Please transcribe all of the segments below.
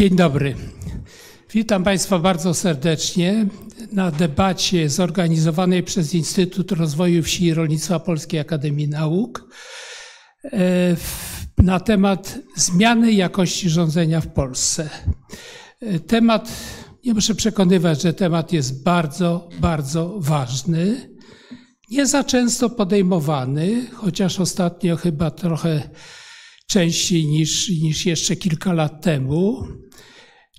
Dzień dobry. Witam Państwa bardzo serdecznie na debacie zorganizowanej przez Instytut Rozwoju Wsi i Rolnictwa Polskiej Akademii Nauk e, na temat zmiany jakości rządzenia w Polsce. E, temat, nie muszę przekonywać, że temat jest bardzo, bardzo ważny. Nie za często podejmowany, chociaż ostatnio chyba trochę częściej niż, niż jeszcze kilka lat temu.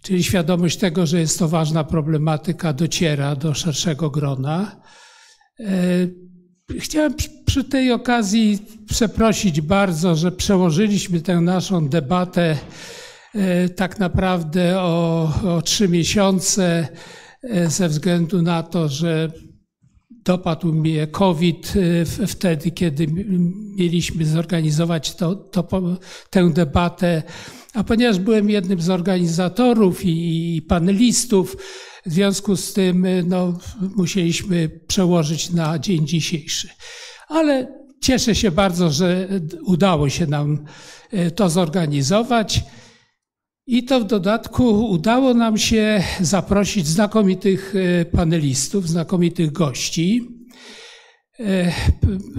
Czyli świadomość tego, że jest to ważna problematyka, dociera do szerszego grona. E, chciałem przy tej okazji przeprosić bardzo, że przełożyliśmy tę naszą debatę e, tak naprawdę o, o trzy miesiące e, ze względu na to, że dopadł mnie COVID wtedy, kiedy mieliśmy zorganizować to, to, tę debatę a ponieważ byłem jednym z organizatorów i, i panelistów, w związku z tym no, musieliśmy przełożyć na dzień dzisiejszy. Ale cieszę się bardzo, że udało się nam e, to zorganizować. I to w dodatku udało nam się zaprosić znakomitych e, panelistów, znakomitych gości. E,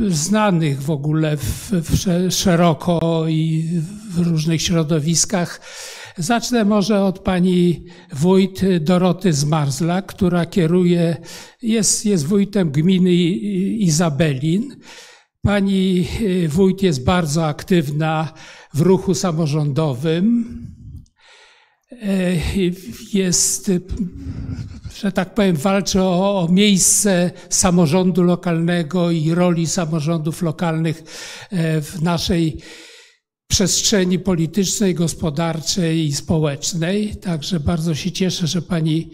znanych w ogóle w, w szeroko i w różnych środowiskach. Zacznę może od pani wójt Doroty Zmarzla, która kieruje, jest, jest wójtem gminy Izabelin. Pani e, wójt jest bardzo aktywna w ruchu samorządowym. E, jest że tak powiem, walczy o, o, miejsce samorządu lokalnego i roli samorządów lokalnych e, w naszej przestrzeni politycznej, gospodarczej i społecznej. Także bardzo się cieszę, że pani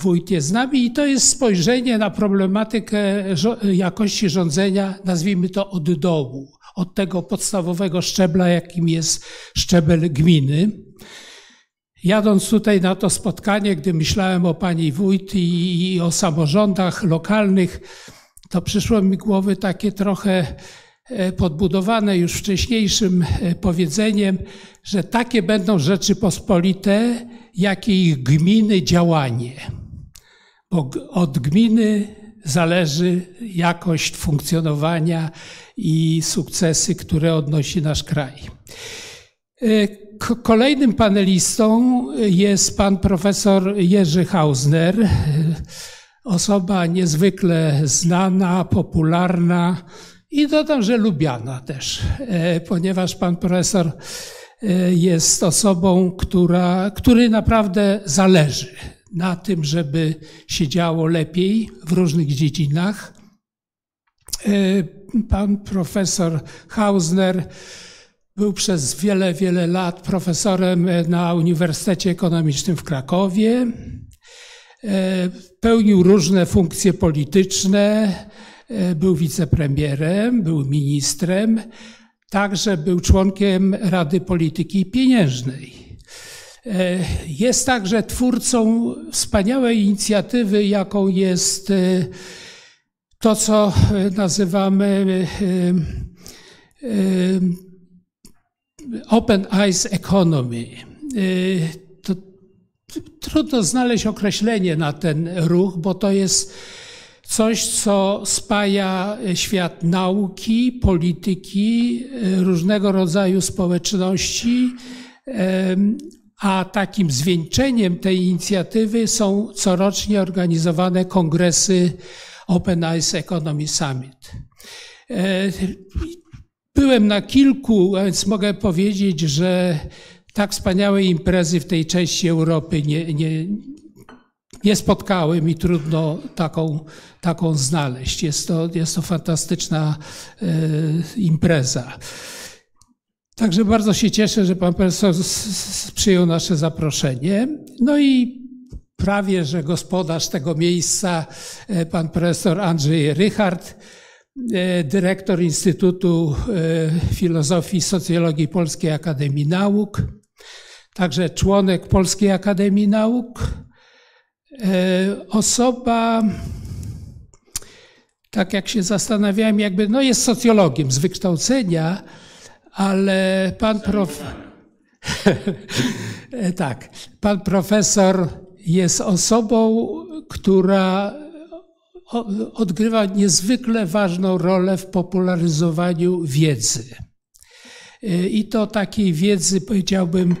wójt jest z nami i to jest spojrzenie na problematykę jakości rządzenia, nazwijmy to od dołu, od tego podstawowego szczebla, jakim jest szczebel gminy. Jadąc tutaj na to spotkanie, gdy myślałem o pani wójt i, i o samorządach lokalnych, to przyszło mi głowy takie trochę e, podbudowane już wcześniejszym e, powiedzeniem, że takie będą Rzeczypospolite, jakie ich gminy działanie. Bo od gminy zależy jakość funkcjonowania i sukcesy, które odnosi nasz kraj. Kolejnym panelistą jest pan profesor Jerzy Hausner, osoba niezwykle znana, popularna i dodam, że lubiana też, e, ponieważ pan profesor e, jest osobą, która, który naprawdę zależy na tym, żeby się działo lepiej w różnych dziedzinach. E, pan profesor Hausner był przez wiele, wiele lat profesorem na Uniwersytecie Ekonomicznym w Krakowie. E, pełnił różne funkcje polityczne, e, był wicepremierem, był ministrem, także był członkiem Rady Polityki Pieniężnej. E, jest także twórcą wspaniałej inicjatywy, jaką jest to, co nazywamy Open Eyes Economy. Y, to trudno znaleźć określenie na ten ruch, bo to jest coś, co spaja świat nauki, polityki, y, różnego rodzaju społeczności, a takim zwieńczeniem tej inicjatywy są corocznie organizowane kongresy Open Eyes Economy Summit. Byłem na kilku, więc mogę powiedzieć, że tak wspaniałej imprezy w tej części Europy nie, nie, nie spotkałem i trudno taką, taką znaleźć. Jest to, jest to fantastyczna e, impreza. Także bardzo się cieszę, że pan profesor przyjął nasze zaproszenie. No i prawie, że gospodarz tego miejsca, e, pan profesor Andrzej Rychard, E, dyrektor Instytutu e, Filozofii i Socjologii Polskiej Akademii Nauk, także członek Polskiej Akademii Nauk. E, osoba, tak jak się zastanawiałem, jakby, no jest socjologiem z wykształcenia, ale pan prof. tak, pan profesor jest osobą, która odgrywa niezwykle ważną rolę w popularyzowaniu wiedzy. I to takiej wiedzy, powiedziałbym,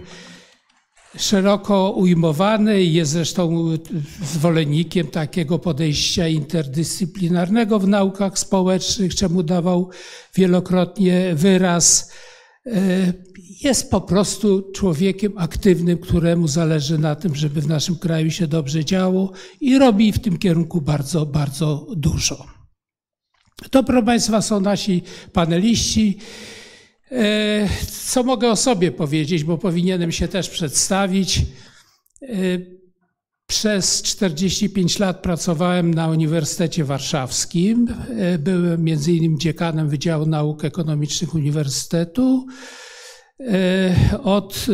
szeroko ujmowanej. Jest zresztą zwolennikiem takiego podejścia interdyscyplinarnego w naukach społecznych, czemu dawał wielokrotnie wyraz. Jest po prostu człowiekiem aktywnym, któremu zależy na tym, żeby w naszym kraju się dobrze działo i robi w tym kierunku bardzo, bardzo dużo. To, proszę Państwa, są nasi paneliści. E, co mogę o sobie powiedzieć, bo powinienem się też przedstawić. E, przez 45 lat pracowałem na Uniwersytecie Warszawskim. E, byłem między dziekanem Wydziału Nauk Ekonomicznych Uniwersytetu. Od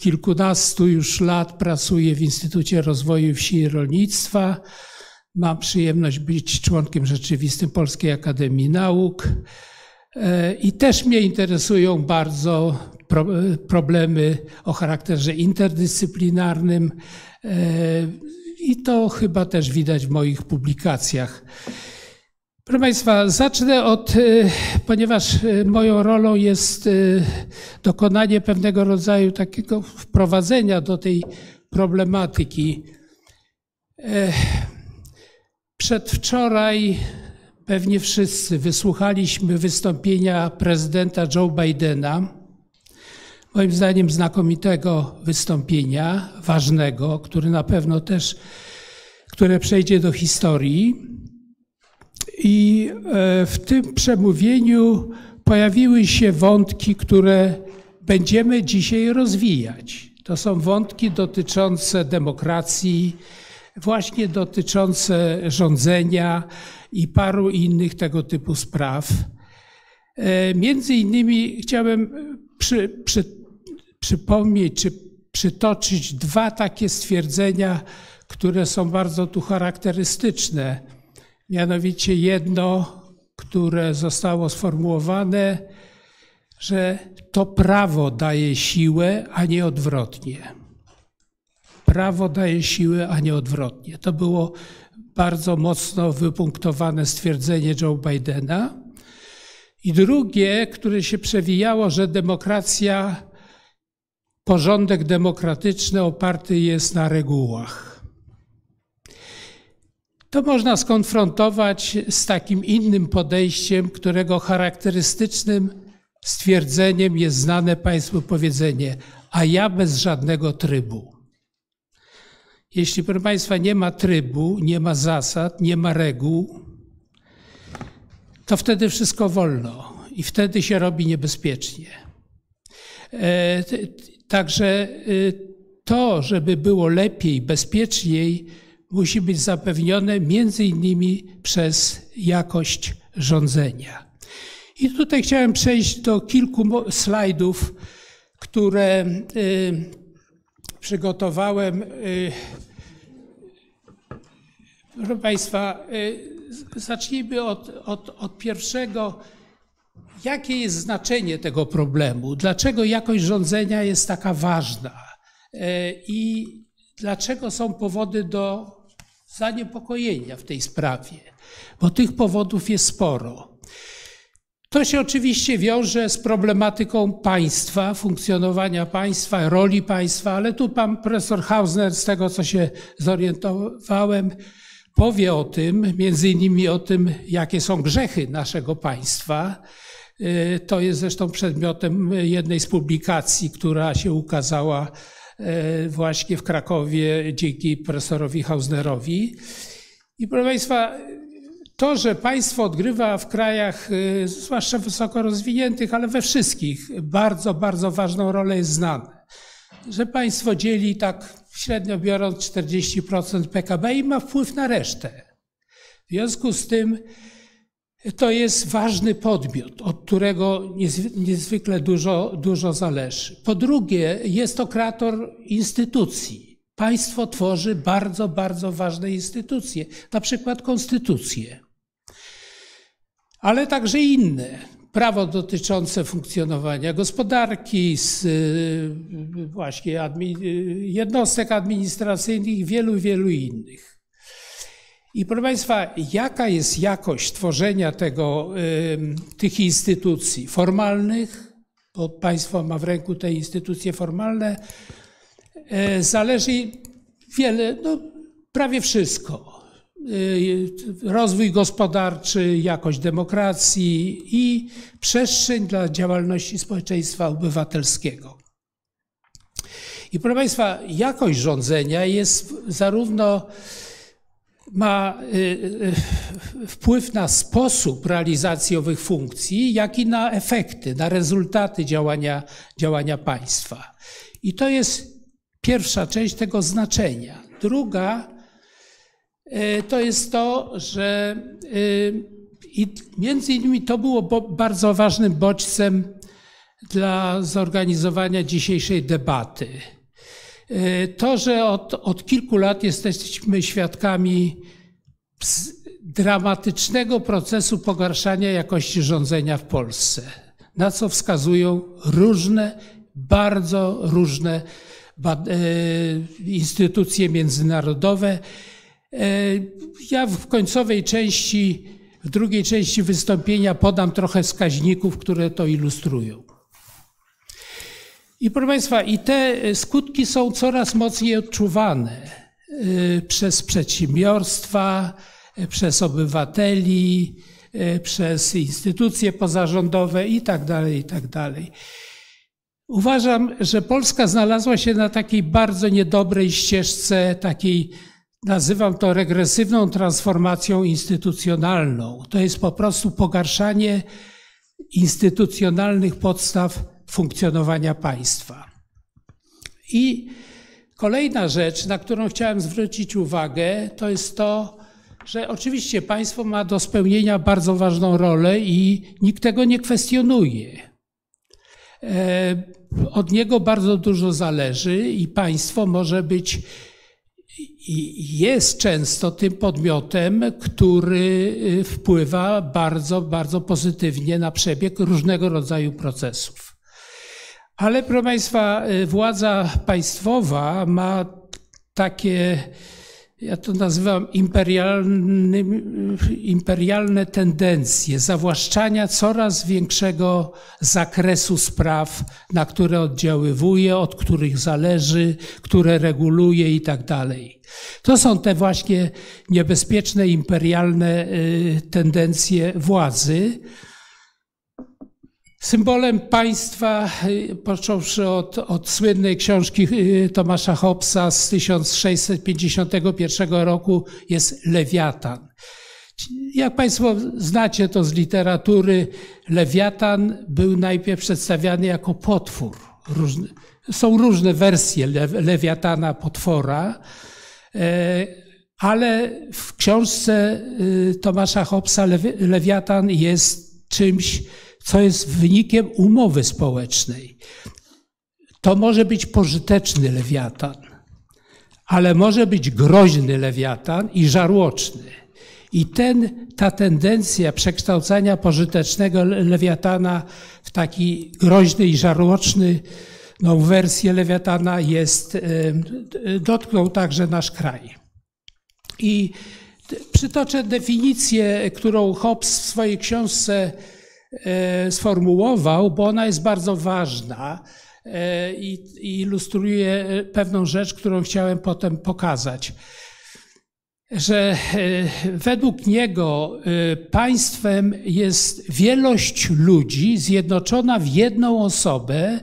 kilkunastu już lat pracuję w Instytucie Rozwoju Wsi i Rolnictwa. Mam przyjemność być członkiem rzeczywistym Polskiej Akademii Nauk. E, I też mnie interesują bardzo problemy o charakterze interdyscyplinarnym e, i to chyba też widać w moich publikacjach. Proszę Państwa, zacznę od, e, ponieważ moją rolą jest dokonanie pewnego rodzaju takiego wprowadzenia do tej problematyki. Przedwczoraj pewnie wszyscy wysłuchaliśmy wystąpienia prezydenta Joe Bidena. Moim zdaniem znakomitego wystąpienia, ważnego, który na pewno też, które przejdzie do historii. I e, w tym przemówieniu pojawiły się wątki, które będziemy dzisiaj rozwijać. To są wątki dotyczące demokracji, właśnie dotyczące rządzenia, i paru innych tego typu spraw. E, między innymi chciałem przy, przy, przypomnieć czy przytoczyć dwa takie stwierdzenia, które są bardzo tu charakterystyczne. Mianowicie jedno, które zostało sformułowane, że to prawo daje siłę, a nie odwrotnie. Prawo daje siłę, a nie odwrotnie. To było bardzo mocno wypunktowane stwierdzenie Joe Bidena. I drugie, które się przewijało, że demokracja, porządek demokratyczny oparty jest na regułach. To można skonfrontować z takim innym podejściem, którego charakterystycznym stwierdzeniem jest znane Państwu powiedzenie, a ja bez żadnego trybu. Jeśli, proszę Państwa, nie ma trybu, nie ma zasad, nie ma reguł, to wtedy wszystko wolno i wtedy się robi niebezpiecznie. E, także y, to, żeby było lepiej, bezpieczniej, musi być zapewnione między innymi przez jakość rządzenia. I tutaj chciałem przejść do kilku slajdów, które y, przygotowałem. Y, proszę Państwa, y, zacznijmy od, od, od pierwszego. Jakie jest znaczenie tego problemu? Dlaczego jakość rządzenia jest taka ważna? I dlaczego są powody do zaniepokojenia w tej sprawie? Bo tych powodów jest sporo. To się oczywiście wiąże z problematyką państwa, funkcjonowania państwa, roli państwa, ale tu pan profesor Hausner, z tego co się zorientowałem, powie o tym, między innymi o tym, jakie są grzechy naszego państwa. Y, to jest zresztą przedmiotem jednej z publikacji, która się ukazała właśnie w Krakowie dzięki profesorowi Hausnerowi. I proszę Państwa, to, że państwo odgrywa w krajach, y, zwłaszcza wysoko rozwiniętych, ale we wszystkich, bardzo, bardzo ważną rolę jest znane. Że państwo dzieli tak średnio biorąc 40% PKB i ma wpływ na resztę. W związku z tym to jest ważny podmiot, od którego niezwykle dużo, dużo zależy. Po drugie, jest to kreator instytucji. Państwo tworzy bardzo, bardzo ważne instytucje, na przykład konstytucję ale także inne. prawo dotyczące funkcjonowania gospodarki, z właśnie admi jednostek administracyjnych wielu, wielu innych. I proszę Państwa, jaka jest jakość tworzenia tego, tych instytucji formalnych, bo państwo ma w ręku te instytucje formalne, e, zależy wiele, no, prawie wszystko. E, rozwój gospodarczy, jakość demokracji i przestrzeń dla działalności społeczeństwa obywatelskiego. I proszę Państwa, jakość rządzenia jest zarówno ma y, y, wpływ na sposób realizacji owych funkcji, jak i na efekty, na rezultaty działania, działania państwa. I to jest pierwsza część tego znaczenia. Druga y, to jest to, że i między innymi to było bardzo ważnym bodźcem dla zorganizowania dzisiejszej debaty. E, to, że od, od kilku lat jesteśmy świadkami dramatycznego procesu pogarszania jakości rządzenia w Polsce, na co wskazują różne, bardzo różne e, instytucje międzynarodowe. E, ja w końcowej części, w drugiej części wystąpienia podam trochę wskaźników, które to ilustrują. I proszę Państwa, i te skutki są coraz mocniej odczuwane y, przez przedsiębiorstwa, y, przez obywateli, przez instytucje pozarządowe i tak dalej, i tak dalej. Uważam, że Polska znalazła się na takiej bardzo niedobrej ścieżce, takiej, nazywam to regresywną transformacją instytucjonalną. To jest po prostu pogarszanie instytucjonalnych podstaw funkcjonowania państwa. I kolejna rzecz, na którą chciałem zwrócić uwagę, to jest to, że oczywiście państwo ma do spełnienia bardzo ważną rolę i nikt tego nie kwestionuje. E, od niego bardzo dużo zależy i państwo może być jest często tym podmiotem, który y, wpływa bardzo, bardzo pozytywnie na przebieg różnego rodzaju procesów. Ale proszę Państwa, y, władza państwowa ma takie, ja to nazywam imperialne tendencje zawłaszczania coraz większego zakresu spraw, na które oddziaływuje, od których zależy, które reguluje i tak dalej. To są te właśnie niebezpieczne imperialne y, tendencje władzy, Symbolem państwa, y, począwszy od, od, słynnej książki y, Tomasza Hobbesa z 1651 roku, jest lewiatan. Jak Państwo znacie to z literatury, lewiatan był najpierw przedstawiany jako potwór. Są różne wersje lewiatana, potwora, e, ale w książce y, Tomasza Hobbesa lewiatan jest czymś, co jest wynikiem umowy społecznej. To może być pożyteczny lewiatan, ale może być groźny lewiatan i żarłoczny. I ten, ta tendencja przekształcania pożytecznego lewiatana w taki groźny i żarłoczny no, wersję lewiatana jest, dotknął także nasz kraj. I przytoczę definicję, którą Hobbes w swojej książce E, sformułował, bo ona jest bardzo ważna e, i ilustruje pewną rzecz, którą chciałem potem pokazać. Że e, według niego państwem jest wielość ludzi zjednoczona w jedną osobę,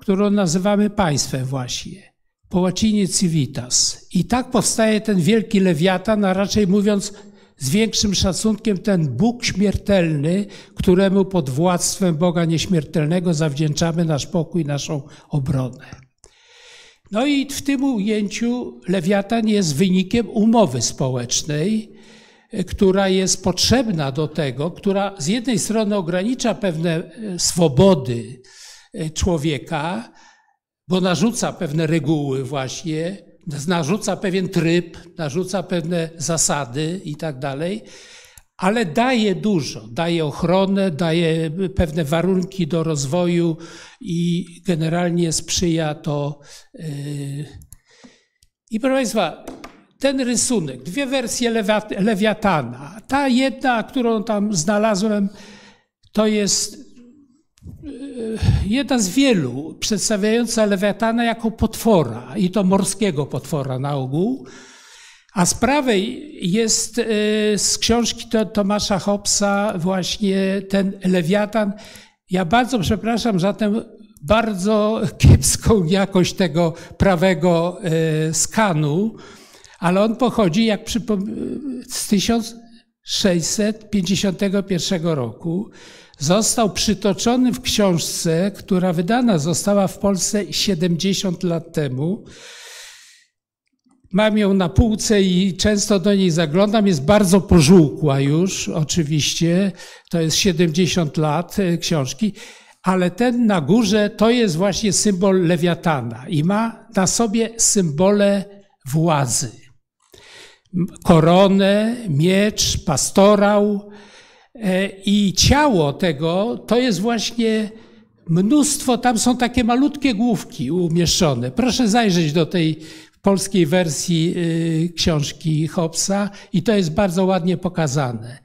którą nazywamy państwem właśnie. Po łacinie civitas. I tak powstaje ten wielki lewiatan, a raczej mówiąc z większym szacunkiem ten Bóg śmiertelny, któremu pod władztwem Boga nieśmiertelnego zawdzięczamy nasz pokój, naszą obronę. No i w tym ujęciu lewiatan jest wynikiem umowy społecznej, która jest potrzebna do tego, która z jednej strony ogranicza pewne e, swobody e, człowieka, bo narzuca pewne reguły właśnie, narzuca pewien tryb, narzuca pewne zasady i tak dalej, ale daje dużo. Daje ochronę, daje pewne warunki do rozwoju i generalnie sprzyja to. Yy. I proszę Państwa, ten rysunek, dwie wersje Lewiatana. Ta jedna, którą tam znalazłem, to jest jedna z wielu przedstawiająca Lewiatana jako potwora, i to morskiego potwora na ogół. A z prawej jest e, z książki Tomasza Hobbesa właśnie ten Lewiatan. Ja bardzo przepraszam za tę bardzo kiepską jakość tego prawego e, skanu, ale on pochodzi jak z 1651 roku. Został przytoczony w książce, która wydana została w Polsce 70 lat temu. Mam ją na półce i często do niej zaglądam. Jest bardzo pożółkła już, oczywiście. To jest 70 lat e, książki. Ale ten na górze to jest właśnie symbol lewiatana i ma na sobie symbole władzy. Koronę, miecz, pastorał i ciało tego to jest właśnie mnóstwo, tam są takie malutkie główki umieszczone. Proszę zajrzeć do tej polskiej wersji y, książki Hobbesa i to jest bardzo ładnie pokazane.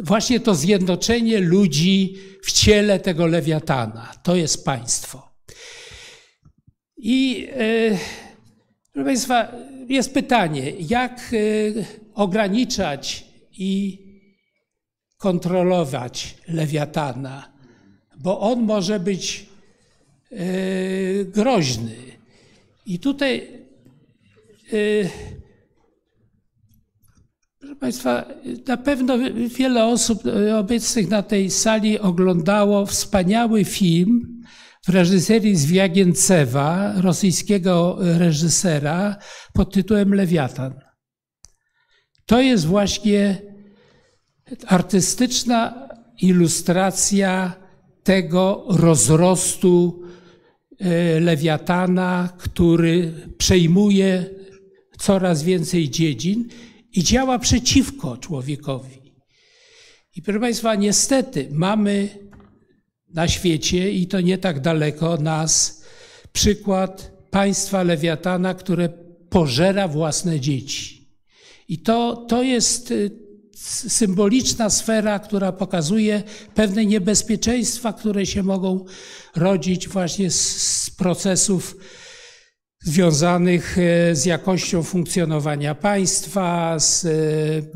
Właśnie to zjednoczenie ludzi w ciele tego lewiatana. To jest państwo. I y, proszę Państwa, jest pytanie, jak ograniczać i kontrolować lewiatana, bo on może być groźny. I tutaj Y, proszę Państwa, na pewno wiele osób obecnych na tej sali oglądało wspaniały film w reżyserii Zwiagiencewa, rosyjskiego reżysera, pod tytułem Lewiatan. To jest właśnie artystyczna ilustracja tego rozrostu y, lewiatana, który przejmuje coraz więcej dziedzin i działa przeciwko człowiekowi. I proszę Państwa, niestety mamy na świecie, i to nie tak daleko nas, przykład państwa lewiatana, które pożera własne dzieci. I to, to jest symboliczna sfera, która pokazuje pewne niebezpieczeństwa, które się mogą rodzić właśnie z, procesów związanych e, z jakością funkcjonowania państwa, z e,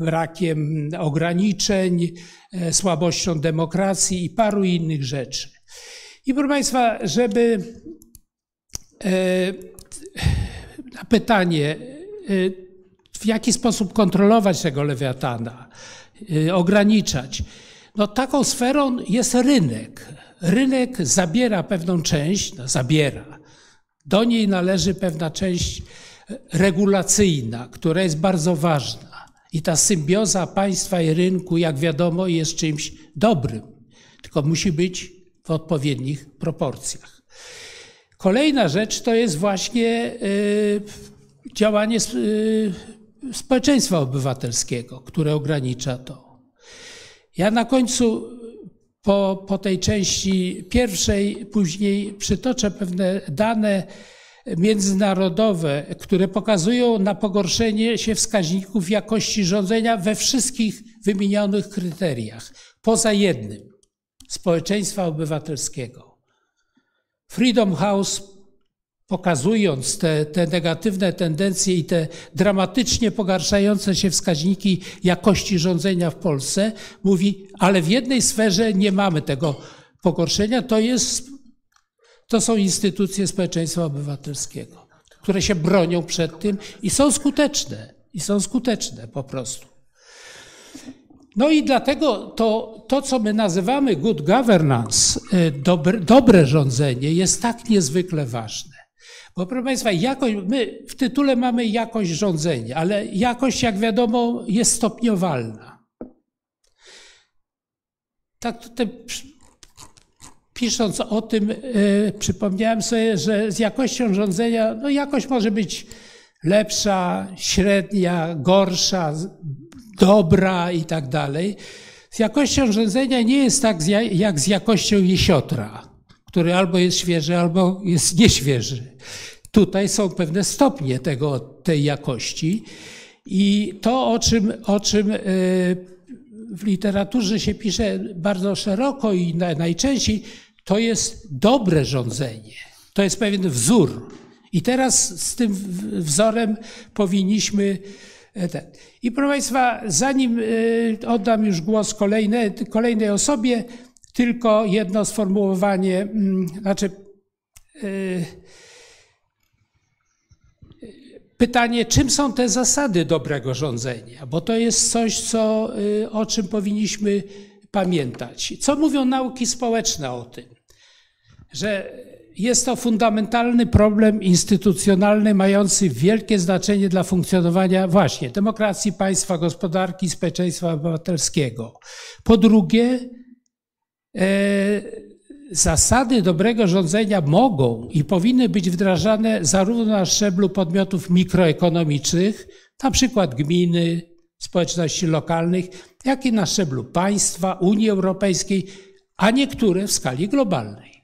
brakiem ograniczeń, e, słabością demokracji i paru innych rzeczy. I proszę Państwa, żeby na pytanie, w jaki sposób kontrolować tego lewiatana, ograniczać, no taką sferą jest rynek. Rynek zabiera pewną część, no zabiera, do niej należy pewna część regulacyjna, która jest bardzo ważna. I ta symbioza państwa i rynku, jak wiadomo, jest czymś dobrym, tylko musi być w odpowiednich proporcjach. Kolejna rzecz to jest właśnie y, działanie y, społeczeństwa obywatelskiego, które ogranicza to. Ja na końcu po, po tej części pierwszej, później przytoczę pewne dane międzynarodowe, które pokazują na pogorszenie się wskaźników jakości rządzenia we wszystkich wymienionych kryteriach, poza jednym społeczeństwa obywatelskiego. Freedom House pokazując te, te, negatywne tendencje i te dramatycznie pogarszające się wskaźniki jakości rządzenia w Polsce, mówi, ale w jednej sferze nie mamy tego pogorszenia, to, jest, to są instytucje społeczeństwa obywatelskiego, które się bronią przed tym i są skuteczne. I są skuteczne po prostu. No i dlatego to, to co my nazywamy good governance, e, dobre, dobre rządzenie, jest tak niezwykle ważne. Bo proszę Państwa, jakość, my w tytule mamy jakość rządzenia, ale jakość, jak wiadomo, jest stopniowalna. Tak tutaj pisząc o tym, yy, przypomniałem sobie, że z jakością rządzenia, no jakość może być lepsza, średnia, gorsza, dobra i tak dalej. Z jakością rządzenia nie jest tak jak z jakością jesiotra, który albo jest świeży, albo jest nieświeży. Tutaj są pewne stopnie tego, tej jakości. I to, o czym, o czym y, w literaturze się pisze bardzo szeroko i najczęściej, to jest dobre rządzenie. To jest pewien wzór. I teraz z tym wzorem powinniśmy. E, ten. I proszę Państwa, zanim e, oddam już głos kolejnej, kolejnej osobie, tylko jedno sformułowanie, mm, znaczy e, pytanie, czym są te zasady dobrego rządzenia, bo to jest coś, co, o czym powinniśmy pamiętać. Co mówią nauki społeczne o tym? Że jest to fundamentalny problem instytucjonalny mający wielkie znaczenie dla funkcjonowania właśnie demokracji, państwa, gospodarki, społeczeństwa obywatelskiego. Po drugie, zasady dobrego rządzenia mogą i powinny być wdrażane zarówno na szczeblu podmiotów mikroekonomicznych, na przykład gminy, społeczności lokalnych, jak i na szczeblu państwa, Unii Europejskiej, a niektóre w skali globalnej.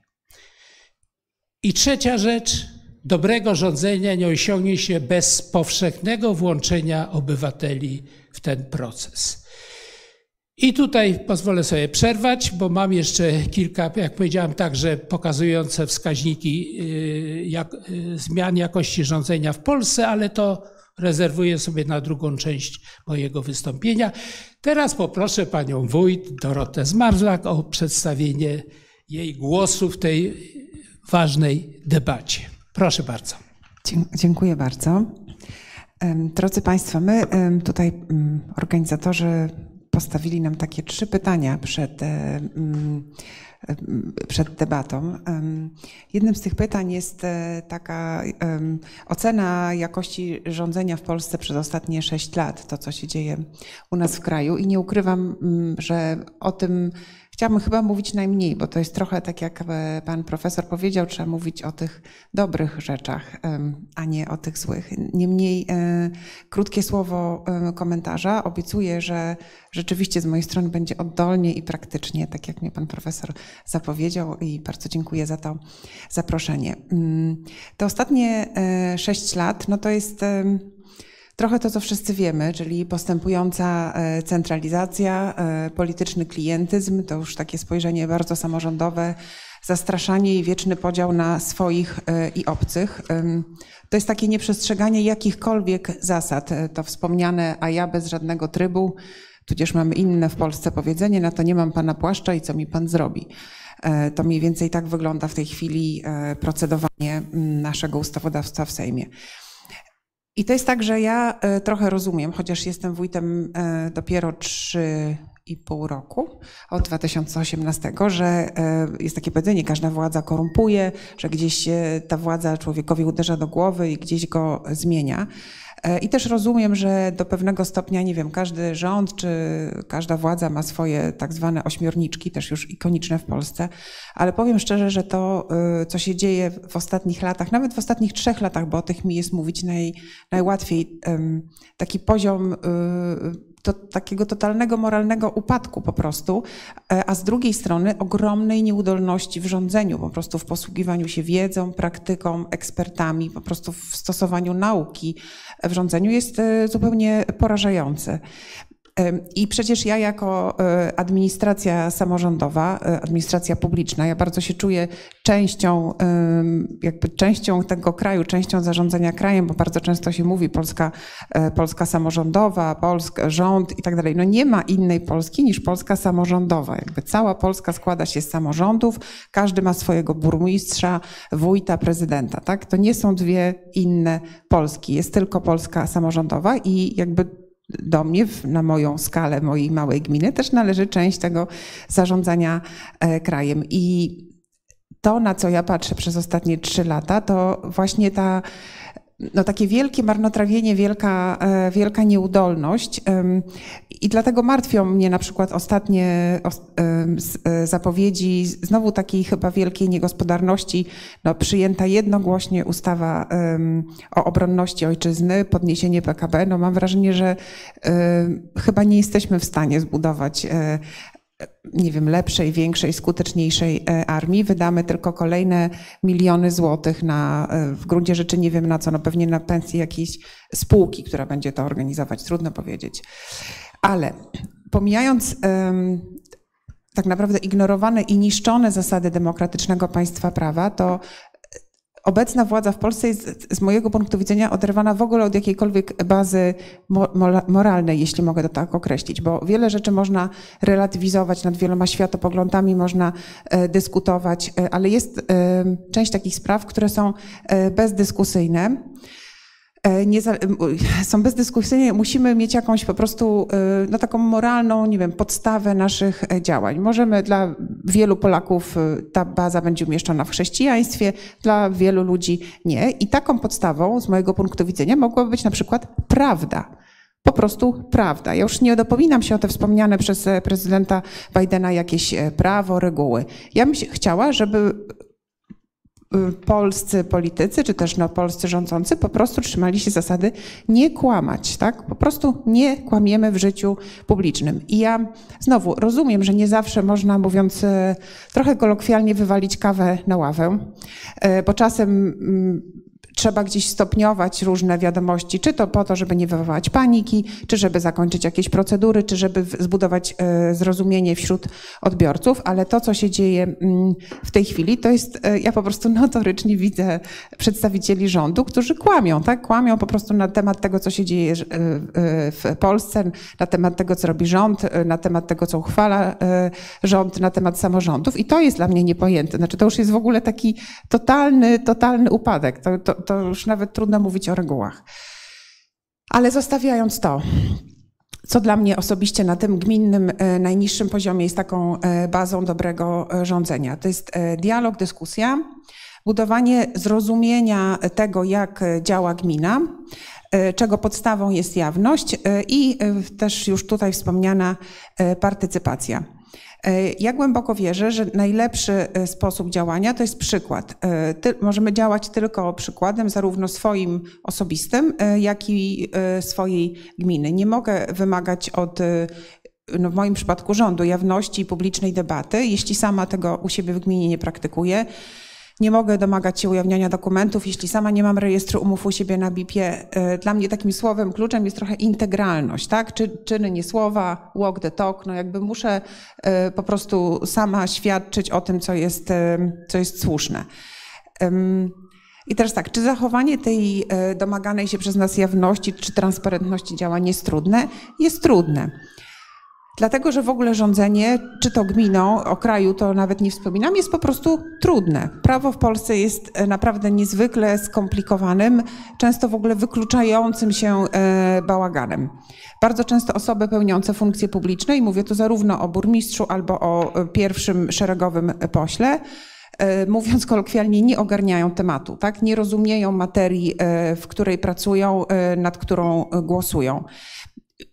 I trzecia rzecz, dobrego rządzenia nie osiągnie się bez powszechnego włączenia obywateli w ten proces. I tutaj pozwolę sobie przerwać, bo mam jeszcze kilka, jak powiedziałem, także pokazujące wskaźniki y, jak, y, zmian jakości rządzenia w Polsce, ale to rezerwuję sobie na drugą część mojego wystąpienia. Teraz poproszę panią wójt Dorotę Zmarzlak o przedstawienie jej głosu w tej ważnej debacie. Proszę bardzo. Dziękuję bardzo. Drodzy Państwo, my tutaj organizatorzy postawili nam takie trzy pytania przed, przed debatą. Jednym z tych pytań jest e, taka ocena jakości rządzenia w Polsce przez ostatnie sześć lat, to co się dzieje u nas w kraju. I nie ukrywam, że o tym Chciałabym chyba mówić najmniej, bo to jest trochę tak, jak e, pan profesor powiedział, trzeba mówić o tych dobrych rzeczach, a nie o tych złych. Niemniej e, krótkie słowo komentarza. Obiecuję, że rzeczywiście z mojej strony będzie oddolnie i praktycznie, tak jak mnie pan profesor zapowiedział i bardzo dziękuję za to zaproszenie. Mm, te ostatnie e, sześć lat, no to jest Trochę to, co wszyscy wiemy, czyli postępująca e, centralizacja, e, polityczny klientyzm, to już takie spojrzenie bardzo samorządowe, zastraszanie i wieczny podział na swoich e, i obcych. To jest takie nieprzestrzeganie jakichkolwiek zasad. To wspomniane, a ja bez żadnego trybu, tudzież mamy inne w Polsce powiedzenie, na to nie mam pana płaszcza i co mi pan zrobi. To mniej więcej tak wygląda w tej chwili procedowanie naszego ustawodawstwa w Sejmie. I to jest tak, że ja e, trochę rozumiem, chociaż jestem wójtem e, dopiero trzy i pół roku od 2018, że e, jest takie powiedzenie, każda władza korumpuje, że gdzieś ta władza człowiekowi uderza do głowy i gdzieś go zmienia. E, I też rozumiem, że do pewnego stopnia, nie wiem, każdy rząd czy każda władza ma swoje tak zwane ośmiorniczki, też już ikoniczne w Polsce, ale powiem szczerze, że to, e, co się dzieje w ostatnich latach, nawet w ostatnich trzech latach, bo o tych mi jest mówić naj, najłatwiej, taki poziom e, to, takiego totalnego moralnego upadku po prostu, a z drugiej strony ogromnej nieudolności w rządzeniu, po prostu w posługiwaniu się wiedzą, praktyką, ekspertami, po prostu w stosowaniu nauki w rządzeniu jest e, zupełnie porażający. I przecież ja jako e, administracja samorządowa, e, administracja publiczna, ja bardzo się czuję częścią, jakby częścią tego kraju, częścią zarządzania krajem, bo bardzo często się mówi Polska, Polska samorządowa, Polska, rząd i tak dalej. No nie ma innej Polski niż Polska samorządowa. Jakby cała Polska składa się z samorządów, każdy ma swojego burmistrza, wójta, prezydenta. Tak? To nie są dwie inne Polski. Jest tylko Polska samorządowa i jakby do mnie, na moją skalę mojej małej gminy, też należy część tego zarządzania e, krajem. I to, na co ja patrzę przez ostatnie trzy lata, to właśnie ta no takie wielkie marnotrawienie, wielka, e, wielka nieudolność. I dlatego martwią mnie na przykład ostatnie e, zapowiedzi znowu takiej chyba wielkiej niegospodarności. No, przyjęta jednogłośnie ustawa o obronności ojczyzny, podniesienie PKB. No, mam wrażenie, że chyba nie jesteśmy w stanie zbudować e, nie wiem, lepszej, większej, skuteczniejszej e, armii. Wydamy tylko kolejne miliony złotych na, e, w gruncie rzeczy nie wiem na co, no pewnie na pensję jakiejś spółki, która będzie to organizować, trudno powiedzieć. Ale pomijając um, tak naprawdę ignorowane i niszczone zasady demokratycznego państwa prawa, to obecna władza w Polsce jest z mojego punktu widzenia oderwana w ogóle od jakiejkolwiek bazy moralnej, jeśli mogę to tak określić, bo wiele rzeczy można relatywizować, nad wieloma światopoglądami można e, dyskutować, e, ale jest e, część takich spraw, które są bezdyskusyjne. E, nie, są bezdyskusyjnie, musimy mieć jakąś po prostu e, no, taką moralną, nie wiem, podstawę naszych e, działań. Możemy dla wielu Polaków ta baza będzie umieszczona w chrześcijaństwie, dla wielu ludzi nie. I taką podstawą, z mojego punktu widzenia, mogłaby być na przykład prawda. Po prostu prawda. Ja już nie dopominam się o te wspomniane przez prezydenta Bidena jakieś prawo, reguły. Ja bym chciała, żeby polscy politycy, czy też no, polscy rządzący po prostu trzymali się zasady nie kłamać, tak? Po prostu nie kłamiemy w życiu publicznym. I ja znowu rozumiem, że nie zawsze można, mówiąc y, trochę kolokwialnie, wywalić kawę na ławę, y, bo czasem mm, trzeba gdzieś stopniować różne wiadomości, czy to po to, żeby nie wywołać paniki, czy żeby zakończyć jakieś procedury, czy żeby zbudować e, zrozumienie wśród odbiorców, ale to, co się dzieje mm, w tej chwili, to jest, e, ja po prostu notorycznie widzę przedstawicieli rządu, którzy kłamią, tak? Kłamią po prostu na temat tego, co się dzieje e, w Polsce, na temat tego, co robi rząd, na temat tego, co uchwala rząd, na temat samorządów i to jest dla mnie niepojęte. Znaczy to już jest w ogóle taki totalny, totalny upadek. To, to, to już nawet trudno mówić o regułach. Ale zostawiając to, co dla mnie osobiście na tym gminnym e, najniższym poziomie jest taką e, bazą dobrego e, rządzenia. To jest dialog, dyskusja, budowanie zrozumienia tego, jak działa gmina, czego podstawą jest jawność i też już tutaj wspomniana partycypacja. E, ja głęboko wierzę, że najlepszy e, sposób działania to jest przykład. E, ty, możemy działać tylko przykładem, zarówno swoim osobistym, jak i swojej gminy. Nie mogę wymagać od no w moim przypadku rządu, jawności i publicznej debaty, jeśli sama tego u siebie w gminie nie praktykuję. Nie mogę domagać się ujawniania dokumentów, jeśli sama nie mam rejestru umów u siebie na BIP-ie. E, dla mnie takim słowem kluczem jest trochę integralność, tak? Czy, czyny, nie słowa, walk the talk. No jakby muszę e, po prostu sama świadczyć o tym, co jest, e, co jest słuszne. I teraz tak, czy zachowanie tej domaganej się przez nas jawności czy transparentności działań jest trudne? Jest trudne. Dlatego, że w ogóle rządzenie, czy to gminą, o kraju to nawet nie wspominam, jest po prostu trudne. Prawo w Polsce jest e, naprawdę niezwykle skomplikowanym, często w ogóle wykluczającym się e, bałaganem. Bardzo często osoby pełniące funkcje publiczne, i mówię tu zarówno o burmistrzu albo o e, pierwszym szeregowym pośle, mówiąc kolokwialnie, nie ogarniają tematu, tak? nie rozumieją materii, w której pracują, nad którą głosują.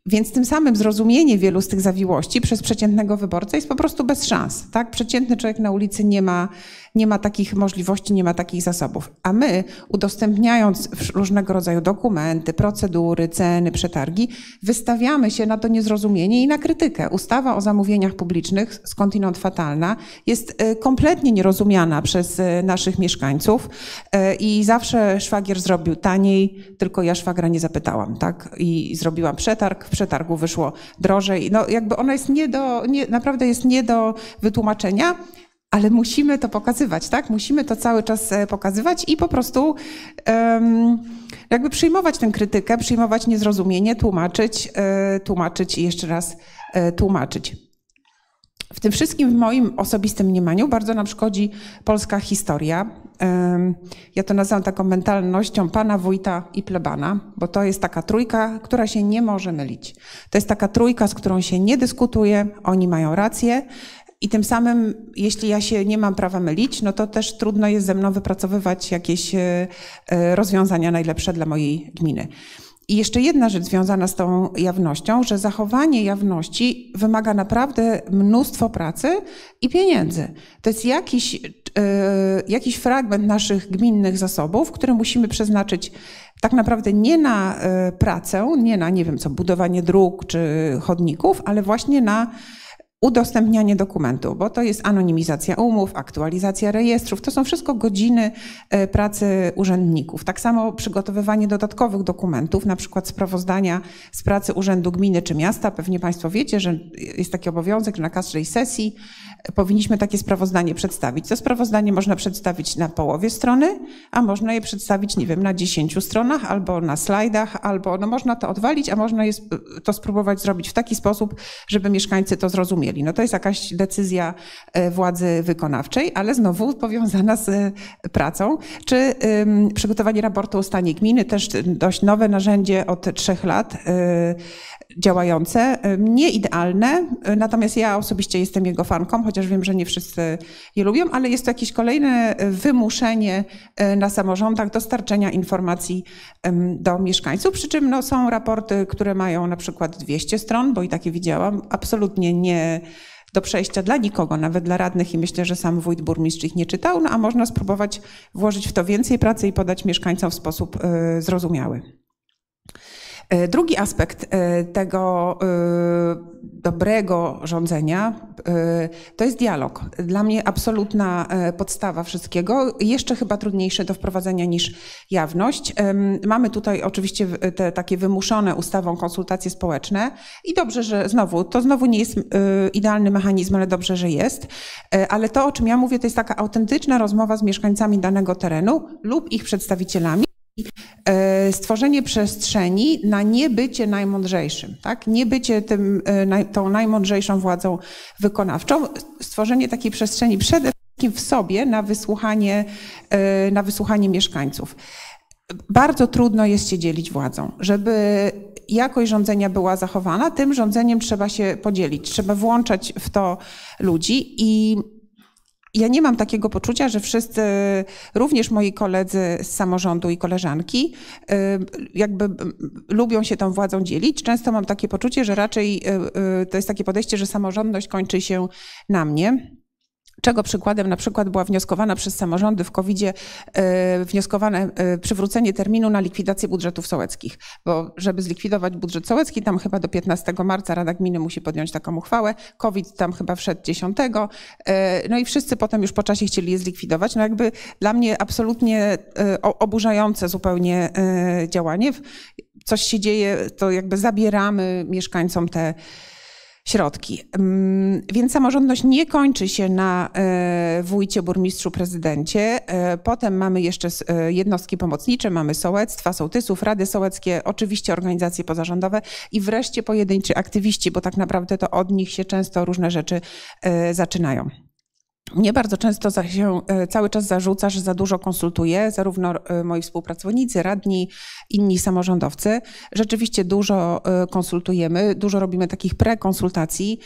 Więc tym samym zrozumienie wielu z tych zawiłości przez przeciętnego wyborcę jest po prostu bez szans. Tak? Przeciętny człowiek na ulicy nie ma nie ma takich możliwości, nie ma takich zasobów. A my, udostępniając różnego rodzaju dokumenty, procedury, ceny, przetargi, wystawiamy się na to niezrozumienie i na krytykę. Ustawa o zamówieniach publicznych, skądinąd fatalna, jest e, kompletnie nierozumiana przez e, naszych mieszkańców e, i zawsze szwagier zrobił taniej, tylko ja szwagra nie zapytałam, tak? I zrobiłam przetarg, w przetargu wyszło drożej. No jakby ona jest nie do, nie, naprawdę jest nie do wytłumaczenia ale musimy to pokazywać, tak? Musimy to cały czas e, pokazywać i po prostu um, jakby przyjmować tę krytykę, przyjmować niezrozumienie, tłumaczyć, y, tłumaczyć i jeszcze raz y, tłumaczyć. W tym wszystkim w moim osobistym mniemaniu bardzo nam szkodzi polska historia. Ja to nazywam taką mentalnością pana, wójta i plebana, bo to jest taka trójka, która się nie może mylić. To jest taka trójka, z którą się nie dyskutuje, oni mają rację I tym samym, jeśli ja się nie mam prawa mylić, no to też trudno jest ze mną wypracowywać jakieś e, e, rozwiązania najlepsze dla mojej gminy. I jeszcze jedna rzecz związana z tą jawnością, że zachowanie jawności wymaga naprawdę mnóstwo pracy i pieniędzy. To jest jakiś, jakiś fragment naszych gminnych zasobów, który musimy przeznaczyć tak naprawdę nie na e, pracę, nie na, nie wiem co, budowanie dróg czy chodników, ale właśnie na udostępnianie dokumentów, bo to jest anonimizacja umów, aktualizacja rejestrów, to są wszystko godziny e, pracy urzędników. Tak samo przygotowywanie dodatkowych dokumentów, na przykład sprawozdania z pracy Urzędu Gminy czy Miasta. Pewnie Państwo wiecie, że jest taki obowiązek, że na każdej sesji powinniśmy takie sprawozdanie przedstawić. To sprawozdanie można przedstawić na połowie strony, a można je przedstawić, nie wiem, na dziesięciu stronach, albo na slajdach, albo no można to odwalić, a można to spróbować zrobić w taki sposób, żeby mieszkańcy to zrozumieli. No to jest jakaś decyzja e, władzy wykonawczej, ale znowu powiązana z e, pracą. Czy przygotowanie raportu o stanie gminy, też dość nowe narzędzie od trzech lat, yy, działające, nie idealne, natomiast ja osobiście jestem jego fanką, chociaż wiem, że nie wszyscy je lubią, ale jest to jakieś kolejne wymuszenie e, na samorządach dostarczenia informacji do mieszkańców, przy czym no, są raporty, które mają na przykład 200 stron, bo i takie widziałam, absolutnie nie do przejścia dla nikogo, nawet dla radnych i myślę, że sam wójt burmistrz ich nie czytał, no a można spróbować włożyć w to więcej pracy i podać mieszkańcom w sposób e, zrozumiały. E, drugi aspekt e, tego e, dobrego rządzenia to jest dialog. Dla mnie absolutna podstawa wszystkiego, jeszcze chyba trudniejsze do wprowadzenia niż jawność. Mamy tutaj oczywiście te takie wymuszone ustawą konsultacje społeczne i dobrze, że znowu, to znowu nie jest idealny mechanizm, ale dobrze, że jest. Ale to, o czym ja mówię, to jest taka autentyczna rozmowa z mieszkańcami danego terenu lub ich przedstawicielami. E, stworzenie przestrzeni na niebycie najmądrzejszym, tak? Niebycie tym, e, tą najmądrzejszą władzą wykonawczą, stworzenie takiej przestrzeni przede wszystkim w sobie na wysłuchanie, e, na wysłuchanie mieszkańców. Bardzo trudno jest się dzielić władzą. Żeby jakość rządzenia była zachowana, tym rządzeniem trzeba się podzielić. Trzeba włączać w to ludzi i ja nie mam takiego poczucia, że wszyscy, również moi koledzy z samorządu i koleżanki, y, jakby lubią się tą władzą dzielić. Często mam takie poczucie, że raczej y, y, to jest takie podejście, że samorządność kończy się na mnie czego przykładem na przykład była wnioskowana przez samorządy w COVID-zie e, wnioskowane e, przywrócenie terminu na likwidację budżetów sołeckich, bo żeby zlikwidować budżet sołecki, tam chyba do 15 marca Rada Gminy musi podjąć taką uchwałę, COVID tam chyba wszedł 10, e, no i wszyscy potem już po czasie chcieli je zlikwidować. No jakby dla mnie absolutnie oburzające zupełnie działanie. Coś się dzieje, to jakby zabieramy mieszkańcom te środki. Mm, więc samorządność nie kończy się na e, wójcie, burmistrzu, prezydencie. E, potem mamy jeszcze e, jednostki pomocnicze, mamy sołectwa, sołtysów, rady sołeckie, oczywiście organizacje pozarządowe i wreszcie pojedynczy aktywiści, bo tak naprawdę to od nich się często różne rzeczy zaczynają. Mnie bardzo często się e, cały czas zarzuca, że za dużo konsultuję, zarówno e, moi współpracownicy, radni, inni samorządowcy. Rzeczywiście dużo e, konsultujemy, dużo robimy takich prekonsultacji.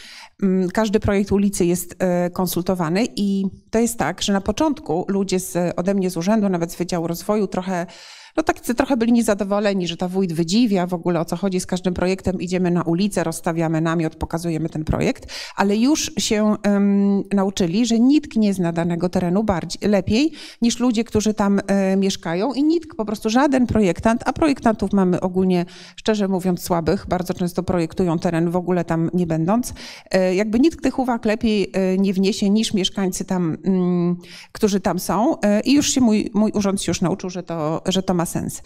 Mm, każdy projekt ulicy jest konsultowany i to jest tak, że na początku ludzie z, ode mnie z urzędu, nawet z Wydziału Rozwoju trochę no tak trochę byli niezadowoleni, że ta wójt wydziwia w ogóle o co chodzi z każdym projektem. Idziemy na ulicę, rozstawiamy namiot, pokazujemy ten projekt, ale już się um, nauczyli, że nikt nie zna danego terenu bardziej, lepiej niż ludzie, którzy tam e, mieszkają i nikt, po prostu żaden projektant, a projektantów mamy ogólnie, szczerze mówiąc, słabych, bardzo często projektują teren w ogóle tam nie będąc. E, jakby nikt tych uwag lepiej e, nie wniesie niż mieszkańcy tam, mm, którzy tam są e, i już się mój, mój urząd się już nauczył, że to, że to ma sens.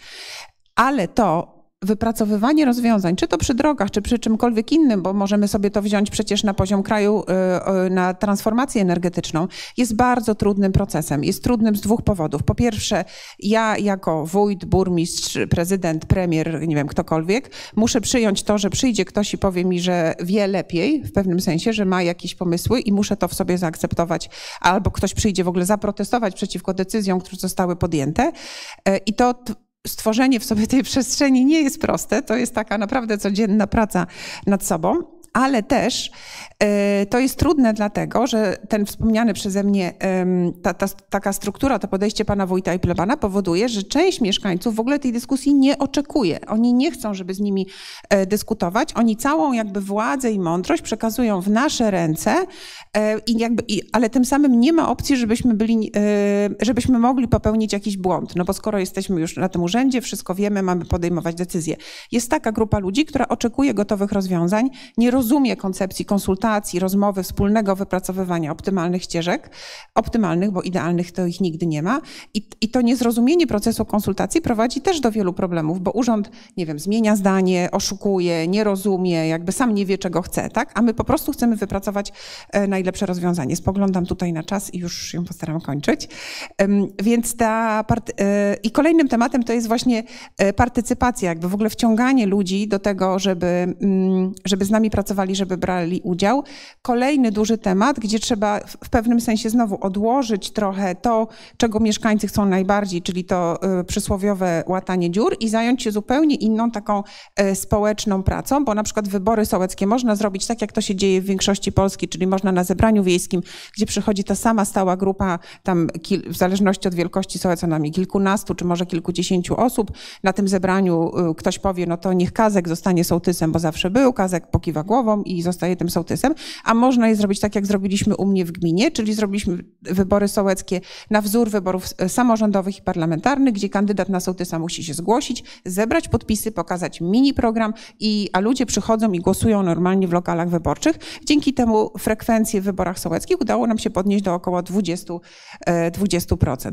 Ale to wypracowywanie rozwiązań, czy to przy drogach, czy przy czymkolwiek innym, bo możemy sobie to wziąć przecież na poziom kraju, y, y, na transformację energetyczną, jest bardzo trudnym procesem. Jest trudnym z dwóch powodów. Po pierwsze, ja jako wójt, burmistrz, prezydent, premier, nie wiem, ktokolwiek, muszę przyjąć to, że przyjdzie ktoś i powie mi, że wie lepiej, w pewnym sensie, że ma jakieś pomysły i muszę to w sobie zaakceptować, albo ktoś przyjdzie w ogóle zaprotestować przeciwko decyzjom, które zostały podjęte. Y, I to stworzenie w sobie tej przestrzeni nie jest proste. To jest taka naprawdę codzienna praca nad sobą. Ale też e, to jest trudne dlatego, że ten wspomniany przeze mnie ta, ta, taka struktura, to podejście pana wójta i plebana powoduje, że część mieszkańców w ogóle tej dyskusji nie oczekuje. Oni nie chcą, żeby z nimi e, dyskutować. Oni całą jakby władzę i mądrość przekazują w nasze ręce, e, i jakby, i, ale tym samym nie ma opcji, żebyśmy byli, żebyśmy mogli popełnić jakiś błąd. No bo skoro jesteśmy już na tym urzędzie, wszystko wiemy, mamy podejmować decyzje. Jest taka grupa ludzi, która oczekuje gotowych rozwiązań, nie rozumie koncepcji konsultacji, rozmowy, wspólnego wypracowywania optymalnych ścieżek, optymalnych, bo idealnych to ich nigdy nie ma. I, i to niezrozumienie procesu konsultacji prowadzi też do wielu problemów, bo urząd, nie wiem, zmienia zdanie, oszukuje, nie rozumie, jakby sam nie wie, czego chce, tak? A my po prostu chcemy wypracować e, najlepsze rozwiązanie. Spoglądam tutaj na czas i już się postaram kończyć. Więc ta e, i kolejnym tematem to jest właśnie e, partycypacja, jakby w ogóle wciąganie ludzi do tego, żeby, mm, żeby z nami pracowali, żeby brali udział. Kolejny duży temat, gdzie trzeba w pewnym sensie znowu odłożyć trochę to, czego mieszkańcy chcą najbardziej, czyli to y, przysłowiowe łatanie dziur i zająć się zupełnie inną taką y, społeczną pracą, bo na przykład wybory sołeckie można zrobić tak, jak to się dzieje w większości Polski, czyli można na zebraniu wiejskim, gdzie przychodzi ta sama stała grupa, tam w zależności od wielkości sołeca nami kilkunastu czy może kilkudziesięciu osób. Na tym zebraniu y, ktoś powie, no to niech Kazek zostanie sołtysem, bo zawsze był, Kazek pokiwa głową i zostaje tym sołtysem, a można je zrobić tak, jak zrobiliśmy u mnie w gminie, czyli zrobiliśmy wybory sołeckie na wzór wyborów e, samorządowych i parlamentarnych, gdzie kandydat na sołtysa musi się zgłosić, zebrać podpisy, pokazać mini program, i, a ludzie przychodzą i głosują normalnie w lokalach wyborczych. Dzięki temu frekwencje w wyborach sołeckich udało nam się podnieść do około 20%. 20%.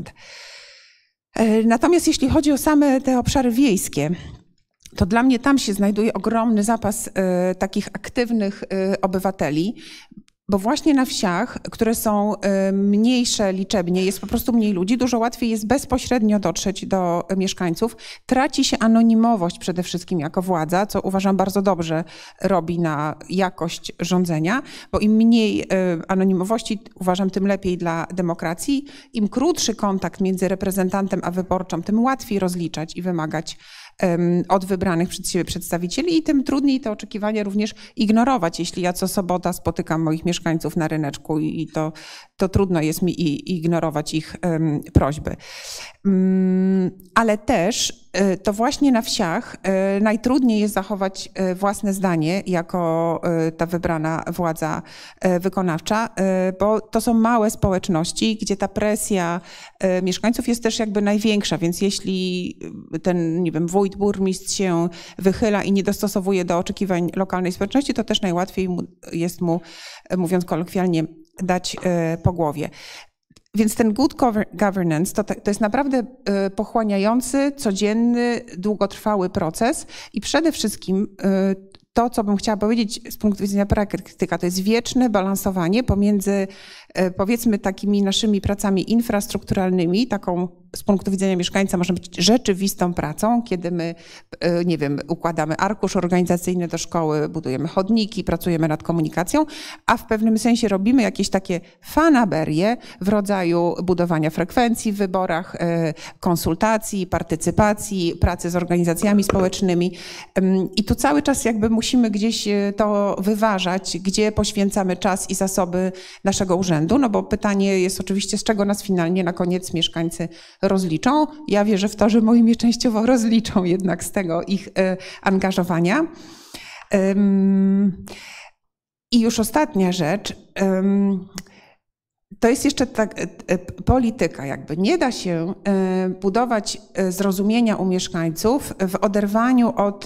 E, natomiast jeśli chodzi o same te obszary wiejskie, to dla mnie tam się znajduje ogromny zapas y, takich aktywnych y, obywateli, bo właśnie na wsiach, które są y, mniejsze liczebnie, jest po prostu mniej ludzi, dużo łatwiej jest bezpośrednio dotrzeć do mieszkańców. Traci się anonimowość przede wszystkim jako władza, co uważam bardzo dobrze robi na jakość rządzenia, bo im mniej anonimowości, uważam, tym lepiej dla demokracji. Im krótszy kontakt między reprezentantem a wyborczą, tym łatwiej rozliczać i wymagać od wybranych przed siebie przedstawicieli i tym trudniej te oczekiwania również ignorować. Jeśli ja co sobota spotykam moich mieszkańców na ryneczku i to, to trudno jest mi ignorować ich prośby. Mm, ale też to właśnie na wsiach y, najtrudniej jest zachować y, własne zdanie jako ta wybrana władza wykonawcza, bo to są małe społeczności, gdzie ta presja mieszkańców jest też jakby największa, więc jeśli ten, nie wiem, wójt, burmistrz się wychyla i nie dostosowuje do oczekiwań lokalnej społeczności, to też najłatwiej jest mu, mówiąc kolokwialnie, dać po głowie. Więc ten good governance to, to jest naprawdę e, pochłaniający, codzienny, długotrwały proces i przede wszystkim e, to, co bym chciała powiedzieć z punktu widzenia praktyka, to jest wieczne balansowanie pomiędzy powiedzmy takimi naszymi pracami infrastrukturalnymi, taką z punktu widzenia mieszkańca może być rzeczywistą pracą, kiedy my, e, nie wiem, układamy arkusz organizacyjny do szkoły, budujemy chodniki, pracujemy nad komunikacją, a w pewnym sensie robimy jakieś takie fanaberie w rodzaju budowania frekwencji w wyborach, e, konsultacji, partycypacji, pracy z organizacjami społecznymi. I tu cały czas jakby musimy gdzieś e, to wyważać, gdzie poświęcamy czas i zasoby naszego urzędu, no bo pytanie jest oczywiście, z czego nas finalnie na koniec mieszkańcy rozliczą. Ja wierzę w to, że moi częściowo rozliczą jednak z tego ich e, angażowania. I już ostatnia rzecz. To jest jeszcze tak, e, e, polityka, jakby. Nie da się budować zrozumienia u mieszkańców w oderwaniu od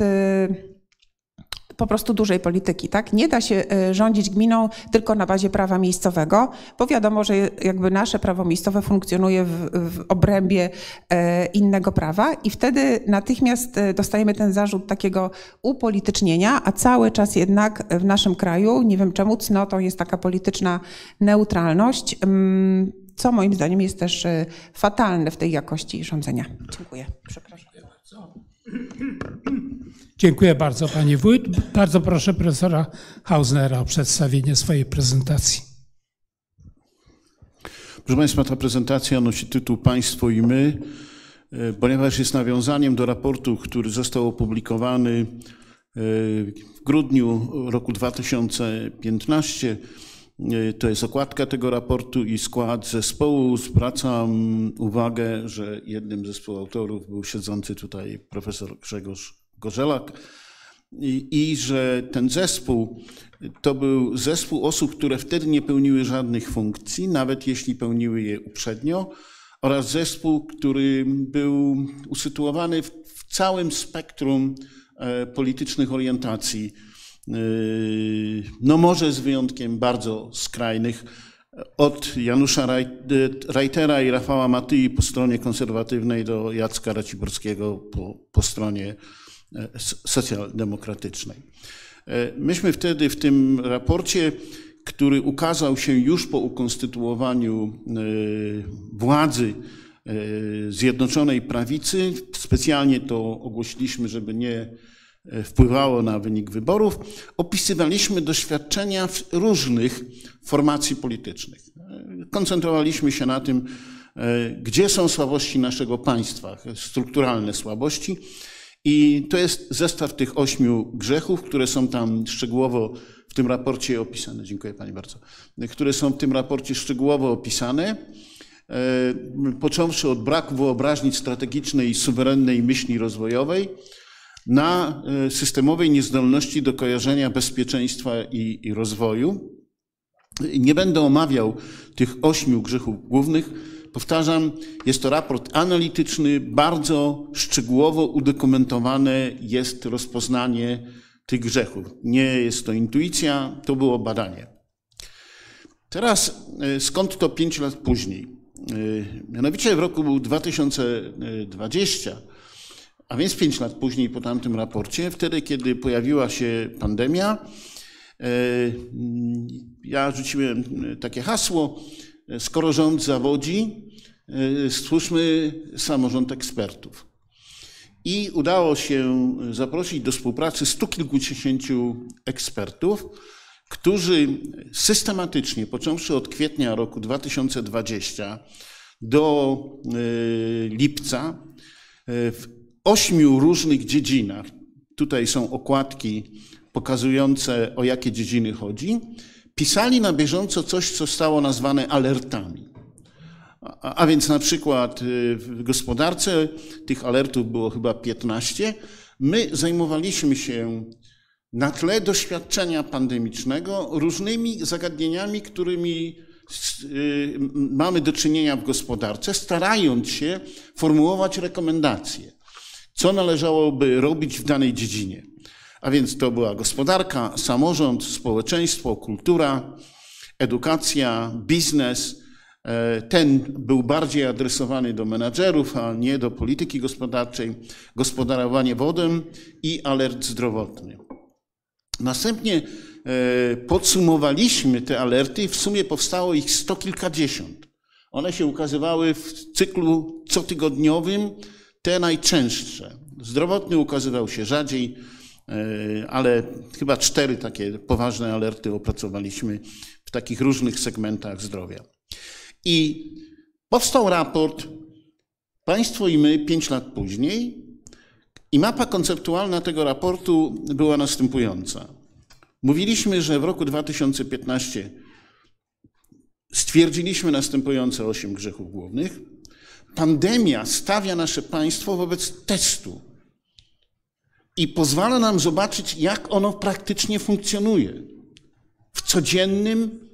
po prostu dużej polityki, tak? Nie da się e, rządzić gminą tylko na bazie prawa miejscowego, bo wiadomo, że jakby nasze prawo miejscowe funkcjonuje w, w obrębie e, innego prawa i wtedy natychmiast e, dostajemy ten zarzut takiego upolitycznienia, a cały czas jednak w naszym kraju, nie wiem czemu, cnotą jest taka polityczna neutralność, mm, co moim zdaniem jest też fatalne w tej jakości rządzenia. Dziękuję. Przepraszam. Dziękuję bardzo Pani Wójt. Bardzo proszę profesora Hausnera o przedstawienie swojej prezentacji. Proszę Państwa, ta prezentacja nosi tytuł Państwo i my, e, ponieważ jest nawiązaniem do raportu, który został opublikowany W grudniu roku 2015 to jest okładka tego raportu i skład zespołu. Zwracam uwagę, że jednym ze współautorów był siedzący tutaj profesor Grzegorz Gorzelak i, i że ten zespół to był zespół osób, które wtedy nie pełniły żadnych funkcji, nawet jeśli pełniły je uprzednio, oraz zespół, który był usytuowany w, w całym spektrum e, politycznych orientacji. E, no może z wyjątkiem bardzo skrajnych, od Janusza Reitera i Rafała Matyi po stronie konserwatywnej do Jacka Raciborskiego po, po stronie socjaldemokratycznej. Myśmy wtedy w tym raporcie który ukazał się już po ukonstytuowaniu e, władzy e, Zjednoczonej Prawicy. Specjalnie to ogłosiliśmy, żeby nie e, wpływało na wynik wyborów. Opisywaliśmy doświadczenia różnych formacji politycznych. Koncentrowaliśmy się na tym, gdzie są słabości naszego państwa, strukturalne słabości. I to jest zestaw tych ośmiu grzechów, które są tam szczegółowo w tym raporcie opisane, dziękuję Pani bardzo, które są w tym raporcie szczegółowo opisane, e, począwszy od braku wyobraźni strategicznej suwerennej myśli rozwojowej, na e, systemowej niezdolności do kojarzenia bezpieczeństwa i, i rozwoju. Nie będę omawiał tych ośmiu grzechów głównych. Powtarzam, jest to raport analityczny, bardzo szczegółowo udokumentowane jest rozpoznanie tych grzechów. Nie jest to intuicja, to było badanie. Teraz e, skąd to pięć lat później? E, mianowicie w roku 2020, a więc pięć lat później po tamtym raporcie, wtedy kiedy pojawiła się pandemia, e, ja rzuciłem takie hasło, skoro rząd zawodzi, stwórzmy samorząd ekspertów. I udało się zaprosić do współpracy stu kilkudziesięciu ekspertów, którzy systematycznie, począwszy od kwietnia roku 2020 do e, lipca, e, w ośmiu różnych dziedzinach, tutaj są okładki pokazujące o jakie dziedziny chodzi, pisali na bieżąco coś, co stało nazwane alertami. A więc na przykład y, w gospodarce tych alertów było chyba 15. My zajmowaliśmy się na tle doświadczenia pandemicznego różnymi zagadnieniami, którymi y, mamy do czynienia w gospodarce, starając się formułować rekomendacje, co należałoby robić w danej dziedzinie. A więc to była gospodarka, samorząd, społeczeństwo, kultura, edukacja, biznes E, ten był bardziej adresowany do menadżerów, a nie do polityki gospodarczej, gospodarowanie wodem i alert zdrowotny. Następnie e, podsumowaliśmy te alerty i w sumie powstało ich sto kilkadziesiąt. One się ukazywały w cyklu cotygodniowym, te najczęstsze. Zdrowotny ukazywał się rzadziej, ale chyba cztery takie poważne alerty opracowaliśmy w takich różnych segmentach zdrowia. I powstał raport Państwo i my pięć lat później i mapa konceptualna tego raportu była następująca. Mówiliśmy, że w roku 2015 stwierdziliśmy następujące osiem grzechów głównych. Pandemia stawia nasze państwo wobec testu i pozwala nam zobaczyć, jak ono praktycznie funkcjonuje w codziennym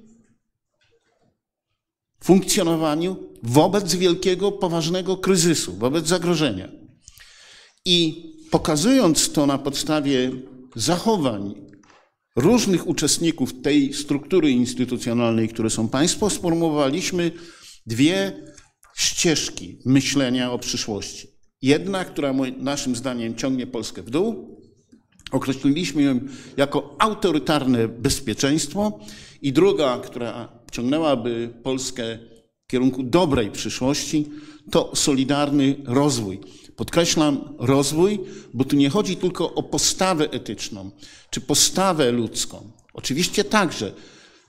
funkcjonowaniu wobec wielkiego, poważnego kryzysu, wobec zagrożenia. I pokazując to na podstawie zachowań różnych uczestników tej struktury instytucjonalnej, które są państwo, sformułowaliśmy dwie ścieżki myślenia o przyszłości. Jedna, która naszym zdaniem ciągnie Polskę w dół, określiliśmy ją jako autorytarne bezpieczeństwo, i druga, która ciągnęłaby Polskę w kierunku dobrej przyszłości, to solidarny rozwój. Podkreślam rozwój, bo tu nie chodzi tylko o postawę etyczną czy postawę ludzką. Oczywiście także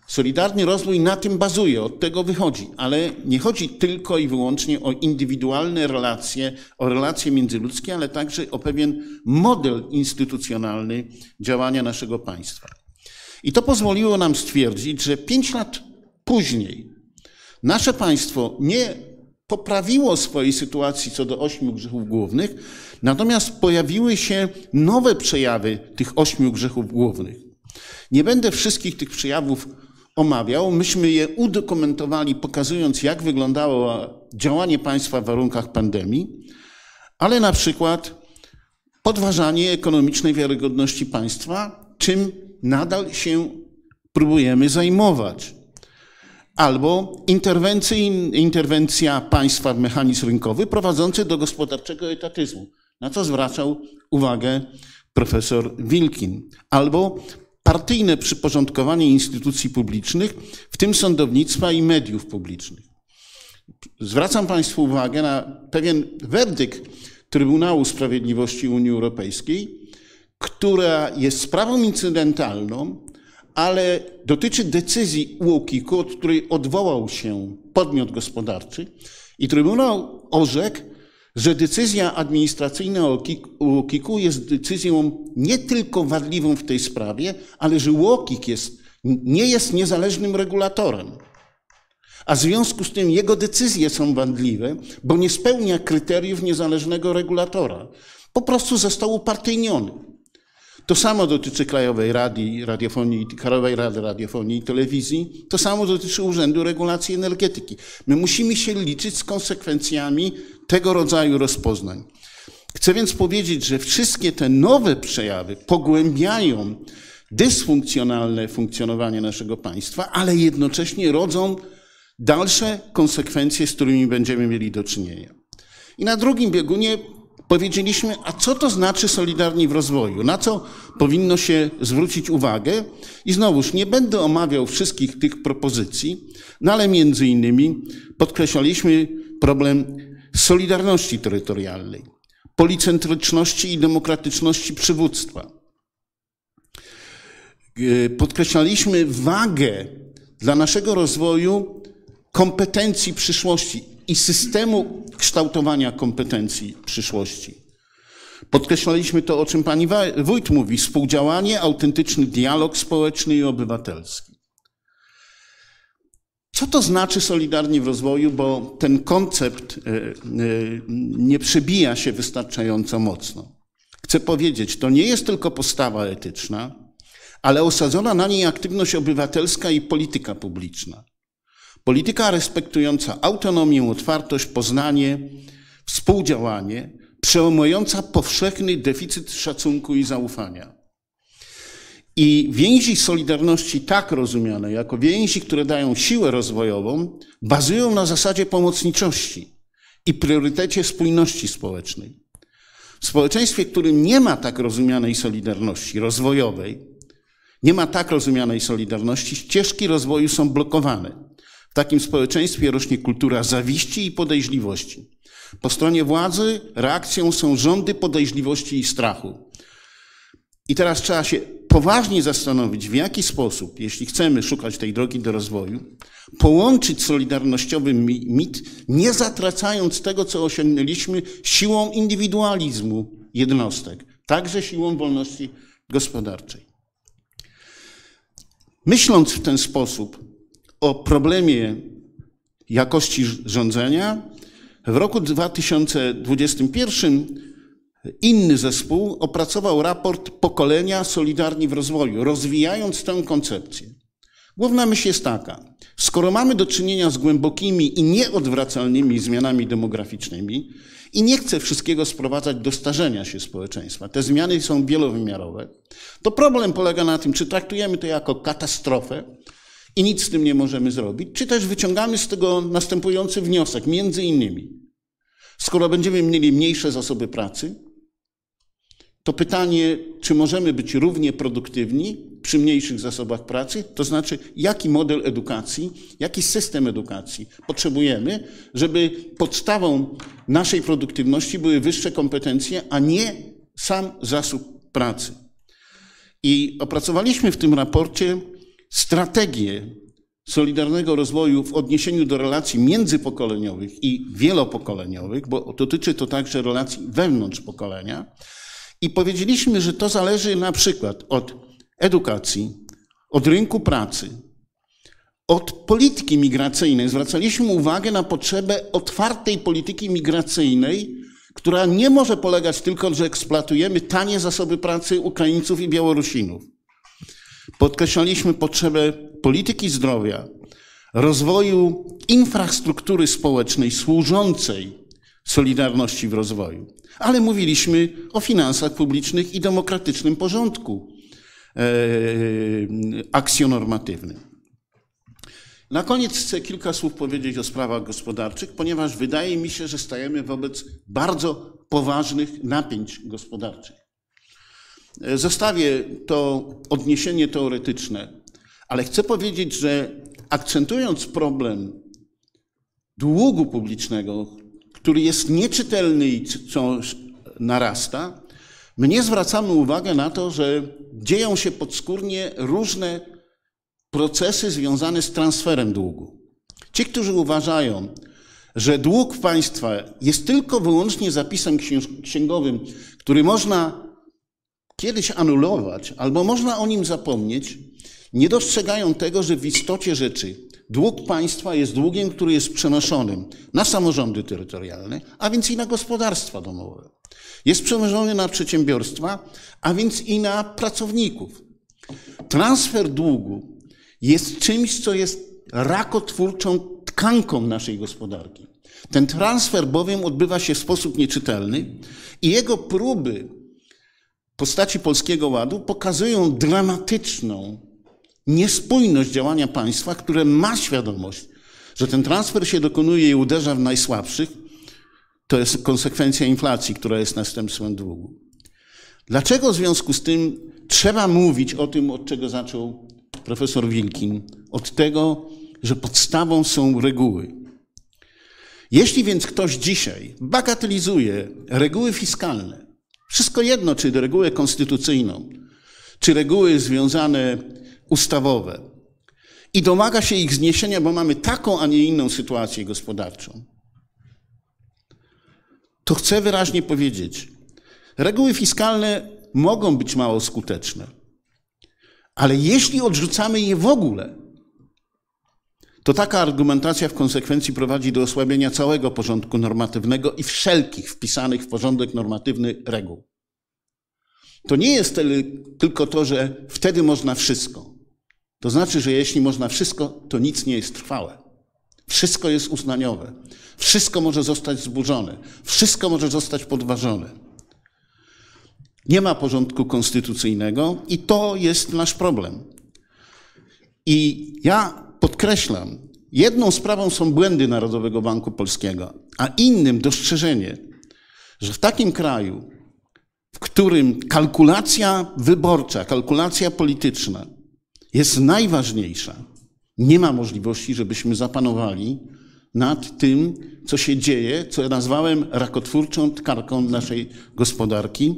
Solidarny rozwój na tym bazuje, od tego wychodzi, ale nie chodzi tylko i wyłącznie o indywidualne relacje, o relacje międzyludzkie, ale także o pewien model instytucjonalny działania naszego państwa. I to pozwoliło nam stwierdzić, że pięć lat później nasze państwo nie poprawiło swojej sytuacji co do ośmiu grzechów głównych, natomiast pojawiły się nowe przejawy tych ośmiu grzechów głównych. Nie będę wszystkich tych przejawów omawiał. Myśmy je udokumentowali, pokazując, jak wyglądało działanie państwa w warunkach pandemii, ale na przykład podważanie ekonomicznej wiarygodności państwa, czym nadal się próbujemy zajmować. Albo interwencja państwa w mechanizm rynkowy prowadzący do gospodarczego etatyzmu, na co zwracał uwagę profesor Wilkin. Albo partyjne przyporządkowanie instytucji publicznych, w tym sądownictwa i mediów publicznych. Zwracam Państwu uwagę na pewien werdykt Trybunału Sprawiedliwości Unii Europejskiej, która jest sprawą incydentalną, ale dotyczy decyzji UOKiK-u, od której odwołał się podmiot gospodarczy i Trybunał orzekł, że decyzja administracyjna UOKiK-u jest decyzją nie tylko wadliwą w tej sprawie, ale że UOKiK jest, nie jest niezależnym regulatorem. A w związku z tym jego decyzje są wadliwe, bo nie spełnia kryteriów niezależnego regulatora. Po prostu został upartyjniony. To samo dotyczy Krajowej Rady Radiofonii, Krajowej Rady Radiofonii i Telewizji. To samo dotyczy Urzędu Regulacji Energetyki. My musimy się liczyć z konsekwencjami tego rodzaju rozpoznań. Chcę więc powiedzieć, że wszystkie te nowe przejawy pogłębiają dysfunkcjonalne funkcjonowanie naszego państwa, ale jednocześnie rodzą dalsze konsekwencje, z którymi będziemy mieli do czynienia. I na drugim biegunie powiedzieliśmy, a co to znaczy solidarni w rozwoju? Na co powinno się zwrócić uwagę? I znowuż nie będę omawiał wszystkich tych propozycji, no ale między innymi podkreślaliśmy problem solidarności terytorialnej, policentryczności i demokratyczności przywództwa. E, podkreślaliśmy wagę dla naszego rozwoju kompetencji przyszłości i systemu kształtowania kompetencji przyszłości. Podkreślaliśmy to, o czym pani wójt mówi, współdziałanie, autentyczny dialog społeczny i obywatelski. Co to znaczy solidarnie w rozwoju, bo ten koncept e, e, nie przebija się wystarczająco mocno. Chcę powiedzieć, to nie jest tylko postawa etyczna, ale osadzona na niej aktywność obywatelska i polityka publiczna. Polityka respektująca autonomię, otwartość, poznanie, współdziałanie, przełamująca powszechny deficyt szacunku i zaufania. I więzi Solidarności, tak rozumiane jako więzi, które dają siłę rozwojową, bazują na zasadzie pomocniczości i priorytecie spójności społecznej. W społeczeństwie, w którym nie ma tak rozumianej solidarności rozwojowej, nie ma tak rozumianej solidarności, ścieżki rozwoju są blokowane. W takim społeczeństwie rośnie kultura zawiści i podejrzliwości. Po stronie władzy reakcją są rządy podejrzliwości i strachu. I teraz trzeba się poważnie zastanowić, w jaki sposób, jeśli chcemy szukać tej drogi do rozwoju, połączyć solidarnościowy mit, nie zatracając tego, co osiągnęliśmy siłą indywidualizmu jednostek, także siłą wolności gospodarczej. Myśląc w ten sposób o problemie jakości rządzenia, w roku 2021 Inny zespół opracował raport Pokolenia Solidarni w Rozwoju, rozwijając tę koncepcję. Główna myśl jest taka: skoro mamy do czynienia z głębokimi i nieodwracalnymi zmianami demograficznymi, i nie chcę wszystkiego sprowadzać do starzenia się społeczeństwa, te zmiany są wielowymiarowe, to problem polega na tym, czy traktujemy to jako katastrofę i nic z tym nie możemy zrobić, czy też wyciągamy z tego następujący wniosek, między innymi, skoro będziemy mieli mniejsze zasoby pracy, to pytanie, czy możemy być równie produktywni przy mniejszych zasobach pracy, to znaczy, jaki model edukacji, jaki system edukacji potrzebujemy, żeby podstawą naszej produktywności były wyższe kompetencje, a nie sam zasób pracy. I opracowaliśmy w tym raporcie strategię solidarnego rozwoju w odniesieniu do relacji międzypokoleniowych i wielopokoleniowych, bo dotyczy to także relacji wewnątrz pokolenia. I powiedzieliśmy, że to zależy na przykład od edukacji, od rynku pracy, od polityki migracyjnej. Zwracaliśmy uwagę na potrzebę otwartej polityki migracyjnej, która nie może polegać tylko, że eksploatujemy tanie zasoby pracy Ukraińców i Białorusinów. Podkreślaliśmy potrzebę polityki zdrowia, rozwoju infrastruktury społecznej służącej solidarności w rozwoju. Ale mówiliśmy o finansach publicznych i demokratycznym porządku e, akcjonormatywnym. Na koniec chcę kilka słów powiedzieć o sprawach gospodarczych, ponieważ wydaje mi się, że stajemy wobec bardzo poważnych napięć gospodarczych. E, zostawię to odniesienie teoretyczne, ale chcę powiedzieć, że akcentując problem długu publicznego, który jest nieczytelny i wciąż narasta, my nie zwracamy uwagi na to, że dzieją się podskórnie różne procesy związane z transferem długu. Ci, którzy uważają, że dług państwa jest tylko wyłącznie zapisem księgowym, który można kiedyś anulować, albo można o nim zapomnieć, nie dostrzegają tego, że w istocie rzeczy dług państwa jest długiem, który jest przenoszonym na samorządy terytorialne, a więc i na gospodarstwa domowe. Jest przenoszony na przedsiębiorstwa, a więc i na pracowników. Transfer długu jest czymś, co jest rakotwórczą tkanką naszej gospodarki. Ten transfer bowiem odbywa się w sposób nieczytelny i jego próby postaci Polskiego Ładu pokazują dramatyczną niespójność działania państwa, które ma świadomość, że ten transfer się dokonuje i uderza w najsłabszych. To jest konsekwencja inflacji, która jest następstwem długu. Dlaczego w związku z tym trzeba mówić o tym, od czego zaczął profesor Wilkin? Od tego, że podstawą są reguły. Jeśli więc ktoś dzisiaj bagatelizuje reguły fiskalne, wszystko jedno, czy regułę konstytucyjną, czy reguły związane ustawowe, i domaga się ich zniesienia, bo mamy taką, a nie inną sytuację gospodarczą, to chcę wyraźnie powiedzieć, reguły fiskalne mogą być mało skuteczne, ale jeśli odrzucamy je w ogóle, to taka argumentacja w konsekwencji prowadzi do osłabienia całego porządku normatywnego i wszelkich wpisanych w porządek normatywny reguł. To nie jest tylko to, że wtedy można wszystko. To znaczy, że jeśli można wszystko, to nic nie jest trwałe. Wszystko jest uznaniowe. Wszystko może zostać zburzone. Wszystko może zostać podważone. Nie ma porządku konstytucyjnego i to jest nasz problem. I ja podkreślam, jedną sprawą są błędy Narodowego Banku Polskiego, a innym dostrzeżenie, że w takim kraju, w którym kalkulacja wyborcza, kalkulacja polityczna jest najważniejsza, nie ma możliwości, żebyśmy zapanowali nad tym, co się dzieje, co ja nazwałem rakotwórczą tkarką naszej gospodarki,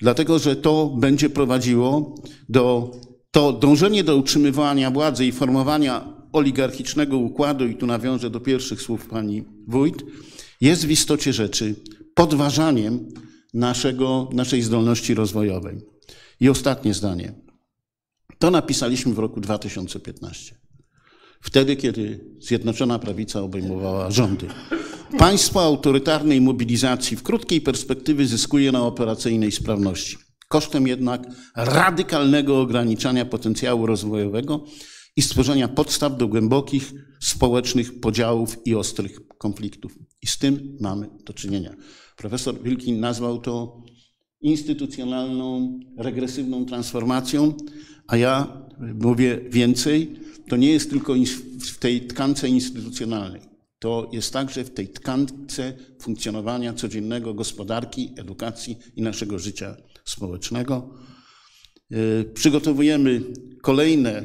dlatego że to będzie prowadziło do to dążenie do utrzymywania władzy i formowania oligarchicznego układu, i tu nawiążę do pierwszych słów pani wójt, jest w istocie rzeczy podważaniem naszego, naszej zdolności rozwojowej. I ostatnie zdanie. To napisaliśmy w roku 2015. Wtedy, kiedy Zjednoczona Prawica obejmowała rządy. Państwo autorytarnej mobilizacji w krótkiej perspektywie zyskuje na operacyjnej sprawności kosztem jednak radykalnego ograniczania potencjału rozwojowego i stworzenia podstaw do głębokich społecznych podziałów i ostrych konfliktów. I z tym mamy do czynienia. Profesor Wilkin nazwał to instytucjonalną, regresywną transformacją, a ja mówię więcej, to nie jest tylko w tej tkance instytucjonalnej. To jest także w tej tkance funkcjonowania codziennego gospodarki, edukacji i naszego życia społecznego. Y, przygotowujemy kolejne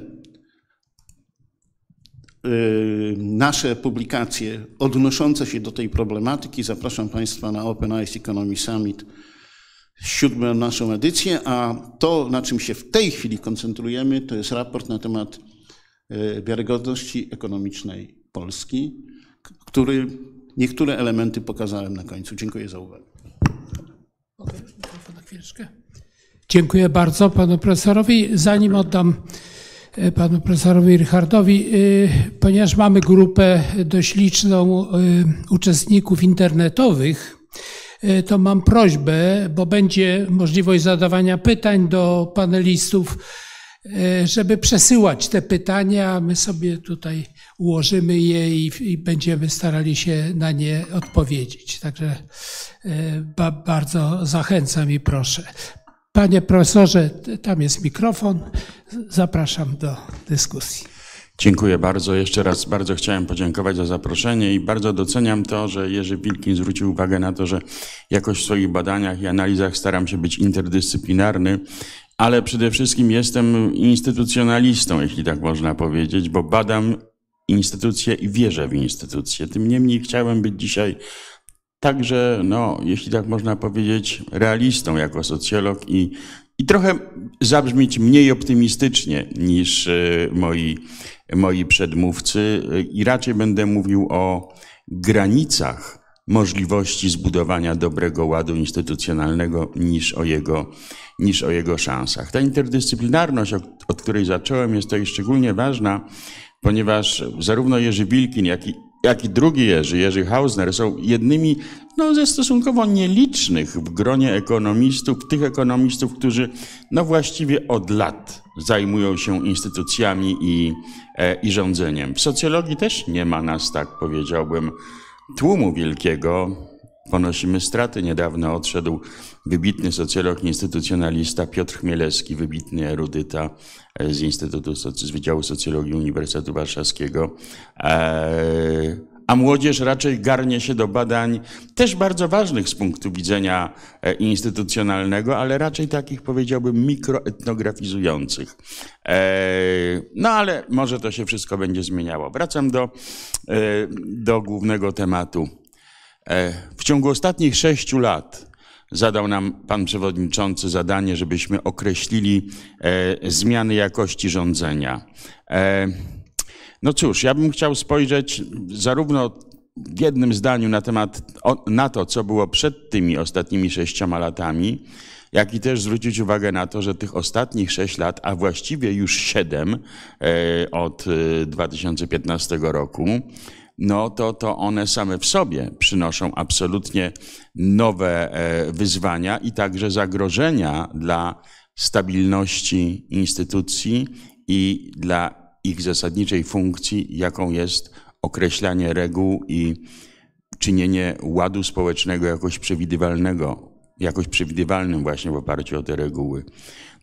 y, nasze publikacje odnoszące się do tej problematyki. Zapraszam Państwa na Open Eyes Economy Summit siódmą naszą edycję, a to, na czym się w tej chwili koncentrujemy, to jest raport na temat e, wiarygodności ekonomicznej Polski, który niektóre elementy pokazałem na końcu. Dziękuję za uwagę. Dziękuję bardzo panu profesorowi. Zanim oddam e, panu profesorowi Richardowi, e, ponieważ mamy grupę dość liczną uczestników internetowych, to mam prośbę, bo będzie możliwość zadawania pytań do panelistów, e, żeby przesyłać te pytania. My sobie tutaj ułożymy je i, i będziemy starali się na nie odpowiedzieć. Także e, ba, bardzo zachęcam i proszę. Panie profesorze, tam jest mikrofon. Zapraszam do dyskusji. Dziękuję bardzo. Jeszcze raz bardzo chciałem podziękować za zaproszenie i bardzo doceniam to, że Jerzy Wilkin zwrócił uwagę na to, że jakoś w swoich badaniach i analizach staram się być interdyscyplinarny, ale przede wszystkim jestem instytucjonalistą, jeśli tak można powiedzieć, bo badam instytucje i wierzę w instytucje. Tym niemniej chciałem być dzisiaj także, no, jeśli tak można powiedzieć, realistą jako socjolog i, i trochę zabrzmieć mniej optymistycznie niż e, moi moi przedmówcy i raczej będę mówił o granicach możliwości zbudowania dobrego ładu instytucjonalnego niż o jego, niż o jego szansach. Ta interdyscyplinarność, od której zacząłem, jest tutaj szczególnie ważna, ponieważ zarówno Jerzy Wilkin, jak i, jak i drugi Jerzy, Jerzy Hausner, są jednymi no, ze stosunkowo nielicznych w gronie ekonomistów, tych ekonomistów, którzy no, właściwie od lat zajmują się instytucjami i, e, i rządzeniem. W socjologii też nie ma nas, tak powiedziałbym, tłumu wielkiego. Ponosimy straty. Niedawno odszedł wybitny socjolog, instytucjonalista Piotr Chmielewski, wybitny erudyta e, z Instytutu, z Wydziału Socjologii Uniwersytetu Warszawskiego. E, a młodzież raczej garnie się do badań też bardzo ważnych z punktu widzenia e, instytucjonalnego, ale raczej takich powiedziałbym mikroetnografizujących. No ale może to się wszystko będzie zmieniało. Wracam do, do głównego tematu. W ciągu ostatnich sześciu lat zadał nam pan przewodniczący zadanie, żebyśmy określili zmiany jakości rządzenia. No cóż, ja bym chciał spojrzeć zarówno w jednym zdaniu na temat na to, co było przed tymi ostatnimi sześcioma latami, jak i też zwrócić uwagę na to, że tych ostatnich sześć lat, a właściwie już siedem e, od 2015 e, roku, no to, to one same w sobie przynoszą absolutnie nowe e, wyzwania i także zagrożenia dla stabilności instytucji i dla ich zasadniczej funkcji, jaką jest określanie reguł i czynienie ładu społecznego jakoś przewidywalnego, jakoś przewidywalnym właśnie w oparciu o te reguły.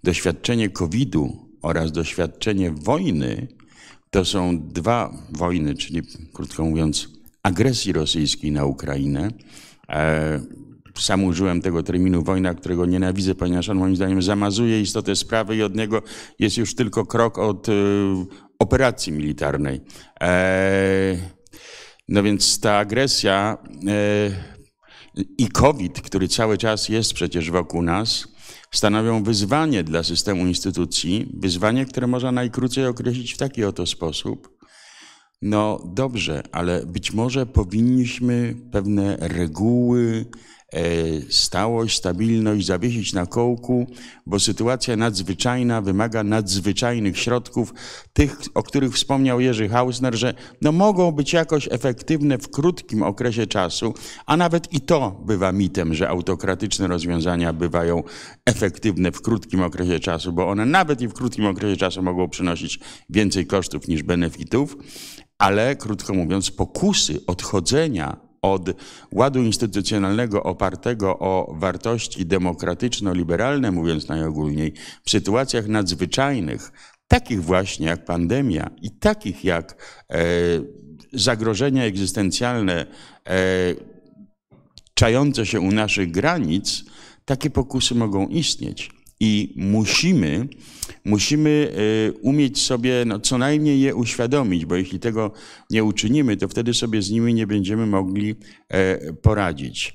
Doświadczenie COVID-u oraz doświadczenie wojny to są dwa wojny, czyli krótko mówiąc, agresji rosyjskiej na Ukrainę. E, sam użyłem tego terminu wojna, którego nienawidzę, ponieważ on moim zdaniem zamazuje istotę sprawy i od niego jest już tylko krok od e, operacji militarnej. E, no więc ta agresja e, i COVID, który cały czas jest przecież wokół nas, stanowią wyzwanie dla systemu instytucji, wyzwanie, które można najkrócej określić w taki oto sposób. No dobrze, ale być może powinniśmy pewne reguły, stałość, stabilność zawiesić na kołku, bo sytuacja nadzwyczajna wymaga nadzwyczajnych środków, tych, o których wspomniał Jerzy Hausner, że no mogą być jakoś efektywne w krótkim okresie czasu, a nawet i to bywa mitem, że autokratyczne rozwiązania bywają efektywne w krótkim okresie czasu, bo one nawet i w krótkim okresie czasu mogą przynosić więcej kosztów niż benefitów, ale krótko mówiąc, pokusy odchodzenia od ładu instytucjonalnego opartego o wartości demokratyczno-liberalne, mówiąc najogólniej, w sytuacjach nadzwyczajnych, takich właśnie jak pandemia i takich jak e, zagrożenia egzystencjalne e, czające się u naszych granic, takie pokusy mogą istnieć. I musimy, musimy e, umieć sobie no, co najmniej je uświadomić, bo jeśli tego nie uczynimy, to wtedy sobie z nimi nie będziemy mogli e, poradzić.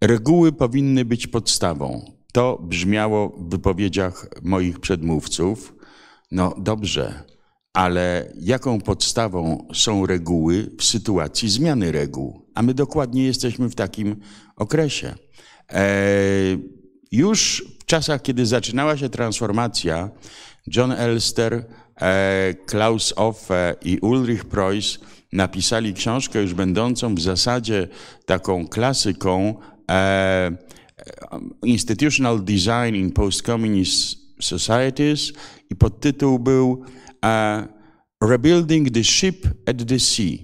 Reguły powinny być podstawą. To brzmiało w wypowiedziach moich przedmówców. No dobrze, ale jaką podstawą są reguły w sytuacji zmiany reguł? A my dokładnie jesteśmy w takim okresie. E, już w czasach, kiedy zaczynała się transformacja, John Elster, e, Klaus Offe i Ulrich Preuss napisali książkę już będącą w zasadzie taką klasyką e, Institutional Design in Post-Communist Societies i podtytuł był Rebuilding the Ship at the Sea.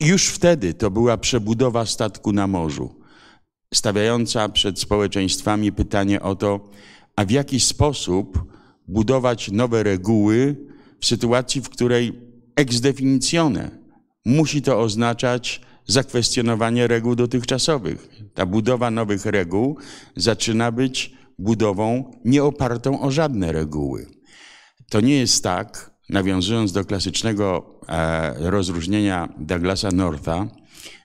Już wtedy to była przebudowa statku na morzu, stawiająca przed społeczeństwami pytanie o to, a w jaki sposób budować nowe reguły w sytuacji, w której ex definitione musi to oznaczać zakwestionowanie reguł dotychczasowych. Ta budowa nowych reguł zaczyna być budową nieopartą o żadne reguły. To nie jest tak, nawiązując do klasycznego e, rozróżnienia Douglasa Northa,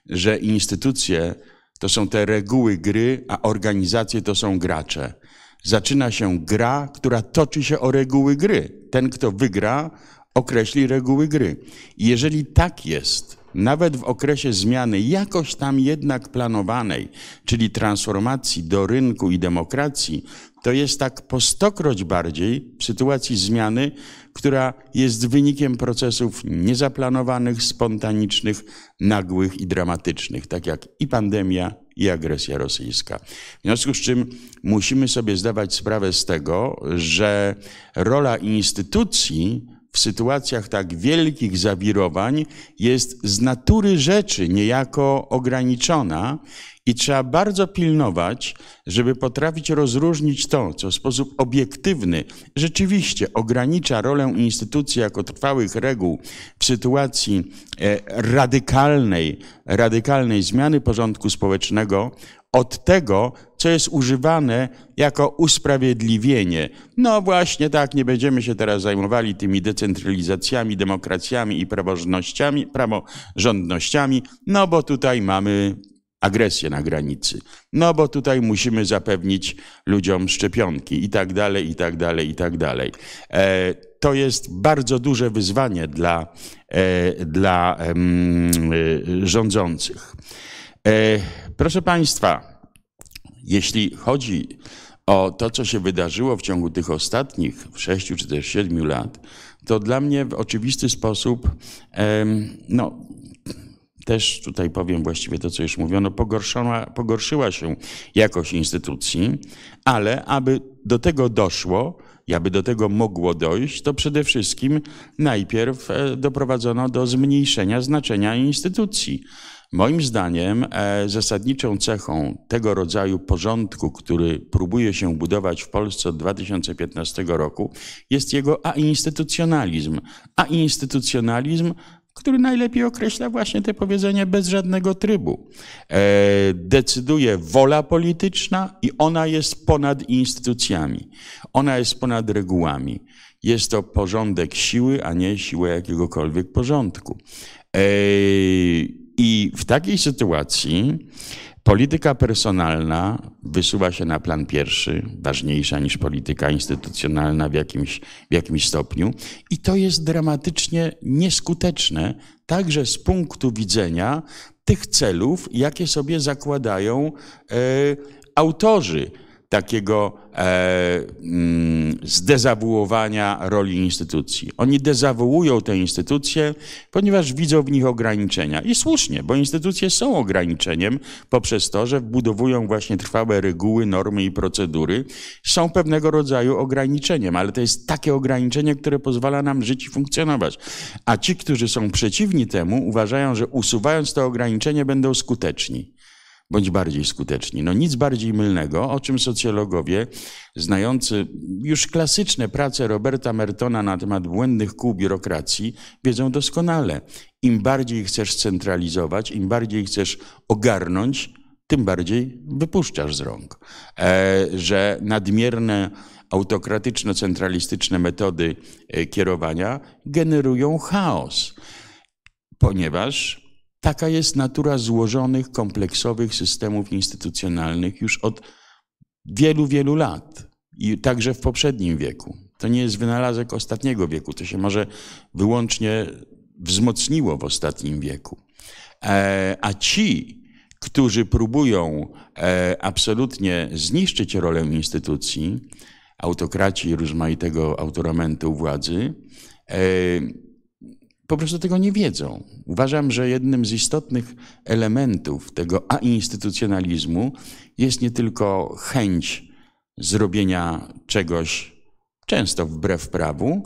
że instytucje to są te reguły gry, a organizacje to są gracze. Zaczyna się gra, która toczy się o reguły gry. Ten, kto wygra, określi reguły gry. I jeżeli tak jest, nawet w okresie zmiany jakoś tam jednak planowanej, czyli transformacji do rynku i demokracji, to jest tak po stokroć bardziej w sytuacji zmiany, która jest wynikiem procesów niezaplanowanych, spontanicznych, nagłych i dramatycznych, tak jak i pandemia, i agresja rosyjska. W związku z czym musimy sobie zdawać sprawę z tego, że rola instytucji w sytuacjach tak wielkich zawirowań jest z natury rzeczy niejako ograniczona i trzeba bardzo pilnować, żeby potrafić rozróżnić to, co w sposób obiektywny rzeczywiście ogranicza rolę instytucji jako trwałych reguł w sytuacji e, radykalnej, radykalnej zmiany porządku społecznego, od tego, co jest używane jako usprawiedliwienie. No właśnie tak, nie będziemy się teraz zajmowali tymi decentralizacjami, demokracjami i praworządnościami, praworządnościami, no bo tutaj mamy agresję na granicy. No bo tutaj musimy zapewnić ludziom szczepionki i tak dalej, i tak dalej, i tak dalej. E, to jest bardzo duże wyzwanie dla, e, dla e, rządzących. Proszę Państwa, jeśli chodzi o to, co się wydarzyło w ciągu tych ostatnich sześciu czy też siedmiu lat, to dla mnie w oczywisty sposób no, też tutaj powiem właściwie to, co już mówiono, pogorszyła, pogorszyła się jakość instytucji, ale aby do tego doszło, i aby do tego mogło dojść, to przede wszystkim najpierw e, doprowadzono do zmniejszenia znaczenia instytucji. Moim zdaniem e, zasadniczą cechą tego rodzaju porządku, który próbuje się budować w Polsce od 2015 roku, jest jego ainstytucjonalizm. A instytucjonalizm który najlepiej określa właśnie te powiedzenie bez żadnego trybu. E, decyduje wola polityczna i ona jest ponad instytucjami. Ona jest ponad regułami. Jest to porządek siły, a nie siła jakiegokolwiek porządku. E, I w takiej sytuacji Polityka personalna wysuwa się na plan pierwszy, ważniejsza niż polityka instytucjonalna w jakimś, w jakimś stopniu, i to jest dramatycznie nieskuteczne, także z punktu widzenia tych celów, jakie sobie zakładają e, autorzy takiego e, mm, zdezawuowania roli instytucji. Oni dezawuują te instytucje, ponieważ widzą w nich ograniczenia. I słusznie, bo instytucje są ograniczeniem poprzez to, że wbudowują właśnie trwałe reguły, normy i procedury. Są pewnego rodzaju ograniczeniem, ale to jest takie ograniczenie, które pozwala nam żyć i funkcjonować. A ci, którzy są przeciwni temu, uważają, że usuwając to ograniczenie będą skuteczni bądź bardziej skuteczni. No nic bardziej mylnego, o czym socjologowie znający już klasyczne prace Roberta Mertona na temat błędnych kół biurokracji wiedzą doskonale. Im bardziej chcesz centralizować, im bardziej chcesz ogarnąć, tym bardziej wypuszczasz z rąk. E, że nadmierne autokratyczno-centralistyczne metody e, kierowania generują chaos, ponieważ Taka jest natura złożonych, kompleksowych systemów instytucjonalnych już od wielu, wielu lat i także w poprzednim wieku. To nie jest wynalazek ostatniego wieku, to się może wyłącznie wzmocniło w ostatnim wieku. E, a ci, którzy próbują e, absolutnie zniszczyć rolę instytucji, autokraci rozmaitego autoramentu władzy, e, po prostu tego nie wiedzą. Uważam, że jednym z istotnych elementów tego ainstytucjonalizmu jest nie tylko chęć zrobienia czegoś często wbrew prawu,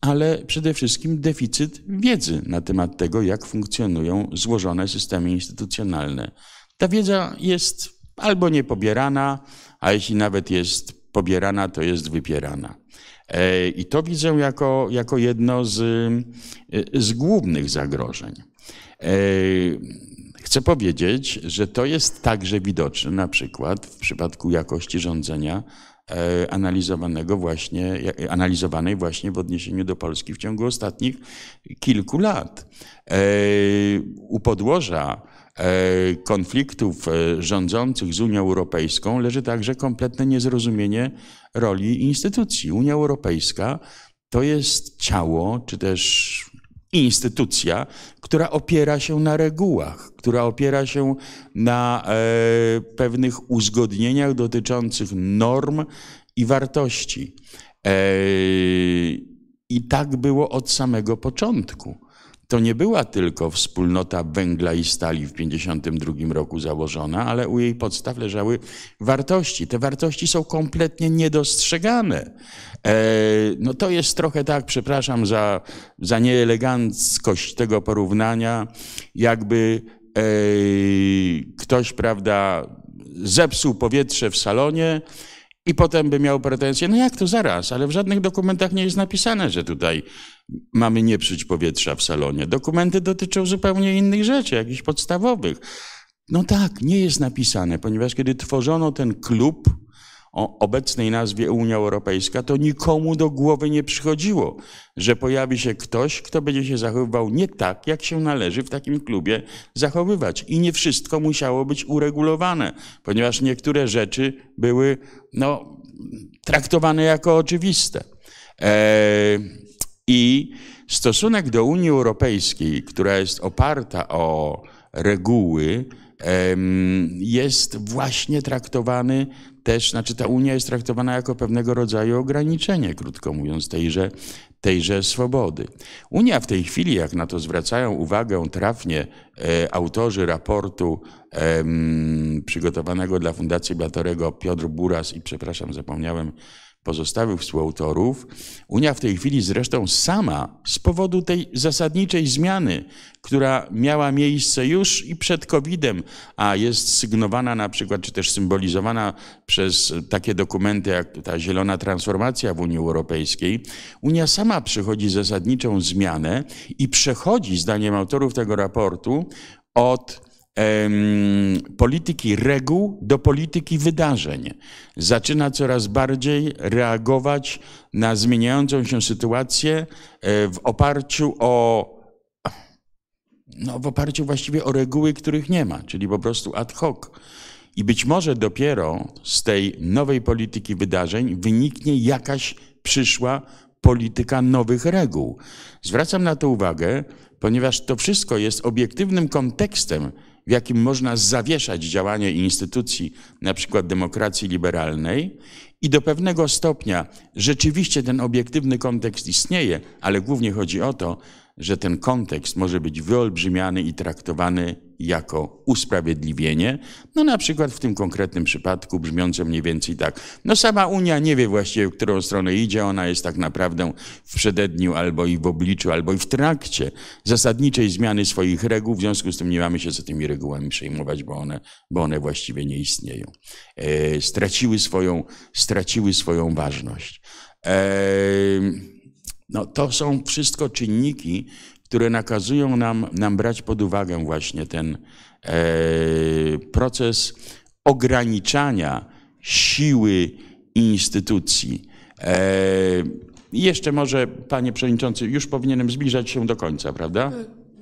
ale przede wszystkim deficyt wiedzy na temat tego, jak funkcjonują złożone systemy instytucjonalne. Ta wiedza jest albo niepobierana, a jeśli nawet jest pobierana, to jest wypierana. E, I to widzę jako, jako jedno z, e, z głównych zagrożeń. E, chcę powiedzieć, że to jest także widoczne na przykład w przypadku jakości rządzenia analizowanego właśnie, analizowanej właśnie w odniesieniu do Polski w ciągu ostatnich kilku lat. U podłoża konfliktów rządzących z Unią Europejską leży także kompletne niezrozumienie roli instytucji. Unia Europejska to jest ciało, czy też instytucja, która opiera się na regułach, która opiera się na e, pewnych uzgodnieniach dotyczących norm i wartości. I tak było od samego początku to nie była tylko wspólnota węgla i stali w 1952 roku założona, ale u jej podstaw leżały wartości. Te wartości są kompletnie niedostrzegane. E, no to jest trochę tak, przepraszam za, za nieeleganckość tego porównania, jakby e, ktoś, prawda, zepsuł powietrze w salonie, i potem by miał pretensje, no jak to zaraz, ale w żadnych dokumentach nie jest napisane, że tutaj mamy nie psuć powietrza w salonie. Dokumenty dotyczą zupełnie innych rzeczy, jakichś podstawowych. No tak, nie jest napisane, ponieważ kiedy tworzono ten klub o obecnej nazwie Unia Europejska, to nikomu do głowy nie przychodziło, że pojawi się ktoś, kto będzie się zachowywał nie tak, jak się należy w takim klubie zachowywać. I nie wszystko musiało być uregulowane, ponieważ niektóre rzeczy były no, traktowane jako oczywiste. Eee, i stosunek do Unii Europejskiej, która jest oparta o reguły, jest właśnie traktowany też, znaczy ta Unia jest traktowana jako pewnego rodzaju ograniczenie, krótko mówiąc, tejże, tejże swobody. Unia w tej chwili, jak na to zwracają uwagę trafnie e, autorzy raportu e, przygotowanego dla Fundacji Batorego Piotr Buras i przepraszam, zapomniałem pozostałych współautorów. Unia w tej chwili zresztą sama z powodu tej zasadniczej zmiany, która miała miejsce już i przed COVID-em, a jest sygnowana na przykład, czy też symbolizowana przez takie dokumenty jak ta zielona transformacja w Unii Europejskiej, Unia sama przychodzi zasadniczą zmianę i przechodzi, zdaniem autorów tego raportu, od polityki reguł do polityki wydarzeń. Zaczyna coraz bardziej reagować na zmieniającą się sytuację e, w oparciu o no, w oparciu właściwie o reguły, których nie ma, czyli po prostu ad hoc. I być może dopiero z tej nowej polityki wydarzeń wyniknie jakaś przyszła polityka nowych reguł. Zwracam na to uwagę, ponieważ to wszystko jest obiektywnym kontekstem w jakim można zawieszać działanie instytucji, na przykład demokracji liberalnej, i do pewnego stopnia rzeczywiście ten obiektywny kontekst istnieje, ale głównie chodzi o to, że ten kontekst może być wyolbrzymiany i traktowany jako usprawiedliwienie, no na przykład w tym konkretnym przypadku brzmiące mniej więcej tak. No sama Unia nie wie właściwie, w którą stronę idzie, ona jest tak naprawdę w przededniu albo i w obliczu, albo i w trakcie zasadniczej zmiany swoich reguł, w związku z tym nie mamy się co tymi regułami przejmować, bo one, bo one właściwie nie istnieją. E, straciły, swoją, straciły swoją ważność. E, no, to są wszystko czynniki, które nakazują nam, nam brać pod uwagę właśnie ten e, proces ograniczania siły instytucji. E, jeszcze może, panie przewodniczący, już powinienem zbliżać się do końca, prawda?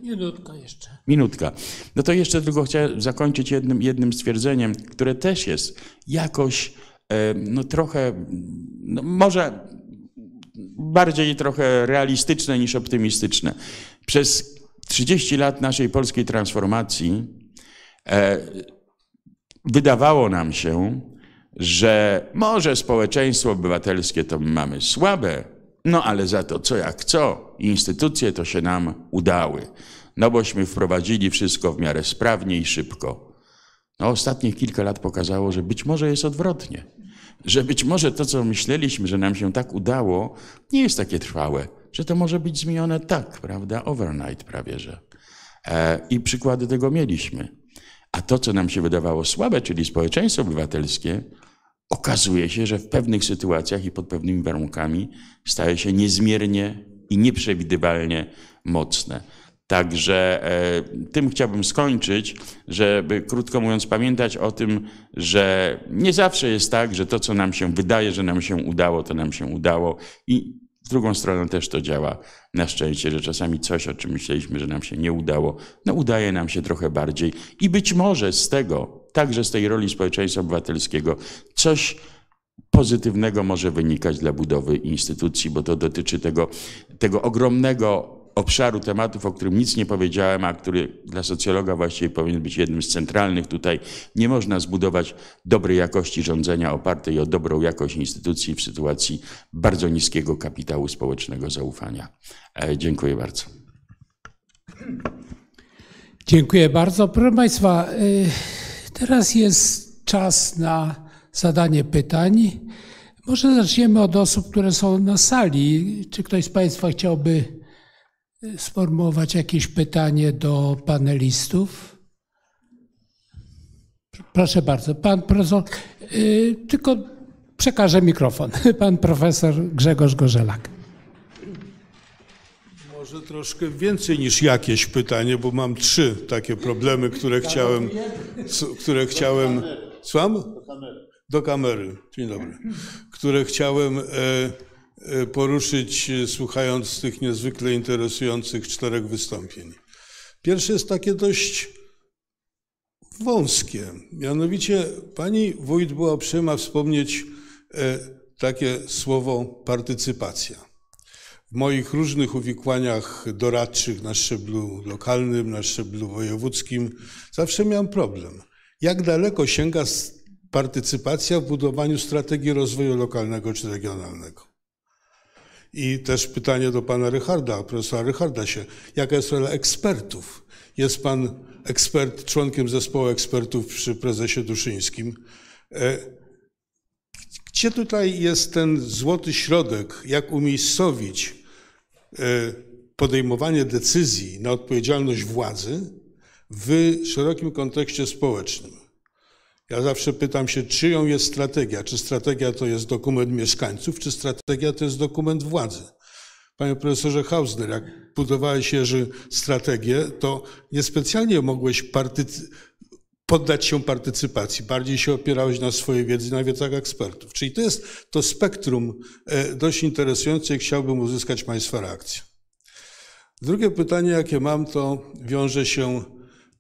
Minutka jeszcze. Minutka. No to jeszcze tylko chciałem zakończyć jednym, jednym stwierdzeniem, które też jest jakoś e, no trochę, no może bardziej trochę realistyczne niż optymistyczne. Przez 30 lat naszej polskiej transformacji e, wydawało nam się, że może społeczeństwo obywatelskie to mamy słabe, no ale za to co jak co, instytucje to się nam udały. No bośmy wprowadzili wszystko w miarę sprawnie i szybko. No ostatnich kilka lat pokazało, że być może jest odwrotnie. Że być może to, co myśleliśmy, że nam się tak udało, nie jest takie trwałe. Że to może być zmienione tak, prawda, overnight prawie, że. E, I przykłady tego mieliśmy. A to, co nam się wydawało słabe, czyli społeczeństwo obywatelskie, okazuje się, że w pewnych sytuacjach i pod pewnymi warunkami staje się niezmiernie i nieprzewidywalnie mocne. Także e, tym chciałbym skończyć, żeby krótko mówiąc pamiętać o tym, że nie zawsze jest tak, że to, co nam się wydaje, że nam się udało, to nam się udało i w drugą stronę też to działa. Na szczęście, że czasami coś, o czym myśleliśmy, że nam się nie udało, no udaje nam się trochę bardziej. I być może z tego, także z tej roli społeczeństwa obywatelskiego, coś pozytywnego może wynikać dla budowy instytucji, bo to dotyczy tego, tego ogromnego obszaru tematów, o którym nic nie powiedziałem, a który dla socjologa właściwie powinien być jednym z centralnych. Tutaj nie można zbudować dobrej jakości rządzenia opartej o dobrą jakość instytucji w sytuacji bardzo niskiego kapitału społecznego zaufania. E, dziękuję bardzo. Dziękuję bardzo. Proszę Państwa, y, teraz jest czas na zadanie pytań. Może zaczniemy od osób, które są na sali. Czy ktoś z Państwa chciałby sformułować jakieś pytanie do panelistów? Proszę bardzo. Pan profesor, yy, tylko przekażę mikrofon. Pan profesor Grzegorz Gorzelak. Może troszkę więcej niż jakieś pytanie, bo mam trzy takie problemy, które chciałem, które chciałem, słucham? Do kamery. Dzień dobry. Które chciałem e, poruszyć, e, słuchając tych niezwykle interesujących czterech wystąpień. Pierwsze jest takie dość wąskie. Mianowicie pani wójt była uprzejma wspomnieć e, takie słowo partycypacja. W moich różnych uwikłaniach doradczych na szczeblu lokalnym, na szczeblu wojewódzkim zawsze miałem problem. Jak daleko sięga partycypacja w budowaniu strategii rozwoju lokalnego czy regionalnego? I też pytanie do pana Rycharda, profesora Rycharda się. Jaka jest rola ekspertów? Jest pan ekspert, członkiem zespołu ekspertów przy prezesie Duszyńskim. E, gdzie tutaj jest ten złoty środek, jak umiejscowić e, podejmowanie decyzji na odpowiedzialność władzy w szerokim kontekście społecznym? Ja zawsze pytam się, czyją jest strategia? Czy strategia to jest dokument mieszkańców, czy strategia to jest dokument władzy? Panie profesorze Hausner, jak budowałeś że strategię, to niespecjalnie mogłeś partycy- poddać się partycypacji, bardziej się opierałeś na swojej wiedzy, na wiedzach ekspertów. Czyli to jest to spektrum e, dość interesujące i chciałbym uzyskać Państwa reakcję. Drugie pytanie, jakie mam, to wiąże się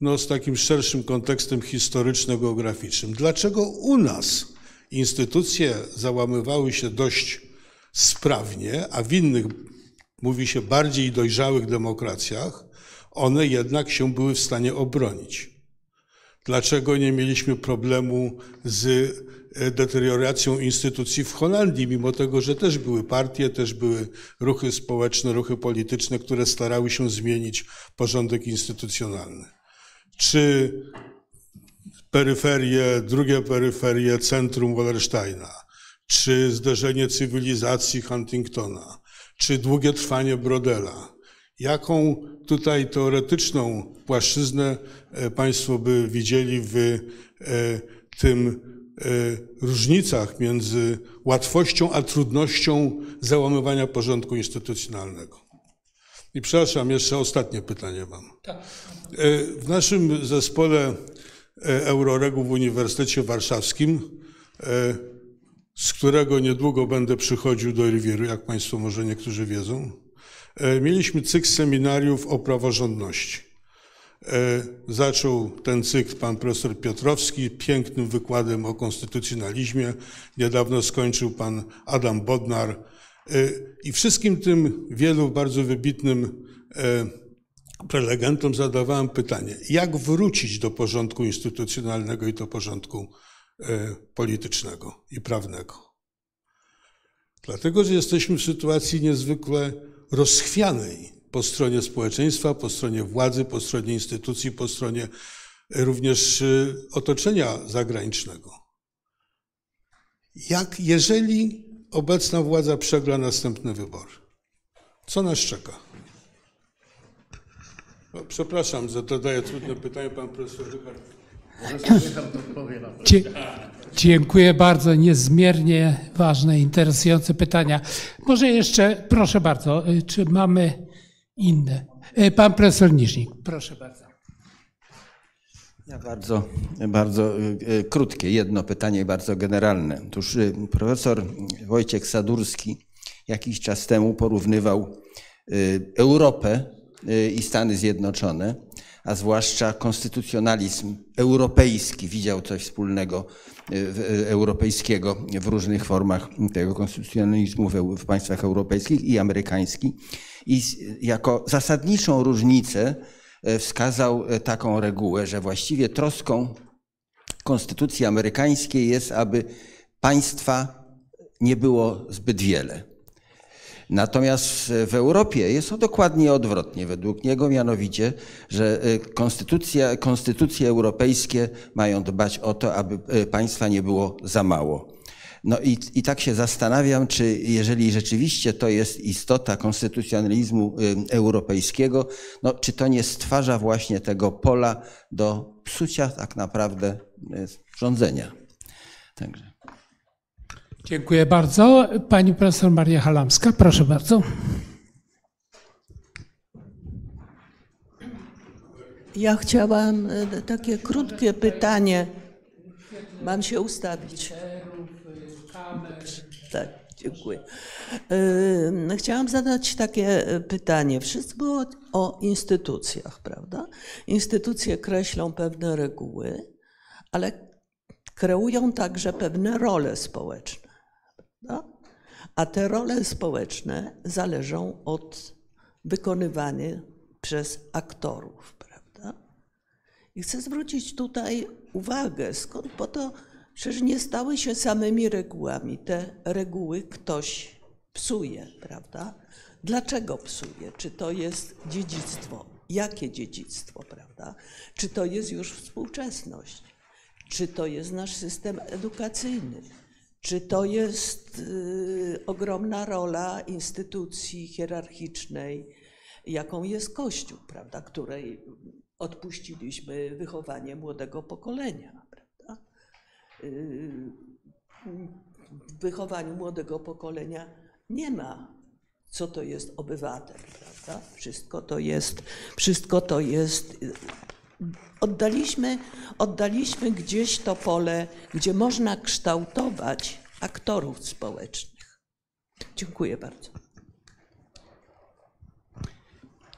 no, z takim szerszym kontekstem historyczno-geograficznym. Dlaczego u nas instytucje załamywały się dość sprawnie, a w innych, mówi się, bardziej dojrzałych demokracjach, one jednak się były w stanie obronić? Dlaczego nie mieliśmy problemu z e, deterioracją instytucji w Holandii, mimo tego, że też były partie, też były ruchy społeczne, ruchy polityczne, które starały się zmienić porządek instytucjonalny? Czy peryferie, drugie peryferie centrum Wallersteina, czy zderzenie cywilizacji Huntingtona, czy długie trwanie Brodela. Jaką tutaj teoretyczną płaszczyznę e, Państwo by widzieli w e, tym e, różnicach między łatwością a trudnością załamywania porządku instytucjonalnego? I przepraszam, jeszcze ostatnie pytanie mam. Tak. E, w naszym zespole e, Euroregu w Uniwersytecie Warszawskim, e, z którego niedługo będę przychodził do Riviera, jak Państwo może niektórzy wiedzą, mieliśmy cykl seminariów o praworządności. Zaczął ten cykl pan profesor Piotrowski pięknym wykładem o konstytucjonalizmie. Niedawno skończył pan Adam Bodnar. E, I wszystkim tym wielu bardzo wybitnym prelegentom zadawałem pytanie, jak wrócić do porządku instytucjonalnego i do porządku politycznego i prawnego. Dlatego, że jesteśmy w sytuacji niezwykle rozchwianej po stronie społeczeństwa, po stronie władzy, po stronie instytucji, po stronie również otoczenia zagranicznego. Jak jeżeli obecna władza przegra następne wybory? Co nas czeka? No, przepraszam, zadaję trudne pytanie, pan profesor Rychard. Dzie dziękuję bardzo, niezmiernie ważne, interesujące pytania. Może jeszcze, proszę bardzo, y, czy mamy inne? Y, pan profesor Niżnik, proszę bardzo. Bardzo, bardzo y, krótkie, jedno pytanie bardzo generalne. Otóż profesor Wojciech Sadurski jakiś czas temu porównywał Europę i Stany Zjednoczone a zwłaszcza konstytucjonalizm europejski widział coś wspólnego e, e, europejskiego w różnych formach tego konstytucjonalizmu w państwach europejskich i amerykańskich. I jako zasadniczą różnicę e, wskazał taką regułę, że właściwie troską konstytucji amerykańskiej jest, aby państwa nie było zbyt wiele. Natomiast w Europie jest to dokładnie odwrotnie według niego, mianowicie, że konstytucja, konstytucje europejskie mają dbać o to, aby państwa nie było za mało. No i, i tak się zastanawiam, czy jeżeli rzeczywiście to jest istota konstytucjonalizmu y, europejskiego, no, czy to nie stwarza właśnie tego pola do psucia tak naprawdę rządzenia. Także. Dziękuję bardzo. Pani profesor Maria Halamska, proszę bardzo. Ja chciałam e, takie krótkie pytanie. Mam się ustawić. Tak, dziękuję. E, chciałam zadać takie pytanie. Wszystko było o instytucjach, prawda? Instytucje kreślą pewne reguły, ale kreują także pewne role społeczne. A te role społeczne zależą od wykonywania przez aktorów, prawda? I chcę zwrócić tutaj uwagę, skąd po to przecież nie stały się samymi regułami. Te reguły ktoś psuje, prawda? Dlaczego psuje? Czy to jest dziedzictwo? Jakie dziedzictwo, prawda? Czy to jest już współczesność? Czy to jest nasz system edukacyjny? Czy to jest y, ogromna rola instytucji hierarchicznej, jaką jest Kościół, prawda, której odpuściliśmy wychowanie młodego pokolenia. W wychowaniu młodego pokolenia nie ma, co to jest obywatel, prawda? Wszystko to jest, wszystko to jest oddaliśmy, oddaliśmy gdzieś to pole, gdzie można kształtować aktorów społecznych. Dziękuję bardzo.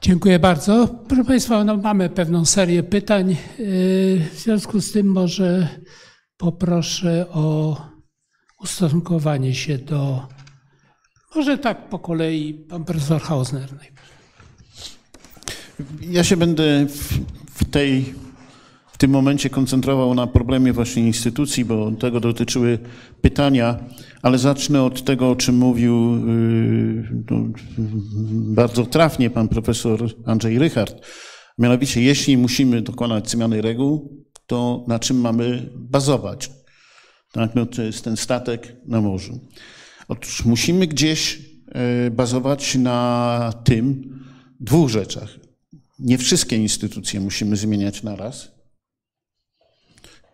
Dziękuję bardzo. Proszę Państwa, no mamy pewną serię pytań. Yy, w związku z tym może poproszę o ustosunkowanie się do. Może tak po kolei, pan profesor Hausner. Ja się będę w, tej w tym momencie koncentrował na problemie właśnie instytucji, bo tego dotyczyły pytania, ale zacznę od tego, o czym mówił yy, no, bardzo trafnie pan profesor Andrzej Rychard. Mianowicie, jeśli musimy dokonać zmiany reguł, to na czym mamy bazować? Tak, no to jest ten statek na morzu. Otóż musimy gdzieś yy, bazować na tym dwóch rzeczach. Nie wszystkie instytucje musimy zmieniać naraz,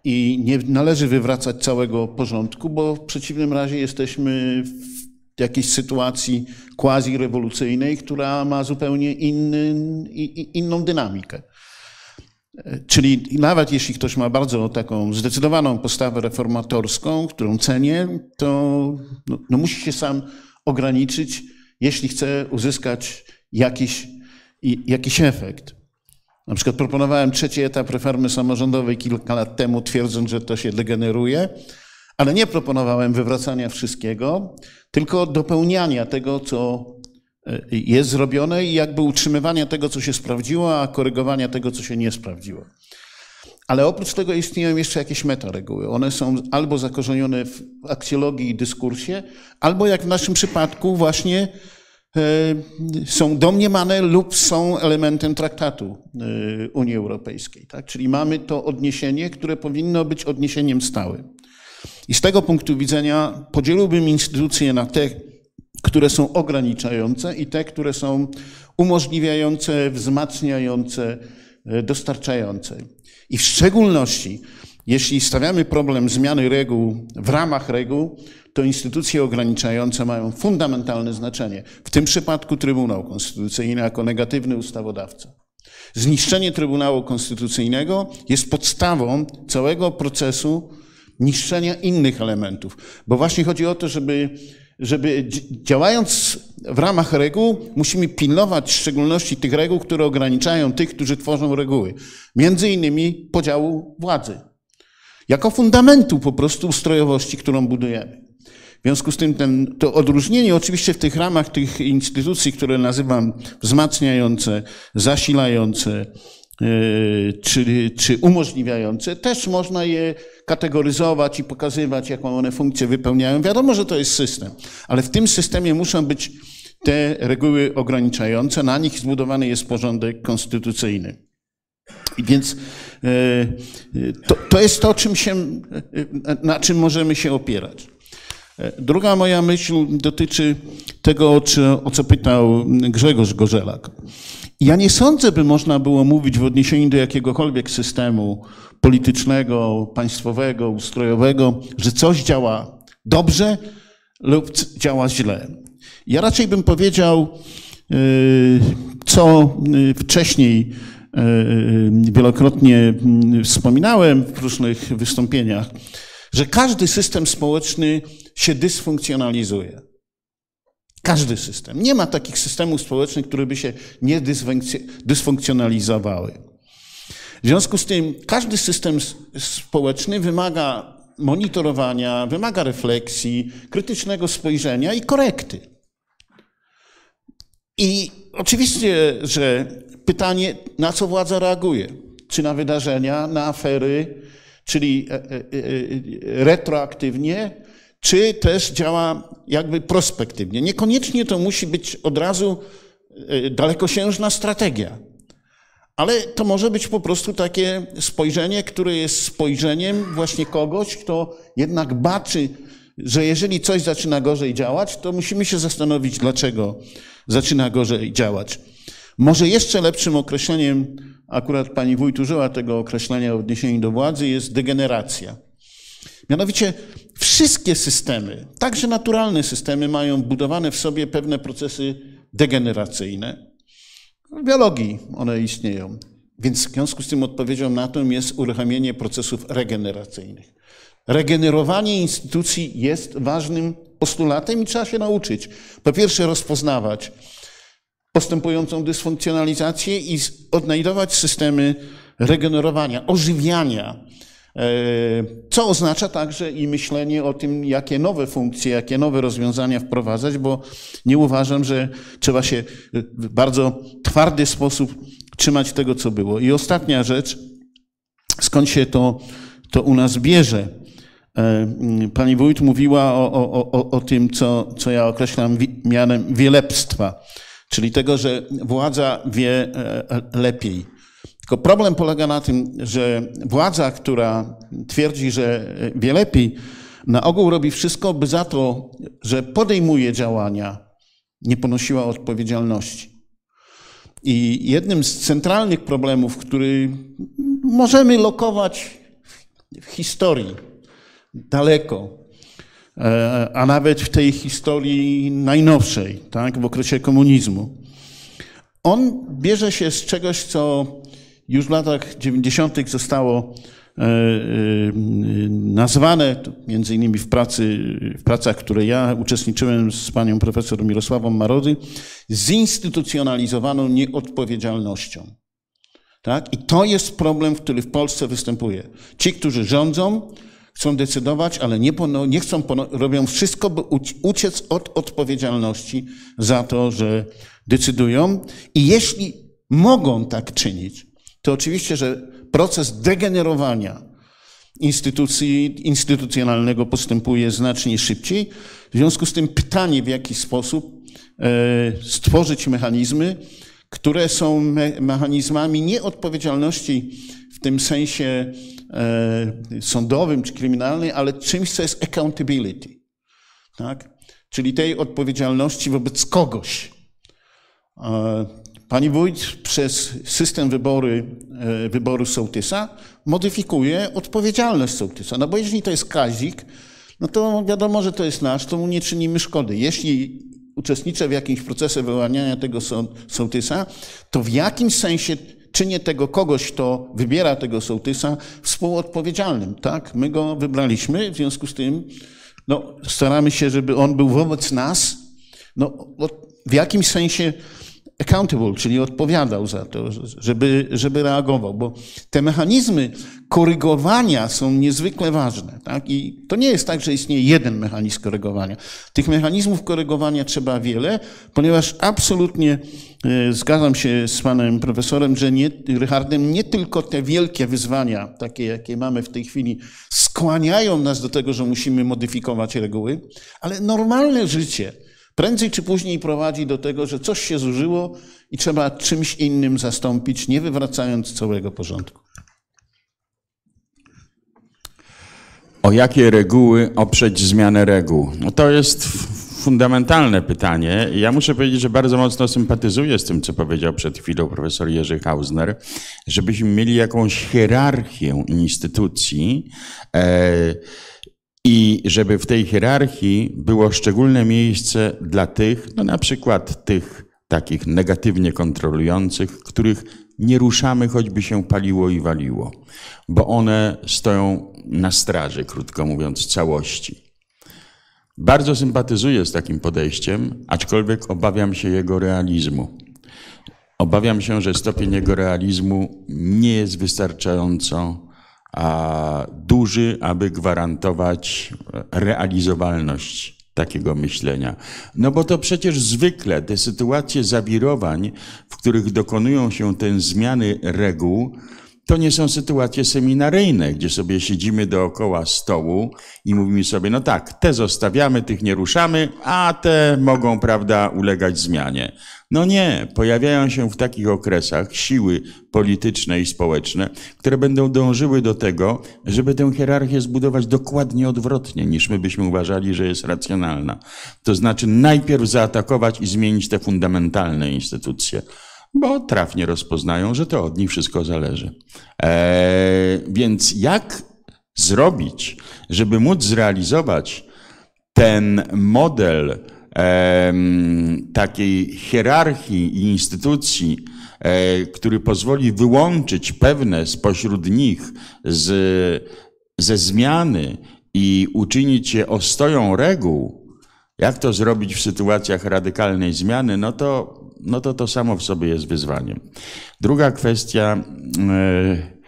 i nie należy wywracać całego porządku, bo w przeciwnym razie jesteśmy w jakiejś sytuacji quasi-rewolucyjnej, która ma zupełnie inny, inną dynamikę. Czyli nawet jeśli ktoś ma bardzo taką zdecydowaną postawę reformatorską, którą cenię, to no, no musi się sam ograniczyć, jeśli chce uzyskać jakiś, jakiś efekt. Na przykład proponowałem trzeci etap reformy samorządowej kilka lat temu, twierdząc, że to się degeneruje, ale nie proponowałem wywracania wszystkiego, tylko dopełniania tego, co jest zrobione i jakby utrzymywania tego, co się sprawdziło, a korygowania tego, co się nie sprawdziło. Ale oprócz tego istnieją jeszcze jakieś metareguły. One są albo zakorzenione w aksjologii i dyskursie, albo jak w naszym przypadku właśnie e, są domniemane lub są elementem traktatu e, Unii Europejskiej. Tak? Czyli mamy to odniesienie, które powinno być odniesieniem stałym. I z tego punktu widzenia podzieliłbym instytucje na te, które są ograniczające i te, które są umożliwiające, wzmacniające, e, dostarczające. I w szczególności, jeśli stawiamy problem zmiany reguł w ramach reguł, to instytucje ograniczające mają fundamentalne znaczenie. W tym przypadku Trybunał Konstytucyjny jako negatywny ustawodawca. Zniszczenie Trybunału Konstytucyjnego jest podstawą całego procesu niszczenia innych elementów. Bo właśnie chodzi o to, żeby, żeby działając w ramach reguł, musimy pilnować w szczególności tych reguł, które ograniczają tych, którzy tworzą reguły. Między innymi podziału władzy. Jako fundamentu po prostu ustrojowości, którą budujemy. W związku z tym ten, to odróżnienie oczywiście w tych ramach tych instytucji, które nazywam wzmacniające, zasilające, E, czy, czy umożliwiające, też można je kategoryzować i pokazywać, jaką one funkcję wypełniają. Wiadomo, że to jest system, ale w tym systemie muszą być te reguły ograniczające, na nich zbudowany jest porządek konstytucyjny. I więc e, to, to jest to, czym się, na czym możemy się opierać. E, druga moja myśl dotyczy tego, o co pytał Grzegorz Gorzelak. Ja nie sądzę, by można było mówić w odniesieniu do jakiegokolwiek systemu politycznego, państwowego, ustrojowego, że coś działa dobrze lub działa źle. Ja raczej bym powiedział, yy, co yy, wcześniej yy, wielokrotnie wspominałem w różnych wystąpieniach, że każdy system społeczny się dysfunkcjonalizuje. Każdy system. Nie ma takich systemów społecznych, które by się nie dysfunkcjonalizowały. W związku z tym każdy system społeczny wymaga monitorowania, wymaga refleksji, krytycznego spojrzenia i korekty. I oczywiście, że pytanie, na co władza reaguje? Czy na wydarzenia, na afery, czyli e, e, e, retroaktywnie, czy też działa jakby prospektywnie. Niekoniecznie to musi być od razu dalekosiężna strategia, ale to może być po prostu takie spojrzenie, które jest spojrzeniem właśnie kogoś, kto jednak baczy, że jeżeli coś zaczyna gorzej działać, to musimy się zastanowić, dlaczego zaczyna gorzej działać. Może jeszcze lepszym określeniem, akurat pani wójt użyła tego określenia w odniesieniu do władzy, jest degeneracja. Mianowicie wszystkie systemy, także naturalne systemy, mają budowane w sobie pewne procesy degeneracyjne. Biologii one istnieją. Więc w związku z tym odpowiedzią na to jest uruchomienie procesów regeneracyjnych. Regenerowanie instytucji jest ważnym postulatem i trzeba się nauczyć. Po pierwsze, rozpoznawać postępującą dysfunkcjonalizację i odnajdować systemy regenerowania, ożywiania co oznacza także i myślenie o tym, jakie nowe funkcje, jakie nowe rozwiązania wprowadzać, bo nie uważam, że trzeba się w bardzo twardy sposób trzymać tego, co było. I ostatnia rzecz, skąd się to, to u nas bierze. E, pani wójt mówiła o, o, o, o tym, co, co ja określam mianem wielepstwa, czyli tego, że władza wie e, lepiej. Tylko problem polega na tym, że władza, która twierdzi, że wie lepiej, na ogół robi wszystko, by za to, że podejmuje działania, nie ponosiła odpowiedzialności. I jednym z centralnych problemów, który możemy lokować w historii daleko, e, a nawet w tej historii najnowszej, tak, w okresie komunizmu, on bierze się z czegoś, co już w latach 90. zostało nazwane, między innymi w, pracy, w pracach, które ja uczestniczyłem z panią profesor Mirosławą Marody, zinstytucjonalizowaną nieodpowiedzialnością. Tak? I to jest problem, który w Polsce występuje. Ci, którzy rządzą, chcą decydować, ale nie, nie chcą, robią wszystko, by uciec od odpowiedzialności za to, że decydują. I jeśli mogą tak czynić, to oczywiście, że proces degenerowania instytucji, instytucjonalnego postępuje znacznie szybciej. W związku z tym pytanie, w jaki sposób e, stworzyć mechanizmy, które są me mechanizmami nieodpowiedzialności w tym sensie e, sądowym czy kryminalnym, ale czymś, co jest accountability. Tak? Czyli tej odpowiedzialności wobec kogoś. Pani wójt przez system wybory, e, wyboru sołtysa modyfikuje odpowiedzialność sołtysa. No bo jeżeli to jest kazik, no to wiadomo, że to jest nasz, to mu nie czynimy szkody. Jeśli uczestniczę w jakimś procesie wyłaniania tego sołtysa, to w jakimś sensie czynię tego kogoś, kto wybiera tego sołtysa, współodpowiedzialnym. Tak? My go wybraliśmy, w związku z tym no, staramy się, żeby on był wobec nas no, w jakimś sensie accountable, czyli odpowiadał za to, żeby, żeby reagował, bo te mechanizmy korygowania są niezwykle ważne. Tak? I to nie jest tak, że istnieje jeden mechanizm korygowania. Tych mechanizmów korygowania trzeba wiele, ponieważ absolutnie e, zgadzam się z panem profesorem, że nie, nie tylko te wielkie wyzwania, takie jakie mamy w tej chwili, skłaniają nas do tego, że musimy modyfikować reguły, ale normalne życie, prędzej czy później prowadzi do tego, że coś się zużyło i trzeba czymś innym zastąpić, nie wywracając całego porządku. O jakie reguły oprzeć zmianę reguł? No to jest fundamentalne pytanie. Ja muszę powiedzieć, że bardzo mocno sympatyzuję z tym, co powiedział przed chwilą profesor Jerzy Hausner, żebyśmy mieli jakąś hierarchię instytucji. E, i żeby w tej hierarchii było szczególne miejsce dla tych, no na przykład tych takich negatywnie kontrolujących, których nie ruszamy, choćby się paliło i waliło, bo one stoją na straży, krótko mówiąc, całości. Bardzo sympatyzuję z takim podejściem, aczkolwiek obawiam się jego realizmu. Obawiam się, że stopień jego realizmu nie jest wystarczająco duży, aby gwarantować realizowalność takiego myślenia. No bo to przecież zwykle te sytuacje zawirowań, w których dokonują się te zmiany reguł, to nie są sytuacje seminaryjne, gdzie sobie siedzimy dookoła stołu i mówimy sobie, no tak, te zostawiamy, tych nie ruszamy, a te mogą, prawda, ulegać zmianie. No nie, pojawiają się w takich okresach siły polityczne i społeczne, które będą dążyły do tego, żeby tę hierarchię zbudować dokładnie odwrotnie, niż my byśmy uważali, że jest racjonalna. To znaczy najpierw zaatakować i zmienić te fundamentalne instytucje bo trafnie rozpoznają, że to od nich wszystko zależy. Eee, więc jak zrobić, żeby móc zrealizować ten model e, takiej hierarchii i instytucji, e, który pozwoli wyłączyć pewne spośród nich z, ze zmiany i uczynić je ostoją reguł, jak to zrobić w sytuacjach radykalnej zmiany, no to no to to samo w sobie jest wyzwaniem. Druga kwestia, e,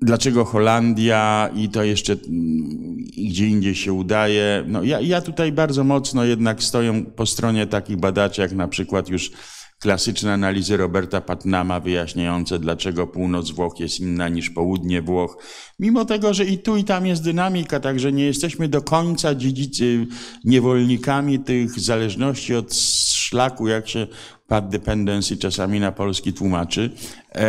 dlaczego Holandia i to jeszcze mm, gdzie indziej się udaje. No ja, ja tutaj bardzo mocno jednak stoję po stronie takich badaczy, jak na przykład już klasyczne analizy Roberta Patnama wyjaśniające, dlaczego północ Włoch jest inna niż południe Włoch. Mimo tego, że i tu, i tam jest dynamika, także nie jesteśmy do końca dziedzicy, niewolnikami tych zależności od szlaku, jak się path dependency czasami na polski tłumaczy. E,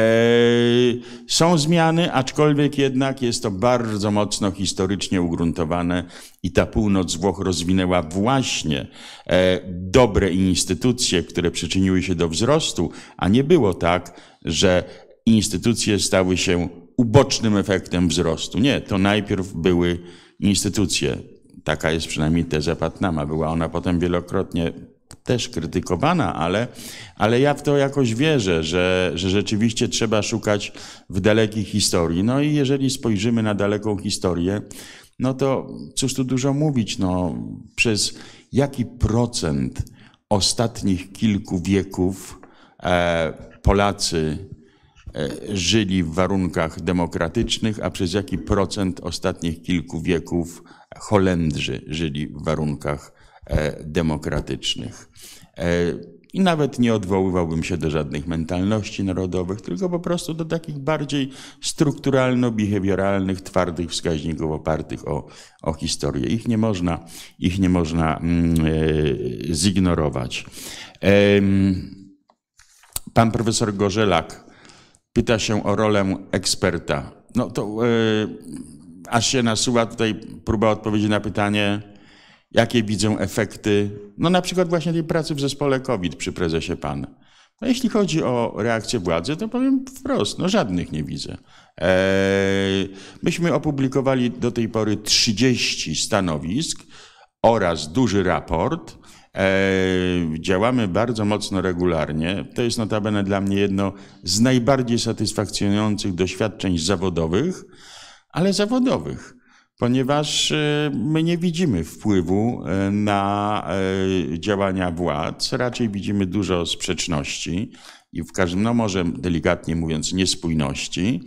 są zmiany, aczkolwiek jednak jest to bardzo mocno historycznie ugruntowane i ta północ Włoch rozwinęła właśnie e, dobre instytucje, które przyczyniły się do wzrostu, a nie było tak, że instytucje stały się ubocznym efektem wzrostu. Nie, to najpierw były instytucje. Taka jest przynajmniej teza Patnama. Była ona potem wielokrotnie też krytykowana, ale, ale ja w to jakoś wierzę, że, że rzeczywiście trzeba szukać w dalekiej historii. No i jeżeli spojrzymy na daleką historię, no to cóż tu dużo mówić, no przez jaki procent ostatnich kilku wieków e, Polacy e, żyli w warunkach demokratycznych, a przez jaki procent ostatnich kilku wieków Holendrzy żyli w warunkach demokratycznych. I nawet nie odwoływałbym się do żadnych mentalności narodowych, tylko po prostu do takich bardziej strukturalno-behawioralnych, twardych wskaźników opartych o, o historię. Ich nie można, ich nie można e, zignorować. E, pan profesor Gorzelak pyta się o rolę eksperta. No to e, aż się nasuwa tutaj próba odpowiedzi na pytanie, jakie widzę efekty, no na przykład właśnie tej pracy w zespole COVID przy prezesie PAN. No jeśli chodzi o reakcję władzy, to powiem wprost, no żadnych nie widzę. Eee, myśmy opublikowali do tej pory 30 stanowisk oraz duży raport. Eee, działamy bardzo mocno regularnie. To jest notabene dla mnie jedno z najbardziej satysfakcjonujących doświadczeń zawodowych, ale zawodowych ponieważ e, my nie widzimy wpływu e, na e, działania władz, raczej widzimy dużo sprzeczności i w każdym, no może delikatnie mówiąc, niespójności,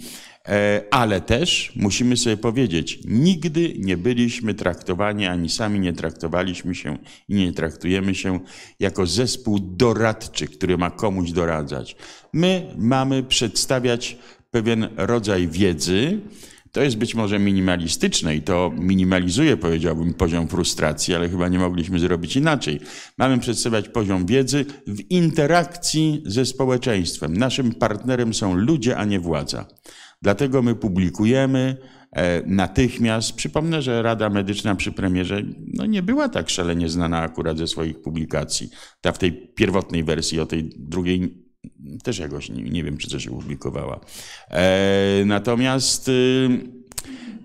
ale też musimy sobie powiedzieć, nigdy nie byliśmy traktowani, ani sami nie traktowaliśmy się i nie traktujemy się jako zespół doradczy, który ma komuś doradzać. My mamy przedstawiać pewien rodzaj wiedzy, to jest być może minimalistyczne i to minimalizuje, powiedziałbym, poziom frustracji, ale chyba nie mogliśmy zrobić inaczej. Mamy przedstawiać poziom wiedzy w interakcji ze społeczeństwem. Naszym partnerem są ludzie, a nie władza. Dlatego my publikujemy e, natychmiast. Przypomnę, że Rada Medyczna przy premierze no nie była tak szalenie znana akurat ze swoich publikacji. Ta w tej pierwotnej wersji, o tej drugiej też jakoś nie, nie wiem, czy coś publikowała. E, natomiast y,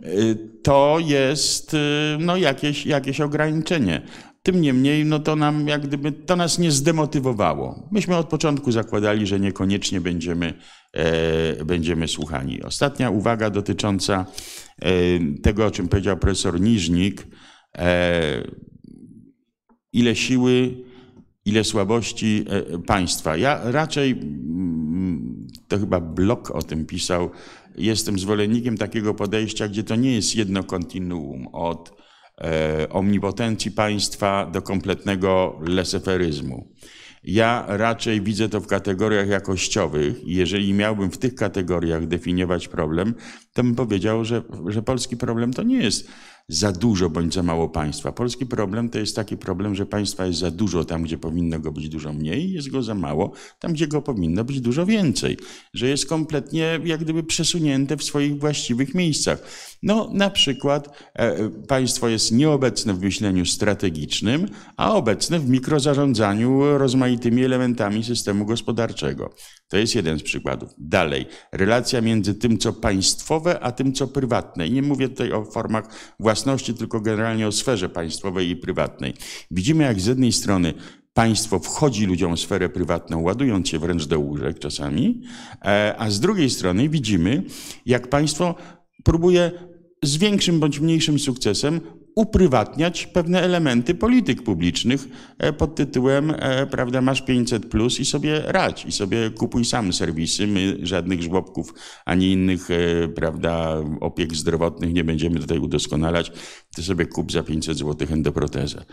y, to jest y, no, jakieś, jakieś ograniczenie. Tym niemniej, no to nam jak gdyby, to nas nie zdemotywowało. Myśmy od początku zakładali, że niekoniecznie będziemy, e, będziemy słuchani. Ostatnia uwaga dotycząca e, tego, o czym powiedział profesor Niżnik. E, ile siły ile słabości e, państwa. Ja raczej, mm, to chyba Blok o tym pisał, jestem zwolennikiem takiego podejścia, gdzie to nie jest jedno kontinuum od e, omnipotencji państwa do kompletnego leseferyzmu. Ja raczej widzę to w kategoriach jakościowych jeżeli miałbym w tych kategoriach definiować problem, to bym powiedział, że, że polski problem to nie jest za dużo bądź za mało państwa. Polski problem to jest taki problem, że państwa jest za dużo tam, gdzie powinno go być dużo mniej, jest go za mało tam, gdzie go powinno być dużo więcej. Że jest kompletnie jak gdyby przesunięte w swoich właściwych miejscach. No na przykład e, państwo jest nieobecne w myśleniu strategicznym, a obecne w mikrozarządzaniu rozmaitymi elementami systemu gospodarczego. To jest jeden z przykładów. Dalej, relacja między tym, co państwowe, a tym, co prywatne. I nie mówię tutaj o formach własności, tylko generalnie o sferze państwowej i prywatnej. Widzimy, jak z jednej strony państwo wchodzi ludziom w sferę prywatną, ładując się wręcz do łóżek czasami, e, a z drugiej strony widzimy, jak państwo próbuje z większym bądź mniejszym sukcesem uprywatniać pewne elementy polityk publicznych e, pod tytułem, e, prawda, masz 500 plus i sobie radź, i sobie kupuj sam serwisy. My żadnych żłobków ani innych, e, prawda, opiek zdrowotnych nie będziemy tutaj udoskonalać. Ty sobie kup za 500 zł endoprotezę.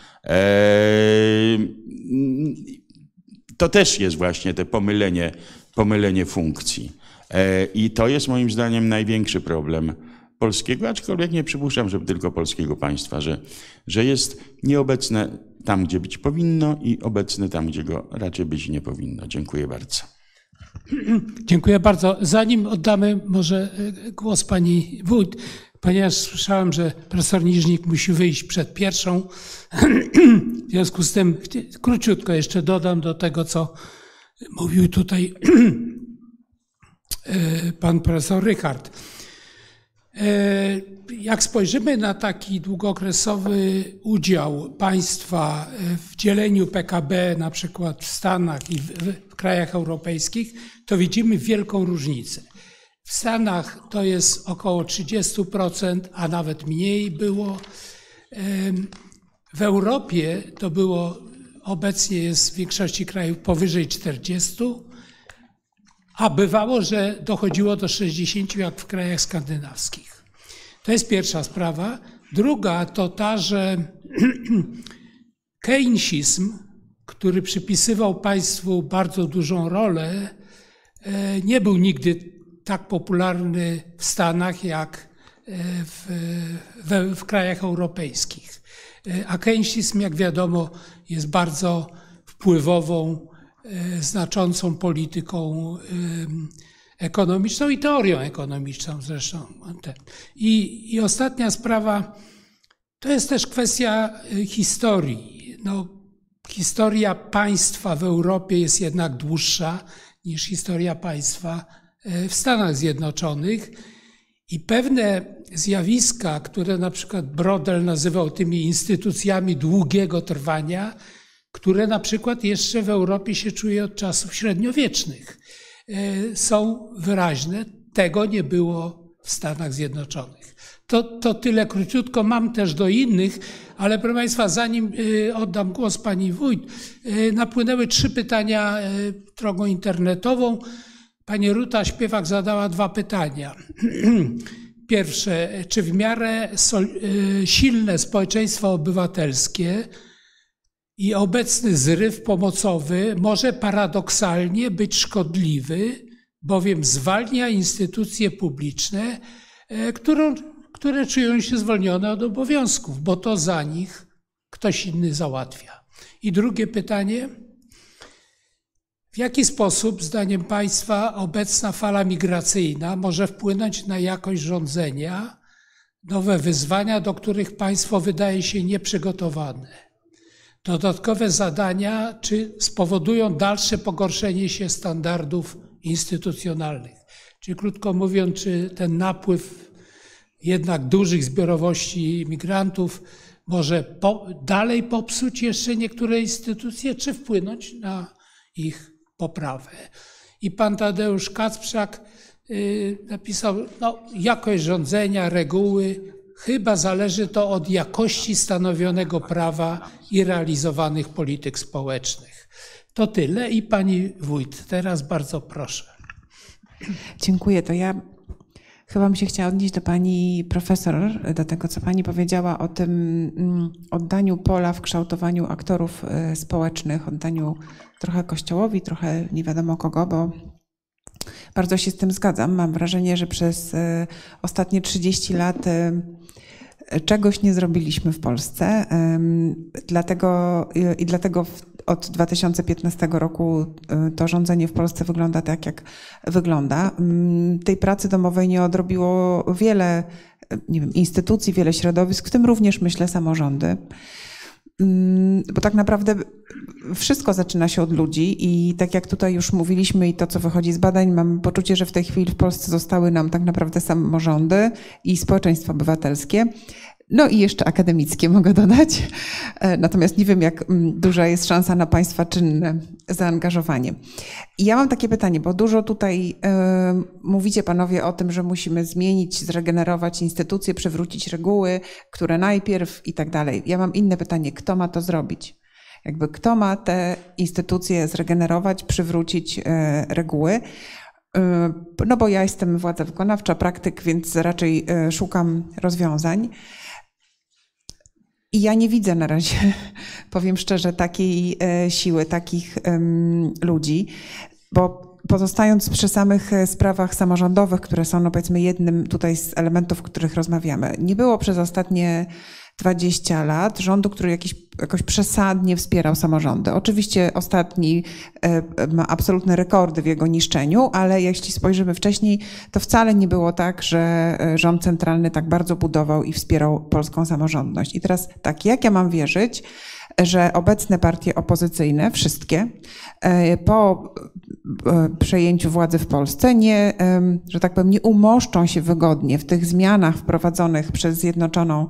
To też jest właśnie te pomylenie, pomylenie funkcji. I to jest moim zdaniem największy problem polskiego, aczkolwiek nie przypuszczam, że tylko polskiego państwa, że, że jest nieobecne tam, gdzie być powinno i obecne tam, gdzie go raczej być nie powinno. Dziękuję bardzo. Dziękuję bardzo. Zanim oddamy może e, głos pani wójt, ponieważ słyszałem, że profesor Niżnik musi wyjść przed pierwszą, w związku z tym króciutko jeszcze dodam do tego, co mówił tutaj e, pan profesor Rychard. Jak spojrzymy na taki długookresowy udział państwa w dzieleniu PKB, na przykład w Stanach i w, w krajach europejskich, to widzimy wielką różnicę. W Stanach to jest około 30%, a nawet mniej było. W Europie to było, obecnie jest w większości krajów powyżej 40, a bywało, że dochodziło do 60 jak w krajach skandynawskich. To jest pierwsza sprawa. Druga to ta, że keynesizm, który przypisywał państwu bardzo dużą rolę, e, nie był nigdy tak popularny w Stanach jak e, w, w, w krajach europejskich. E, a keynesizm, jak wiadomo, jest bardzo wpływową, znaczącą polityką ekonomiczną i teorią ekonomiczną zresztą. I, i ostatnia sprawa to jest też kwestia historii. No, historia państwa w Europie jest jednak dłuższa niż historia państwa w Stanach Zjednoczonych i pewne zjawiska, które na przykład Brodel nazywał tymi instytucjami długiego trwania, które na przykład jeszcze w Europie się czuje od czasów średniowiecznych, e, są wyraźne. Tego nie było w Stanach Zjednoczonych. To, to tyle króciutko. Mam też do innych, ale proszę Państwa, zanim e, oddam głos Pani Wójt, e, napłynęły trzy pytania drogą internetową. Pani Ruta Śpiewak zadała dwa pytania. Pierwsze, czy w miarę silne społeczeństwo obywatelskie i obecny zryw pomocowy może paradoksalnie być szkodliwy, bowiem zwalnia instytucje publiczne, e, którą, które czują się zwolnione od obowiązków, bo to za nich ktoś inny załatwia. I drugie pytanie. W jaki sposób, zdaniem Państwa, obecna fala migracyjna może wpłynąć na jakość rządzenia, nowe wyzwania, do których państwo wydaje się nieprzygotowane? Dodatkowe zadania, czy spowodują dalsze pogorszenie się standardów instytucjonalnych? Czyli krótko mówiąc, czy ten napływ jednak dużych zbiorowości migrantów może po, dalej popsuć jeszcze niektóre instytucje, czy wpłynąć na ich poprawę. I pan Tadeusz Kacprzak y, napisał, no, jakość rządzenia, reguły, chyba zależy to od jakości stanowionego prawa i realizowanych polityk społecznych. To tyle i pani wójt, teraz bardzo proszę. Dziękuję. To ja Chyba bym się chciała odnieść do pani profesor, do tego, co pani powiedziała o tym mm, oddaniu pola w kształtowaniu aktorów e, społecznych, oddaniu trochę kościołowi, trochę nie wiadomo kogo, bo bardzo się z tym zgadzam. Mam wrażenie, że przez e, ostatnie 30 lat e, czegoś nie zrobiliśmy w Polsce. Dlatego, I dlatego od 2015 roku to rządzenie w Polsce wygląda tak, jak wygląda. Tej pracy domowej nie odrobiło wiele nie wiem, instytucji, wiele środowisk, w tym również myślę samorządy. Mm, bo tak naprawdę wszystko zaczyna się od ludzi i tak jak tutaj już mówiliśmy i to, co wychodzi z badań, mam poczucie, że w tej chwili w Polsce zostały nam tak naprawdę samorządy i społeczeństwo obywatelskie. No i jeszcze akademickie mogę dodać. E, natomiast nie wiem, jak mm, duża jest szansa na Państwa czynne zaangażowanie. I ja mam takie pytanie, bo dużo tutaj y, mówicie Panowie o tym, że musimy zmienić, zregenerować instytucje, przywrócić reguły, które najpierw i tak dalej. Ja mam inne pytanie, kto ma to zrobić? Jakby kto ma te instytucje zregenerować, przywrócić y, reguły? No bo ja jestem władza wykonawcza, praktyk, więc raczej szukam rozwiązań. I ja nie widzę na razie, powiem szczerze, takiej e, siły, takich ludzi, bo pozostając przy samych e, sprawach samorządowych, które są, no powiedzmy, jednym tutaj z elementów, o których rozmawiamy, nie było przez ostatnie 20 lat rządu, który jakiś, jakoś przesadnie wspierał samorządy. Oczywiście ostatni e, ma absolutne rekordy w jego niszczeniu, ale jeśli spojrzymy wcześniej, to wcale nie było tak, że e, rząd centralny tak bardzo budował i wspierał polską samorządność. I teraz tak, jak ja mam wierzyć, że obecne partie opozycyjne, wszystkie, e, po przejęciu władzy w Polsce, nie, że tak powiem, nie umoszczą się wygodnie w tych zmianach wprowadzonych przez Zjednoczoną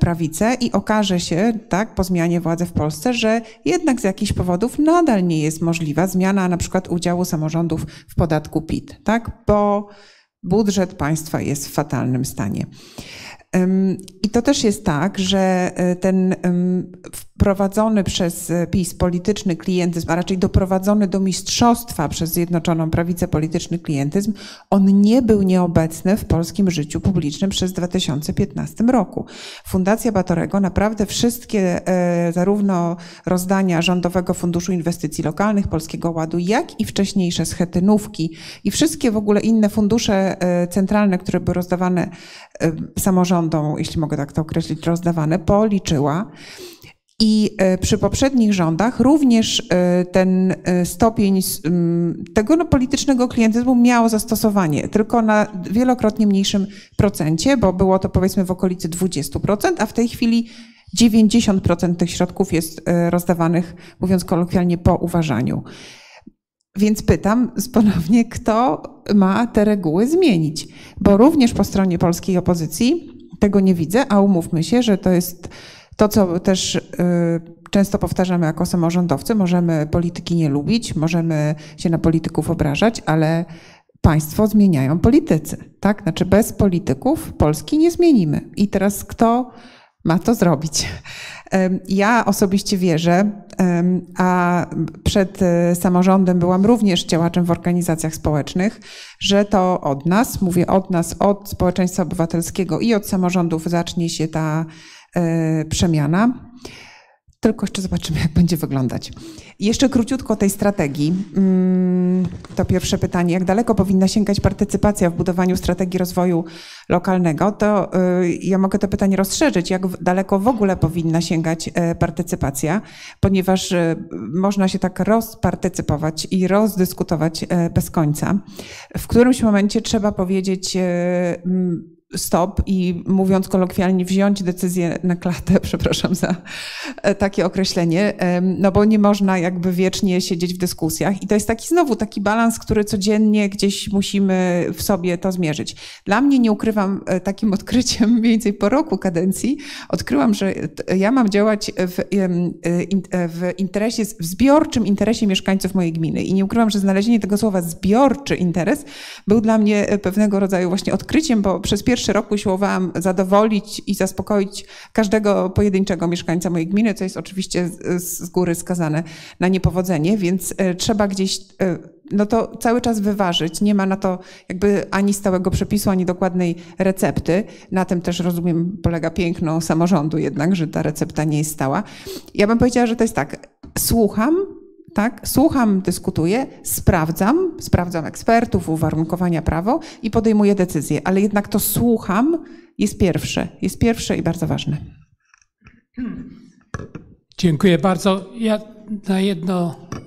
Prawicę i okaże się, tak, po zmianie władzy w Polsce, że jednak z jakichś powodów nadal nie jest możliwa zmiana na przykład udziału samorządów w podatku PIT, tak, bo budżet państwa jest w fatalnym stanie. I to też jest tak, że e, ten wprowadzony przez e, PiS polityczny klientyzm, a raczej doprowadzony do mistrzostwa przez Zjednoczoną Prawicę polityczny klientyzm, on nie był nieobecny w polskim życiu publicznym przez 2015 roku. Fundacja Batorego naprawdę wszystkie e, zarówno rozdania Rządowego Funduszu Inwestycji Lokalnych, Polskiego Ładu, jak i wcześniejsze schetynówki i wszystkie w ogóle inne fundusze centralne, które były rozdawane samorządom, jeśli mogę tak to określić, rozdawane, policzyła. I e, przy poprzednich rządach również e, ten e, stopień tego no, politycznego klientyzmu miał zastosowanie, tylko na wielokrotnie mniejszym procencie, bo było to powiedzmy w okolicy 20%, a w tej chwili 90% tych środków jest rozdawanych, mówiąc kolokwialnie, po uważaniu. Więc pytam ponownie, kto ma te reguły zmienić? Bo również po stronie polskiej opozycji tego nie widzę, a umówmy się, że to jest to, co też y, często powtarzamy jako samorządowcy. Możemy polityki nie lubić, możemy się na polityków obrażać, ale państwo zmieniają politycy, tak? Znaczy bez polityków Polski nie zmienimy. I teraz kto ma to zrobić? Ja osobiście wierzę, a przed e, samorządem byłam również działaczem w organizacjach społecznych, że to od nas, mówię od nas, od społeczeństwa obywatelskiego i od samorządów zacznie się ta przemiana. Tylko jeszcze zobaczymy, jak będzie wyglądać. Jeszcze króciutko o tej strategii. Mm, to pierwsze pytanie. Jak daleko powinna sięgać partycypacja w budowaniu strategii rozwoju lokalnego? To y, ja mogę to pytanie rozszerzyć. Jak daleko w ogóle powinna sięgać e, partycypacja? Ponieważ y, można się tak rozpartycypować i rozdyskutować e, bez końca. W którymś momencie trzeba powiedzieć, e, stop i mówiąc kolokwialnie, wziąć decyzję na klatę, przepraszam za e, takie określenie, no bo nie można jakby wiecznie siedzieć w dyskusjach. I to jest taki znowu taki balans, który codziennie gdzieś musimy w sobie to zmierzyć. Dla mnie, nie ukrywam, e, takim odkryciem mniej więcej po roku kadencji, odkryłam, że ja mam działać w, e, w interesie, w zbiorczym interesie mieszkańców mojej gminy. I nie ukrywam, że znalezienie tego słowa zbiorczy interes był dla mnie pewnego rodzaju właśnie odkryciem, bo przez pierwszy pierwszy rok usiłowałam zadowolić i zaspokoić każdego pojedynczego mieszkańca mojej gminy, co jest oczywiście z góry skazane na niepowodzenie, więc e, trzeba gdzieś e, no to cały czas wyważyć. Nie ma na to jakby ani stałego przepisu, ani dokładnej recepty. Na tym też rozumiem polega piękno samorządu jednak, że ta recepta nie jest stała. Ja bym powiedziała, że to jest tak, słucham, tak? Słucham, dyskutuję, sprawdzam, sprawdzam ekspertów, uwarunkowania prawo i podejmuję decyzję, ale jednak to słucham jest pierwsze, jest pierwsze i bardzo ważne. Dziękuję bardzo. Ja na jedno e,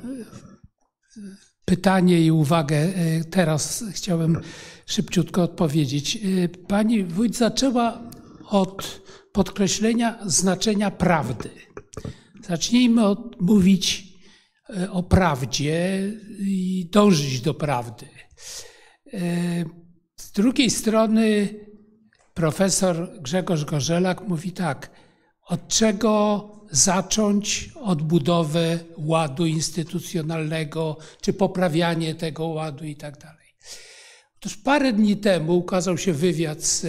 pytanie i uwagę e, teraz chciałem szybciutko odpowiedzieć. E, pani wójt zaczęła od podkreślenia znaczenia prawdy. Zacznijmy od mówić o prawdzie i dążyć do prawdy. E, z drugiej strony profesor Grzegorz Gorzelak mówi tak, od czego zacząć odbudowę ładu instytucjonalnego, czy poprawianie tego ładu i tak dalej. Otóż parę dni temu ukazał się wywiad z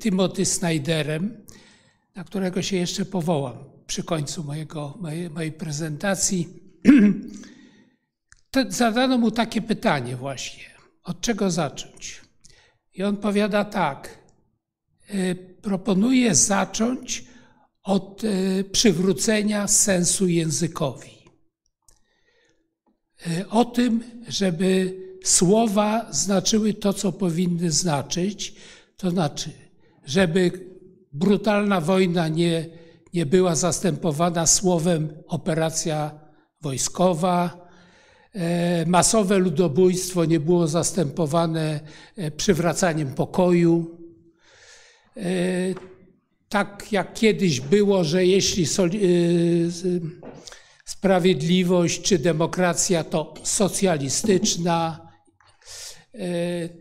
Timothy Snyderem, na którego się jeszcze powołam przy końcu mojego, mojej, mojej prezentacji. zadano mu takie pytanie właśnie, od czego zacząć? I on powiada tak, y, proponuję zacząć od y, przywrócenia sensu językowi. Y, o tym, żeby słowa znaczyły to, co powinny znaczyć, to znaczy, żeby brutalna wojna nie, nie była zastępowana słowem operacja wojskowa. E, masowe ludobójstwo nie było zastępowane e, przywracaniem pokoju. E, tak jak kiedyś było, że jeśli sprawiedliwość czy demokracja to socjalistyczna,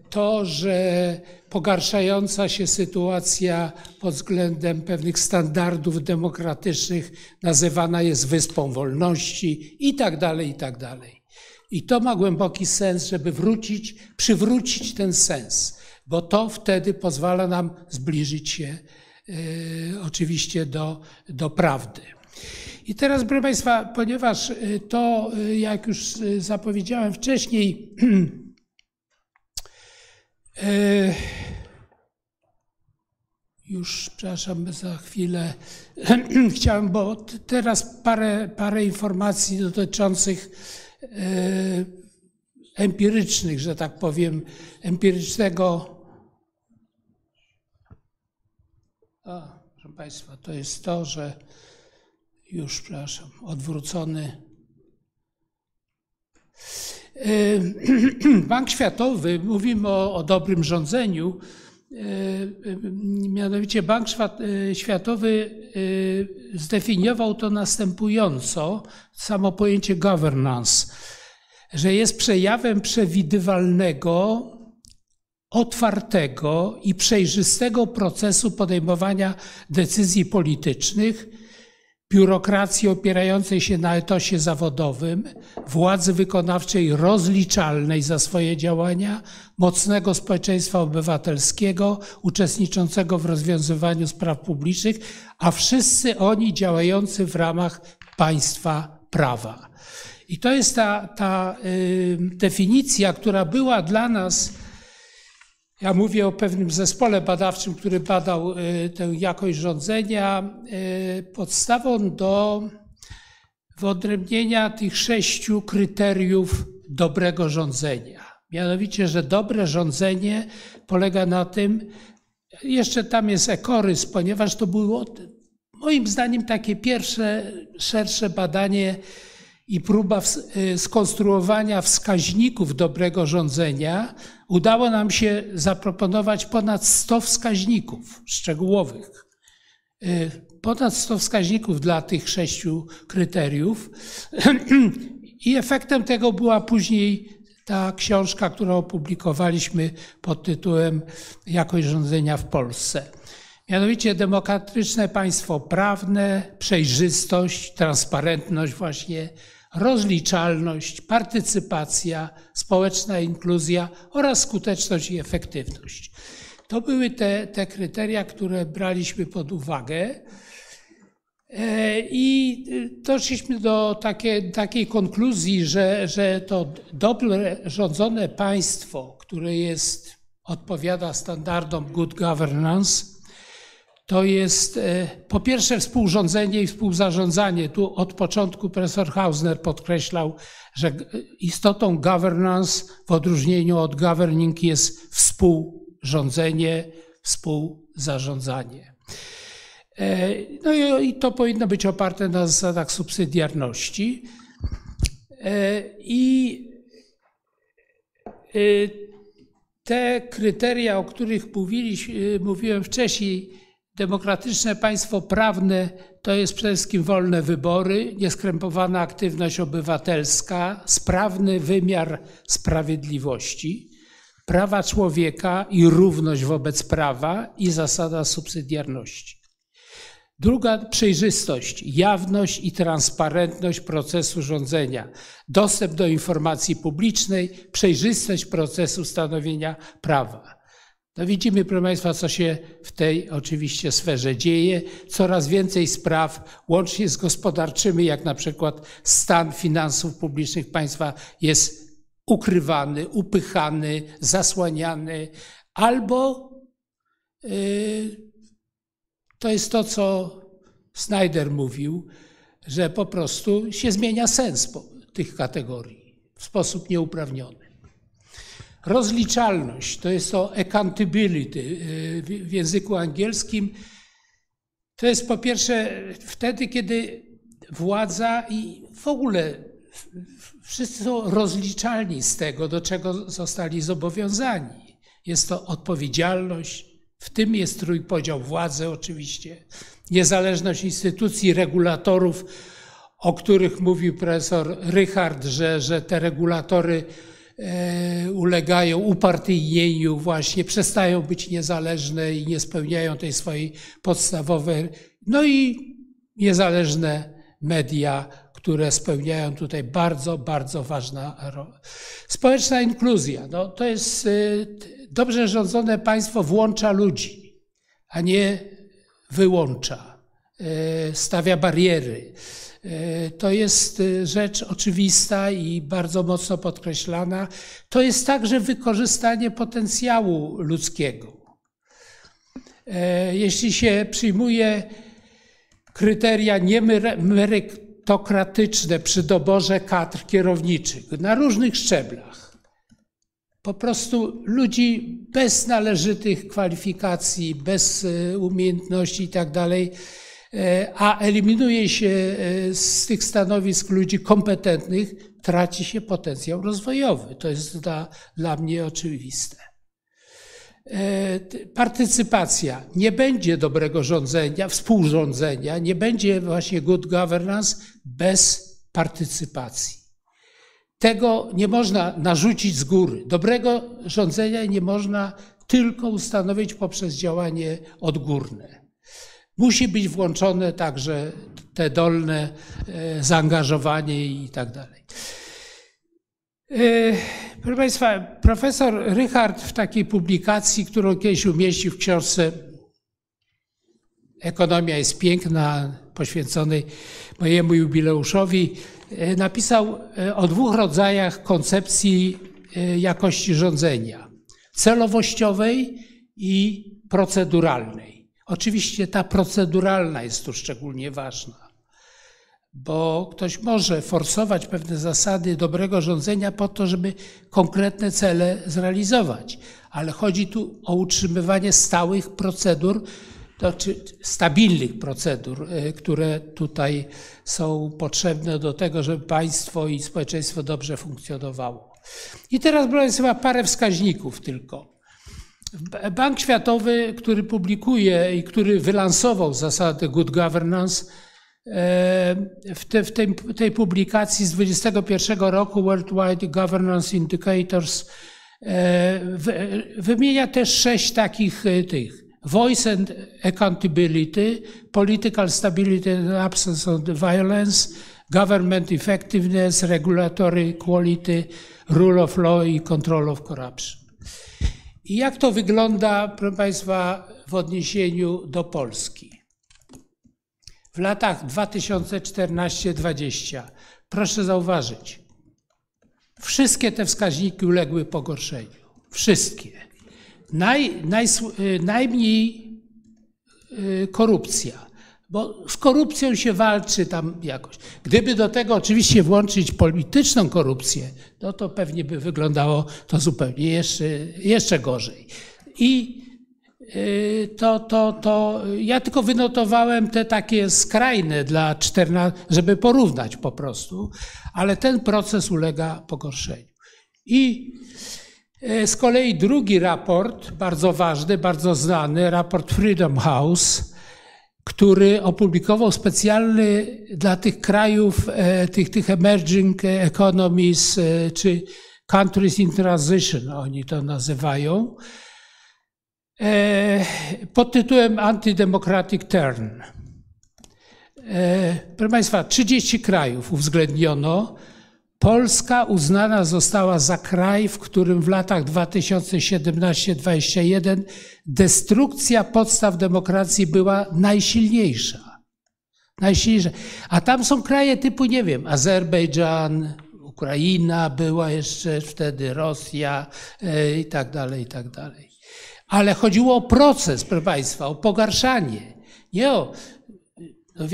to, że pogarszająca się sytuacja pod względem pewnych standardów demokratycznych nazywana jest wyspą wolności i tak dalej, i tak dalej. I to ma głęboki sens, żeby wrócić, przywrócić ten sens, bo to wtedy pozwala nam zbliżyć się y, oczywiście do, do prawdy. I teraz, proszę Państwa, ponieważ y, to, y, jak już zapowiedziałem wcześniej, już, przepraszam, za chwilę chciałem, bo teraz parę, parę informacji dotyczących E, empirycznych, że tak powiem, empirycznego. A, proszę Państwa, to jest to, że już, przepraszam, odwrócony. E, Bank Światowy, mówimy o, o dobrym rządzeniu, e, mianowicie Bank Światowy zdefiniował to następująco, samo pojęcie governance, że jest przejawem przewidywalnego, otwartego i przejrzystego procesu podejmowania decyzji politycznych, biurokracji opierającej się na etosie zawodowym, władzy wykonawczej rozliczalnej za swoje działania, mocnego społeczeństwa obywatelskiego, uczestniczącego w rozwiązywaniu spraw publicznych, a wszyscy oni działający w ramach państwa prawa. I to jest ta, ta y, definicja, która była dla nas, ja mówię o pewnym zespole badawczym, który badał y, tę jakość rządzenia, y, podstawą do wyodrębnienia tych sześciu kryteriów dobrego rządzenia. Mianowicie, że dobre rządzenie polega na tym, jeszcze tam jest ekorys, ponieważ to było moim zdaniem takie pierwsze, szersze badanie i próba y, skonstruowania wskaźników dobrego rządzenia, udało nam się zaproponować ponad 100 wskaźników szczegółowych. Y, ponad 100 wskaźników dla tych sześciu kryteriów. I efektem tego była później ta książka, którą opublikowaliśmy pod tytułem Jakość rządzenia w Polsce. Mianowicie demokratyczne państwo prawne, przejrzystość, transparentność właśnie, rozliczalność, partycypacja, społeczna inkluzja oraz skuteczność i efektywność. To były te, te kryteria, które braliśmy pod uwagę. E, I doszliśmy do takie, takiej konkluzji, że, że to dobrze rządzone państwo, które jest, odpowiada standardom good governance, to jest e, po pierwsze współrządzenie i współzarządzanie. Tu od początku profesor Hausner podkreślał, że istotą governance w odróżnieniu od governing jest współrządzenie, współzarządzanie. E, no i to powinno być oparte na zasadach subsydiarności. E, I te kryteria, o których mówiłem wcześniej, Demokratyczne państwo prawne to jest przede wszystkim wolne wybory, nieskrępowana aktywność obywatelska, sprawny wymiar sprawiedliwości, prawa człowieka i równość wobec prawa i zasada subsydiarności. Druga przejrzystość, jawność i transparentność procesu rządzenia, dostęp do informacji publicznej, przejrzystość procesu stanowienia prawa. No widzimy, proszę Państwa, co się w tej oczywiście sferze dzieje. Coraz więcej spraw, łącznie z gospodarczymi, jak na przykład stan finansów publicznych państwa jest ukrywany, upychany, zasłaniany, albo yy, to jest to, co Snyder mówił, że po prostu się zmienia sens tych kategorii w sposób nieuprawniony. Rozliczalność to jest to accountability y, w języku angielskim. To jest po pierwsze wtedy, kiedy władza i w ogóle wszyscy są rozliczalni z tego, do czego zostali zobowiązani. Jest to odpowiedzialność, w tym jest trójpodział władzy oczywiście, niezależność instytucji, regulatorów o których mówił profesor Rychard, że, że te regulatory ulegają upartyjnieniu, właśnie przestają być niezależne i nie spełniają tej swojej podstawowej, no i niezależne media, które spełniają tutaj bardzo, bardzo ważna rola. Społeczna inkluzja, no to jest dobrze rządzone państwo włącza ludzi, a nie wyłącza, stawia bariery. To jest rzecz oczywista i bardzo mocno podkreślana. To jest także wykorzystanie potencjału ludzkiego. Jeśli się przyjmuje kryteria niemerytokratyczne przy doborze kadr kierowniczych na różnych szczeblach, po prostu ludzi bez należytych kwalifikacji, bez umiejętności i tak a eliminuje się z tych stanowisk ludzi kompetentnych, traci się potencjał rozwojowy. To jest dla, dla mnie oczywiste. Partycypacja. Nie będzie dobrego rządzenia, współrządzenia, nie będzie właśnie good governance bez partycypacji. Tego nie można narzucić z góry. Dobrego rządzenia nie można tylko ustanowić poprzez działanie odgórne. Musi być włączone także te dolne zaangażowanie i tak dalej. Proszę Państwa, profesor Rychard w takiej publikacji, którą kiedyś umieścił w książce Ekonomia jest piękna, poświęconej mojemu jubileuszowi, napisał o dwóch rodzajach koncepcji jakości rządzenia: celowościowej i proceduralnej. Oczywiście ta proceduralna jest tu szczególnie ważna, bo ktoś może forsować pewne zasady dobrego rządzenia po to, żeby konkretne cele zrealizować, ale chodzi tu o utrzymywanie stałych procedur, znaczy stabilnych procedur, które tutaj są potrzebne do tego, żeby państwo i społeczeństwo dobrze funkcjonowało. I teraz, proszę Państwa, parę wskaźników tylko. Bank Światowy, który publikuje i który wylansował zasady good governance, w, te, w tej, tej, publikacji z 2021 roku Worldwide Governance Indicators wymienia też sześć takich tych. Voice and accountability, political stability and absence of violence, government effectiveness, regulatory quality, rule of law i control of corruption. I jak to wygląda, proszę Państwa, w odniesieniu do Polski? W latach 2014-2020, proszę zauważyć, wszystkie te wskaźniki uległy pogorszeniu. Wszystkie. Naj, naj, najmniej korupcja, bo z korupcją się walczy tam jakoś. Gdyby do tego oczywiście włączyć polityczną korupcję, no to pewnie by wyglądało to zupełnie jeszcze, jeszcze gorzej. I to, to, to ja tylko wynotowałem te takie skrajne dla 14, żeby porównać po prostu, ale ten proces ulega pogorszeniu. I z kolei drugi raport, bardzo ważny, bardzo znany, raport Freedom House, który opublikował specjalny dla tych krajów, tych, tych emerging economies, czy countries in transition, oni to nazywają, pod tytułem Anti-Democratic Turn. Proszę Państwa, 30 krajów uwzględniono. Polska uznana została za kraj, w którym w latach 2017-2021 destrukcja podstaw demokracji była najsilniejsza. Najsilniejsza. A tam są kraje typu, nie wiem, Azerbejdżan, Ukraina była jeszcze wtedy, Rosja i tak dalej, i tak dalej. Ale chodziło o proces, proszę Państwa, o pogarszanie. Nie o. No,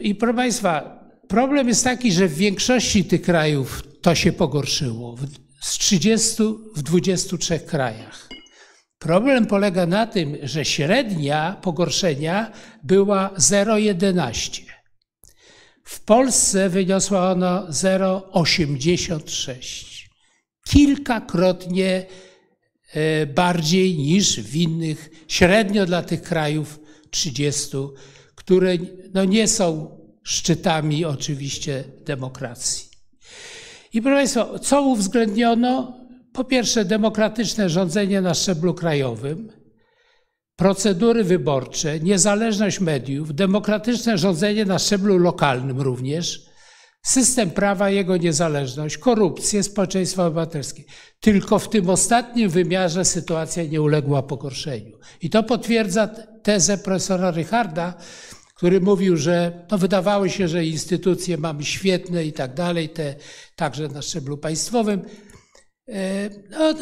I proszę Państwa, problem jest taki, że w większości tych krajów to się pogorszyło. Z 30 w 23 krajach. Problem polega na tym, że średnia pogorszenia była 0,11. W Polsce wyniosła ona 0,86 kilkakrotnie bardziej niż w innych, średnio dla tych krajów 30, które no nie są szczytami oczywiście demokracji. I proszę Państwa, co uwzględniono? Po pierwsze, demokratyczne rządzenie na szczeblu krajowym, procedury wyborcze, niezależność mediów, demokratyczne rządzenie na szczeblu lokalnym również, system prawa, jego niezależność, korupcję, społeczeństwo obywatelskie. Tylko w tym ostatnim wymiarze sytuacja nie uległa pogorszeniu. I to potwierdza tezę profesora Rycharda, który mówił, że no wydawało się, że instytucje mamy świetne i tak dalej, te także na szczeblu państwowym, e, no,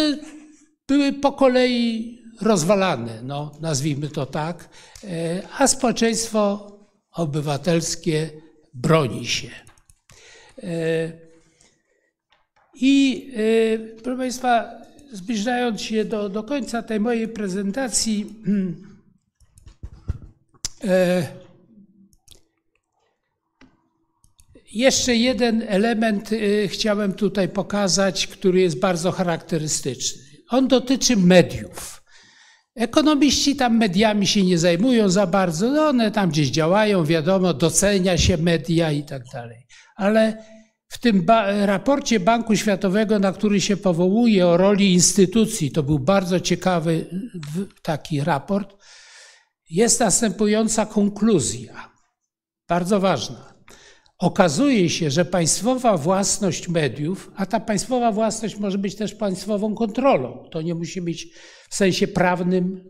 były po kolei rozwalane, no, nazwijmy to tak, e, a społeczeństwo obywatelskie broni się. E, I proszę Państwa, zbliżając się do, do końca tej mojej prezentacji, Jeszcze jeden element y, chciałem tutaj pokazać, który jest bardzo charakterystyczny. On dotyczy mediów. Ekonomiści tam mediami się nie zajmują za bardzo, no one tam gdzieś działają, wiadomo, docenia się media i tak dalej. Ale w tym ba raporcie Banku Światowego, na który się powołuje o roli instytucji, to był bardzo ciekawy taki raport, jest następująca konkluzja, bardzo ważna. Okazuje się, że państwowa własność mediów, a ta państwowa własność może być też państwową kontrolą, to nie musi być w sensie prawnym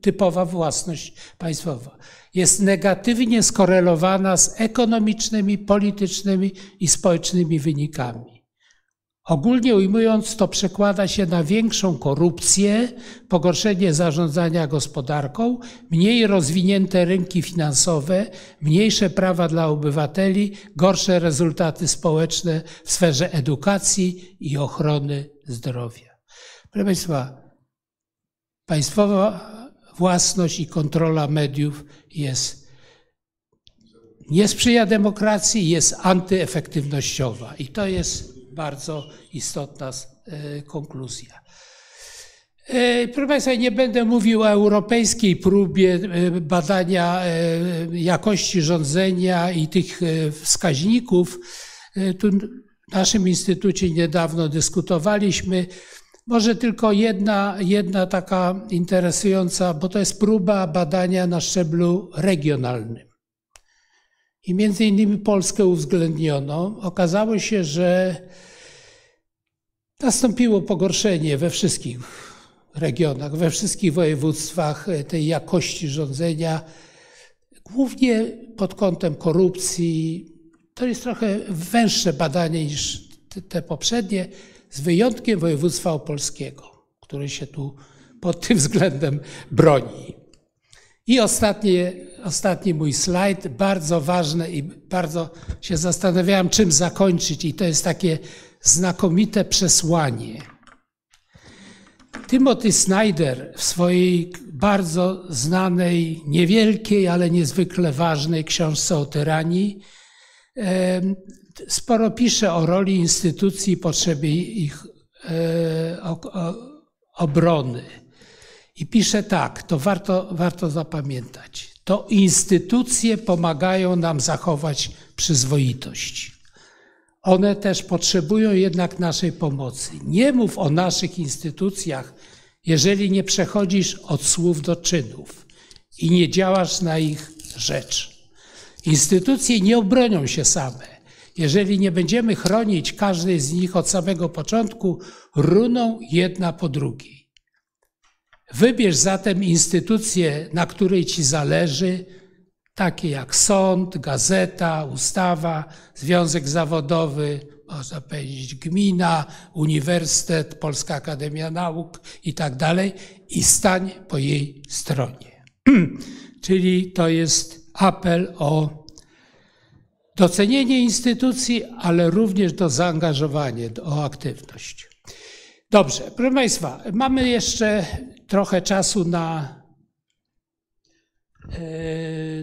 typowa własność państwowa, jest negatywnie skorelowana z ekonomicznymi, politycznymi i społecznymi wynikami. Ogólnie ujmując, to przekłada się na większą korupcję, pogorszenie zarządzania gospodarką, mniej rozwinięte rynki finansowe, mniejsze prawa dla obywateli, gorsze rezultaty społeczne w sferze edukacji i ochrony zdrowia. Proszę Państwa, państwowa własność i kontrola mediów jest nie sprzyja demokracji, jest antyefektywnościowa i to jest bardzo istotna e, konkluzja. E, proszę Państwa, nie będę mówił o europejskiej próbie e, badania jakości rządzenia i tych wskaźników. Tu w naszym instytucie niedawno dyskutowaliśmy. Może tylko jedna, jedna taka interesująca, bo to jest próba badania na szczeblu regionalnym. I między innymi Polskę uwzględniono. Okazało się, że nastąpiło pogorszenie we wszystkich regionach, we wszystkich województwach tej jakości rządzenia, głównie pod kątem korupcji. To jest trochę węższe badanie niż te poprzednie, z wyjątkiem województwa opolskiego, które się tu pod tym względem broni. I ostatnie, ostatni mój slajd, bardzo ważne i bardzo się zastanawiałem, czym zakończyć, i to jest takie znakomite przesłanie. Timothy Snyder w swojej bardzo znanej, niewielkiej, ale niezwykle ważnej książce o tyranii sporo pisze o roli instytucji i potrzebie ich e, obrony. I pisze tak, to warto, warto zapamiętać. To instytucje pomagają nam zachować przyzwoitość. One też potrzebują jednak naszej pomocy. Nie mów o naszych instytucjach, jeżeli nie przechodzisz od słów do czynów i nie działasz na ich rzecz. Instytucje nie obronią się same. Jeżeli nie będziemy chronić każdej z nich od samego początku, runą jedna po drugiej. Wybierz zatem instytucje, na której ci zależy, takie jak sąd, gazeta, ustawa, związek zawodowy, można powiedzieć gmina, uniwersytet, Polska Akademia Nauk i tak dalej, i stań po jej stronie. Czyli to jest apel o docenienie instytucji, ale również do zaangażowania, o aktywność. Dobrze, proszę Państwa, mamy jeszcze trochę czasu na, e,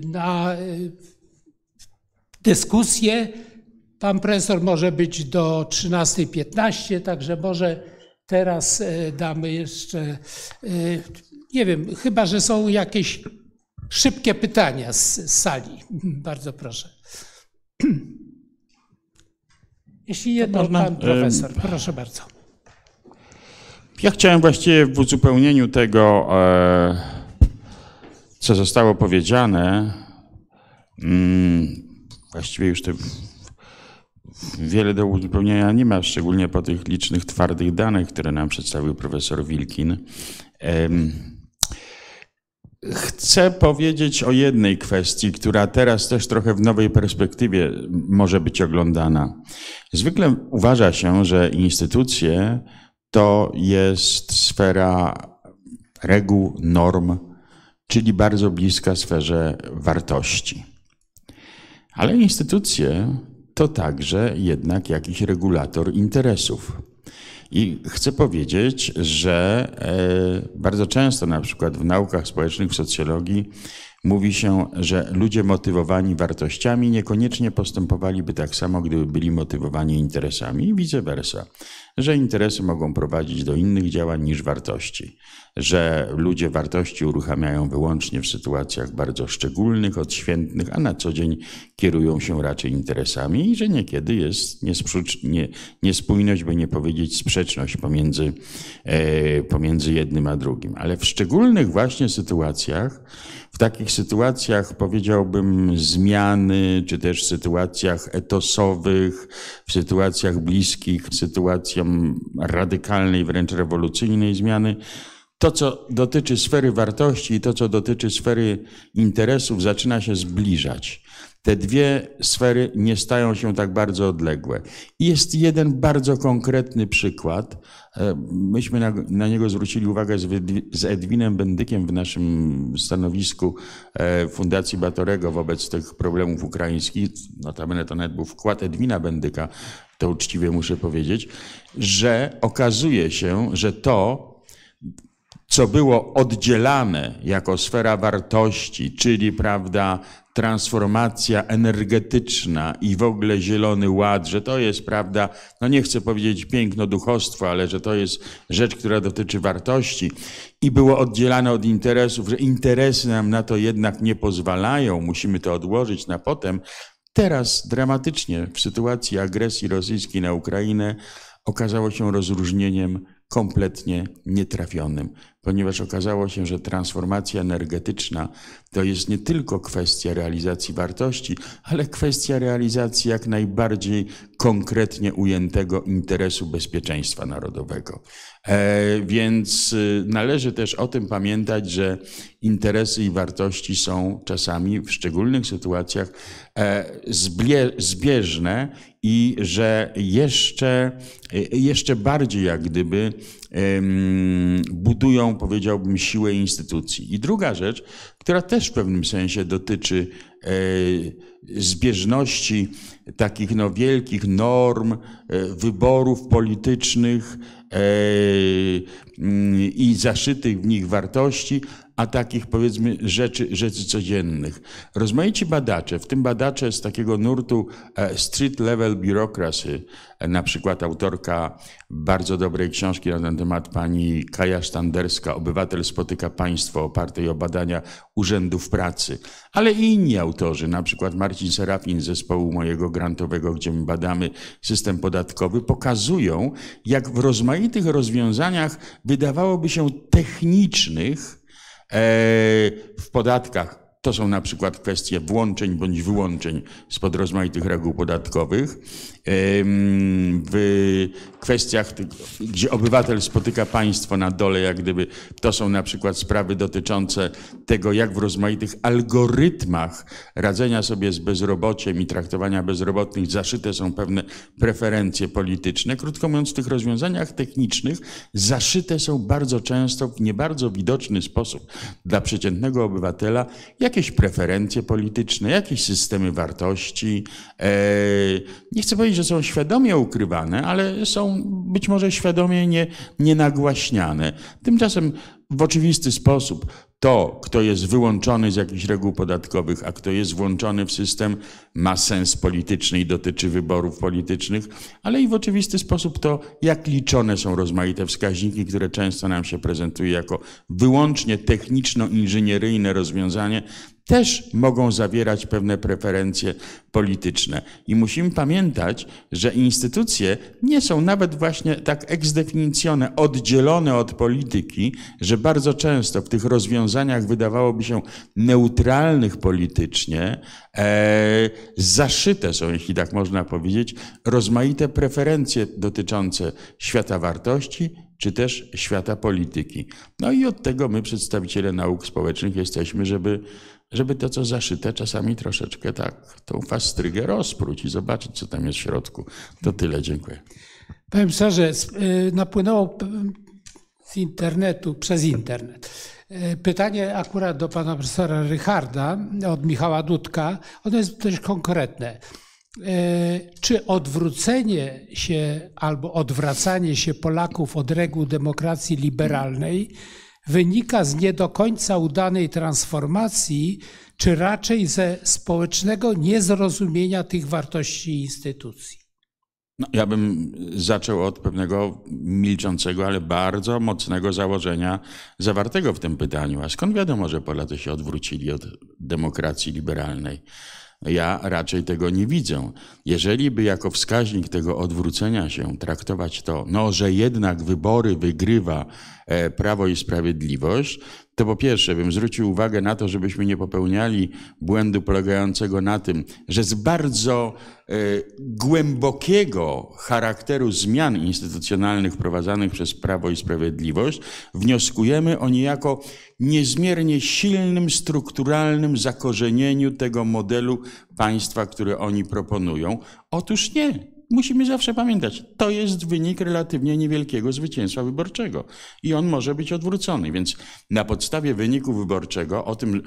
na e, dyskusję. Pan profesor może być do 13.15, także może teraz e, damy jeszcze, nie wiem, chyba że są jakieś Szybkie pytania z, z sali. Bardzo proszę. Jeśli jedno, pan profesor, proszę bardzo. Ja chciałem właściwie w uzupełnieniu tego, e, co zostało powiedziane, mm, właściwie już te wiele do uzupełnienia nie ma, szczególnie po tych licznych twardych danych, które nam przedstawił profesor Wilkin. Chcę powiedzieć o jednej kwestii, która teraz też trochę w nowej perspektywie może być oglądana. Zwykle uważa się, że instytucje to jest sfera reguł, norm, czyli bardzo bliska sferze wartości. Ale instytucje to także jednak jakiś regulator interesów. I chcę powiedzieć, że e, bardzo często na przykład w naukach społecznych, w socjologii mówi się, że ludzie motywowani wartościami niekoniecznie postępowaliby tak samo, gdyby byli motywowani interesami i vice versa że interesy mogą prowadzić do innych działań niż wartości, że ludzie wartości uruchamiają wyłącznie w sytuacjach bardzo szczególnych, odświętnych, a na co dzień kierują się raczej interesami i że niekiedy jest nie, niespójność, by nie powiedzieć sprzeczność pomiędzy, e, pomiędzy jednym a drugim. Ale w szczególnych właśnie sytuacjach, takich sytuacjach powiedziałbym zmiany, czy też sytuacjach etosowych, w sytuacjach bliskich sytuacjom radykalnej, wręcz rewolucyjnej zmiany, to, co dotyczy sfery wartości i to, co dotyczy sfery interesów, zaczyna się zbliżać. Te dwie sfery nie stają się tak bardzo odległe. Jest jeden bardzo konkretny przykład. E, myśmy na, na niego zwrócili uwagę z, z Edwinem Bendykiem w naszym stanowisku e, Fundacji Batorego wobec tych problemów ukraińskich. Notabene to nawet był wkład Edwina Bendyka, to uczciwie muszę powiedzieć, że okazuje się, że to, co było oddzielane jako sfera wartości, czyli prawda, transformacja energetyczna i w ogóle zielony ład, że to jest, prawda, no nie chcę powiedzieć piękno, duchostwo, ale że to jest rzecz, która dotyczy wartości i było oddzielane od interesów, że interesy nam na to jednak nie pozwalają, musimy to odłożyć na potem. Teraz dramatycznie w sytuacji agresji rosyjskiej na Ukrainę okazało się rozróżnieniem kompletnie nietrafionym ponieważ okazało się, że transformacja energetyczna to jest nie tylko kwestia realizacji wartości, ale kwestia realizacji jak najbardziej konkretnie ujętego interesu bezpieczeństwa narodowego. E, więc y, należy też o tym pamiętać, że interesy i wartości są czasami w szczególnych sytuacjach e, zbieżne i że jeszcze, y, jeszcze bardziej jak gdyby budują, powiedziałbym, siłę instytucji. I druga rzecz, która też w pewnym sensie dotyczy e, zbieżności takich no, wielkich norm, e, wyborów politycznych e, i zaszytych w nich wartości, a takich powiedzmy rzeczy, rzeczy codziennych. Rozmaici badacze, w tym badacze z takiego nurtu e, street level bureaucracy, e, na przykład autorka bardzo dobrej książki na ten temat pani Kaja Sztanderska, Obywatel spotyka państwo, opartej o badania urzędów pracy, ale i inni autorzy, na przykład Marcin Serafin z zespołu mojego grantowego, gdzie my badamy system podatkowy, pokazują, jak w rozmaitych rozwiązaniach wydawałoby się technicznych, w podatkach to są na przykład kwestie włączeń bądź wyłączeń spod rozmaitych reguł podatkowych. W kwestiach, gdzie obywatel spotyka państwo na dole, jak gdyby to są na przykład sprawy dotyczące tego, jak w rozmaitych algorytmach radzenia sobie z bezrobociem i traktowania bezrobotnych zaszyte są pewne preferencje polityczne. Krótko mówiąc, w tych rozwiązaniach technicznych zaszyte są bardzo często w nie bardzo widoczny sposób dla przeciętnego obywatela jakieś preferencje polityczne, jakieś systemy wartości. E, nie chcę powiedzieć, że są świadomie ukrywane, ale są być może świadomie nie, nie nagłaśniane. Tymczasem w oczywisty sposób To, kto jest wyłączony z jakichś reguł podatkowych, a kto jest włączony w system, ma sens polityczny i dotyczy wyborów politycznych, ale i w oczywisty sposób to, jak liczone są rozmaite wskaźniki, które często nam się prezentuje jako wyłącznie techniczno-inżynieryjne rozwiązanie, też mogą zawierać pewne preferencje polityczne. I musimy pamiętać, że instytucje nie są nawet właśnie tak ex definitione, oddzielone od polityki, że bardzo często w tych rozwiązaniach wydawałoby się neutralnych politycznie, e, zaszyte są, jeśli tak można powiedzieć, rozmaite preferencje dotyczące świata wartości, czy też świata polityki. No i od tego my, przedstawiciele nauk społecznych, jesteśmy, żeby żeby to, co zaszyte, czasami troszeczkę tak tą fastrygę rozpróć i zobaczyć, co tam jest w środku. To tyle, dziękuję. Powiem szczerze, y, napłynęło z internetu, przez internet. Y, pytanie akurat do pana profesora Rycharda od Michała Dudka. Ono jest dość konkretne. Y, czy odwrócenie się albo odwracanie się Polaków od reguł demokracji liberalnej wynika z nie do końca udanej transformacji, czy raczej ze społecznego niezrozumienia tych wartości instytucji? No, ja bym zaczął od pewnego milczącego, ale bardzo mocnego założenia zawartego w tym pytaniu. A skąd wiadomo, że Polacy się odwrócili od demokracji liberalnej? Ja raczej tego nie widzę. Jeżeli by jako wskaźnik tego odwrócenia się traktować to, no, że jednak wybory wygrywa e, Prawo i Sprawiedliwość, to po pierwsze bym zwrócił uwagę na to, żebyśmy nie popełniali błędu polegającego na tym, że z bardzo e, głębokiego charakteru zmian instytucjonalnych wprowadzanych przez Prawo i Sprawiedliwość wnioskujemy o niejako niezmiernie silnym, strukturalnym zakorzenieniu tego modelu państwa, które oni proponują. Otóż nie. Musimy zawsze pamiętać, to jest wynik relatywnie niewielkiego zwycięstwa wyborczego i on może być odwrócony. Więc na podstawie wyniku wyborczego o tym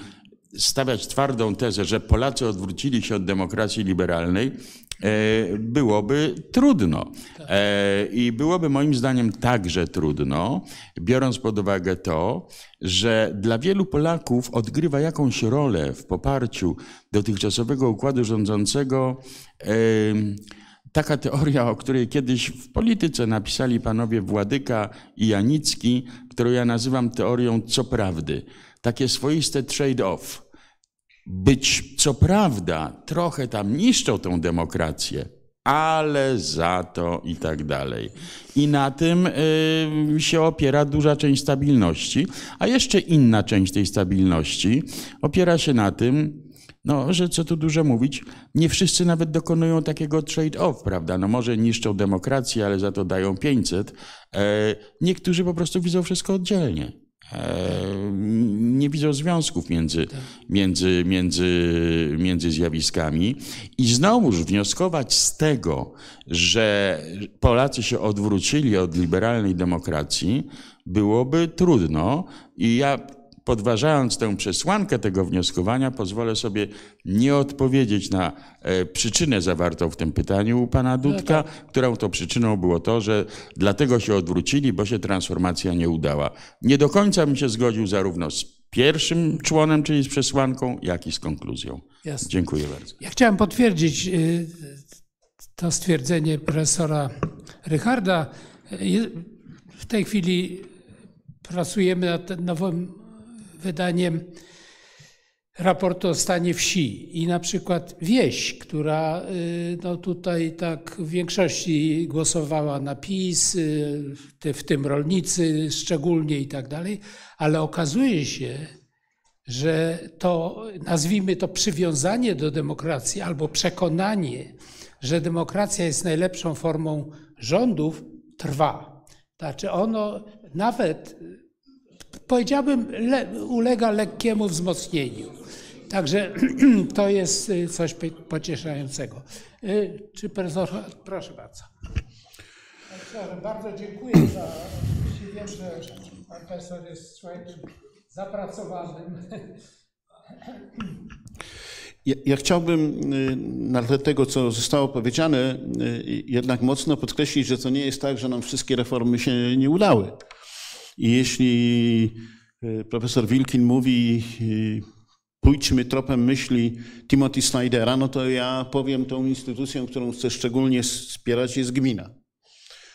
stawiać twardą tezę, że Polacy odwrócili się od demokracji liberalnej, e, byłoby trudno. E, I byłoby moim zdaniem także trudno, biorąc pod uwagę to, że dla wielu Polaków odgrywa jakąś rolę w poparciu dotychczasowego układu rządzącego taka teoria, o której kiedyś w polityce napisali panowie Władyka i Janicki, którą ja nazywam teorią co prawdy. Takie swoiste trade-off. Być co prawda trochę tam niszczą tą demokrację, ale za to i tak dalej. I na tym y, się opiera duża część stabilności, a jeszcze inna część tej stabilności opiera się na tym, no, że co tu dużo mówić, nie wszyscy nawet dokonują takiego trade-off, prawda? No może niszczą demokrację, ale za to dają 500. E, niektórzy po prostu widzą wszystko oddzielnie. E, nie widzą związków między, między, między, między zjawiskami. I znowuż wnioskować z tego, że Polacy się odwrócili od liberalnej demokracji, byłoby trudno. I ja podważając tę przesłankę tego wnioskowania, pozwolę sobie nie odpowiedzieć na e, przyczynę zawartą w tym pytaniu u pana Dudka, no tak. którą to przyczyną było to, że dlatego się odwrócili, bo się transformacja nie udała. Nie do końca bym się zgodził zarówno z pierwszym członem, czyli z przesłanką, jak i z konkluzją. Jasne. Dziękuję bardzo. Ja chciałem potwierdzić y, to stwierdzenie profesora Rycharda. W tej chwili pracujemy nad nowym wydaniem raportu o stanie wsi i na przykład wieś, która y, no tutaj tak w większości głosowała na PiS, y, w tym rolnicy szczególnie i tak dalej, ale okazuje się, że to, nazwijmy to przywiązanie do demokracji albo przekonanie, że demokracja jest najlepszą formą rządów, trwa. Znaczy ono nawet powiedziałbym, le, ulega lekkiemu wzmocnieniu. Także to jest y, coś pocieszającego. Y, czy profesor, proszę bardzo. Profesorze, bardzo dziękuję za. Wiem, że pan profesor jest człowiekiem zapracowanym. Ja, ja, chciałbym y, na tle tego, co zostało powiedziane, jednak mocno podkreślić, że to nie jest tak, że nam wszystkie reformy się nie udały. I jeśli y, profesor Wilkin mówi, y, pójdźmy tropem myśli Timothy Snydera, no to ja powiem tą instytucją, którą chcę szczególnie wspierać, jest gmina.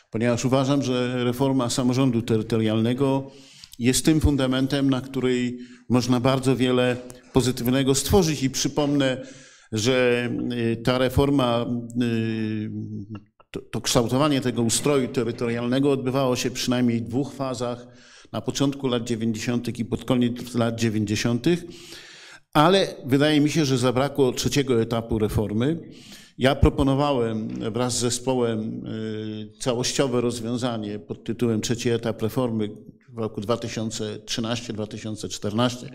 Ponieważ uważam, że reforma samorządu terytorialnego jest tym fundamentem, na której można bardzo wiele pozytywnego stworzyć. I przypomnę, że y, ta reforma, to, to kształtowanie tego ustroju terytorialnego odbywało się przynajmniej w dwóch fazach na początku lat 90. i pod koniec lat 90., ale wydaje mi się, że zabrakło trzeciego etapu reformy. Ja proponowałem wraz z zespołem y, całościowe rozwiązanie pod tytułem Trzeci etap reformy w roku 2013-2014.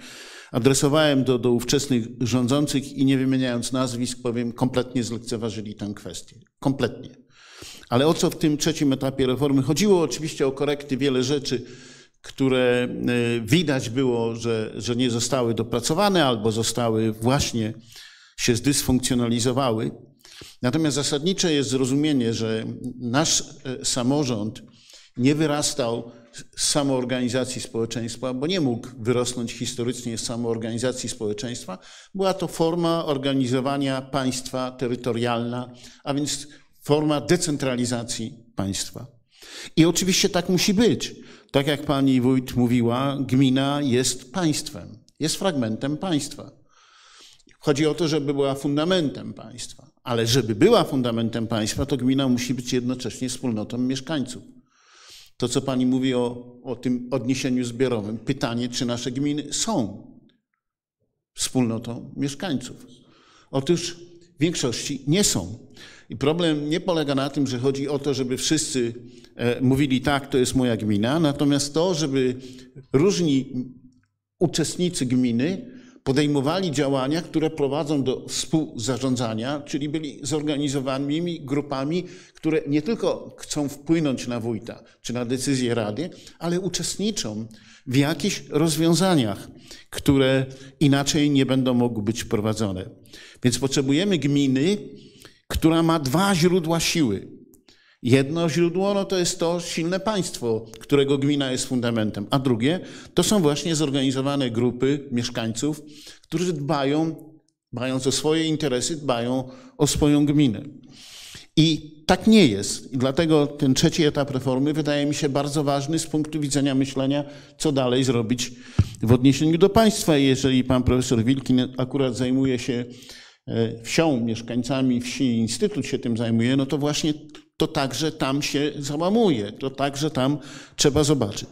Adresowałem do, do ówczesnych rządzących i nie wymieniając nazwisk, powiem, kompletnie zlekceważyli tę kwestię. Kompletnie. Ale o co w tym trzecim etapie reformy chodziło? Oczywiście o korekty wiele rzeczy, które e, widać było, że, że nie zostały dopracowane albo zostały właśnie się zdysfunkcjonalizowały. Natomiast zasadnicze jest zrozumienie, że nasz e, samorząd nie wyrastał z samoorganizacji społeczeństwa, bo nie mógł wyrosnąć historycznie z samoorganizacji społeczeństwa. Była to forma organizowania państwa terytorialna, a więc forma decentralizacji państwa. I oczywiście tak musi być. Tak jak pani wójt mówiła, gmina jest państwem, jest fragmentem państwa. Chodzi o to, żeby była fundamentem państwa, ale żeby była fundamentem państwa, to gmina musi być jednocześnie wspólnotą mieszkańców. To, co pani mówi o, o tym odniesieniu zbiorowym, pytanie, czy nasze gminy są wspólnotą mieszkańców. Otóż w większości nie są. I problem nie polega na tym, że chodzi o to, żeby wszyscy e, mówili tak, to jest moja gmina, natomiast to, żeby różni uczestnicy gminy podejmowali działania, które prowadzą do współzarządzania, czyli byli zorganizowanymi grupami, które nie tylko chcą wpłynąć na wójta czy na decyzję rady, ale uczestniczą w jakichś rozwiązaniach, które inaczej nie będą mogły być wprowadzone. Więc potrzebujemy gminy, która ma dwa źródła siły. Jedno źródło no to jest to silne państwo, którego gmina jest fundamentem, a drugie to są właśnie zorganizowane grupy mieszkańców, którzy dbają, dbając o swoje interesy, dbają o swoją gminę. I tak nie jest. I dlatego ten trzeci etap reformy wydaje mi się bardzo ważny z punktu widzenia myślenia, co dalej zrobić w odniesieniu do państwa. Jeżeli pan profesor Wilkin akurat zajmuje się wsią, mieszkańcami wsi, instytut się tym zajmuje, no to właśnie to także tam się załamuje, to także tam trzeba zobaczyć.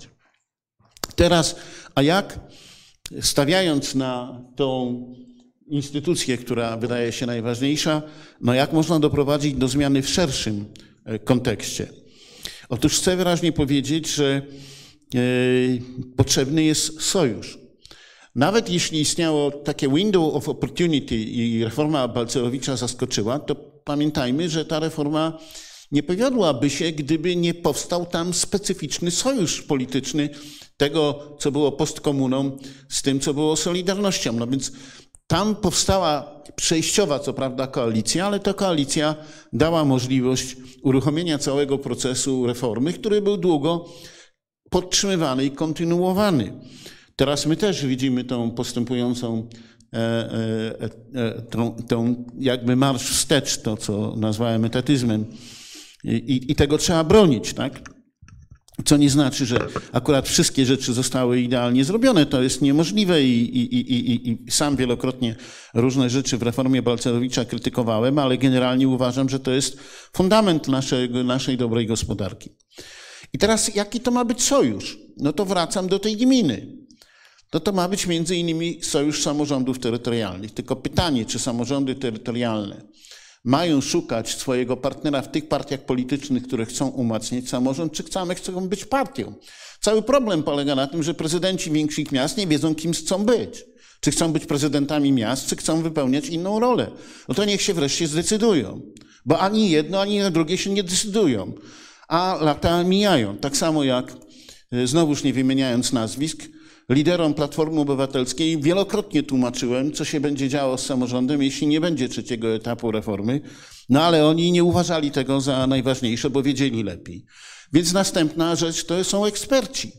Teraz, a jak stawiając na tą instytucję, która wydaje się najważniejsza, no jak można doprowadzić do zmiany w szerszym e, kontekście? Otóż chcę wyraźnie powiedzieć, że e, potrzebny jest sojusz. Nawet jeśli istniało takie window of opportunity i reforma Balcerowicza zaskoczyła, to pamiętajmy, że ta reforma nie powiodłaby się, gdyby nie powstał tam specyficzny sojusz polityczny tego, co było postkomuną, z tym, co było Solidarnością. No więc tam powstała przejściowa, co prawda, koalicja, ale ta koalicja dała możliwość uruchomienia całego procesu reformy, który był długo podtrzymywany i kontynuowany. Teraz my też widzimy tą postępującą e, e, e, tą, jakby marsz wstecz, to co nazwałem etatyzmem. I, I, tego trzeba bronić, tak? Co nie znaczy, że akurat wszystkie rzeczy zostały idealnie zrobione. To jest niemożliwe i, i, i, sam wielokrotnie różne rzeczy w reformie Balcerowicza krytykowałem, ale generalnie uważam, że to jest fundament naszej, naszej dobrej gospodarki. I teraz jaki to ma być sojusz? No to wracam do tej gminy no to ma być między innymi Sojusz Samorządów Terytorialnych. Tylko pytanie, czy samorządy terytorialne mają szukać swojego partnera w tych partiach politycznych, które chcą umacniać samorząd, czy same chcą być partią. Cały problem polega na tym, że prezydenci większych miast nie wiedzą, kim chcą być. Czy chcą być prezydentami miast, czy chcą wypełniać inną rolę. No to niech się wreszcie zdecydują. Bo ani jedno, ani drugie się nie decydują. A lata mijają. Tak samo jak, e, znowuż nie wymieniając nazwisk, liderom Platformy Obywatelskiej wielokrotnie tłumaczyłem, co się będzie działo z samorządem, jeśli nie będzie trzeciego etapu reformy, no ale oni nie uważali tego za najważniejsze, bo wiedzieli lepiej. Więc następna rzecz to są eksperci.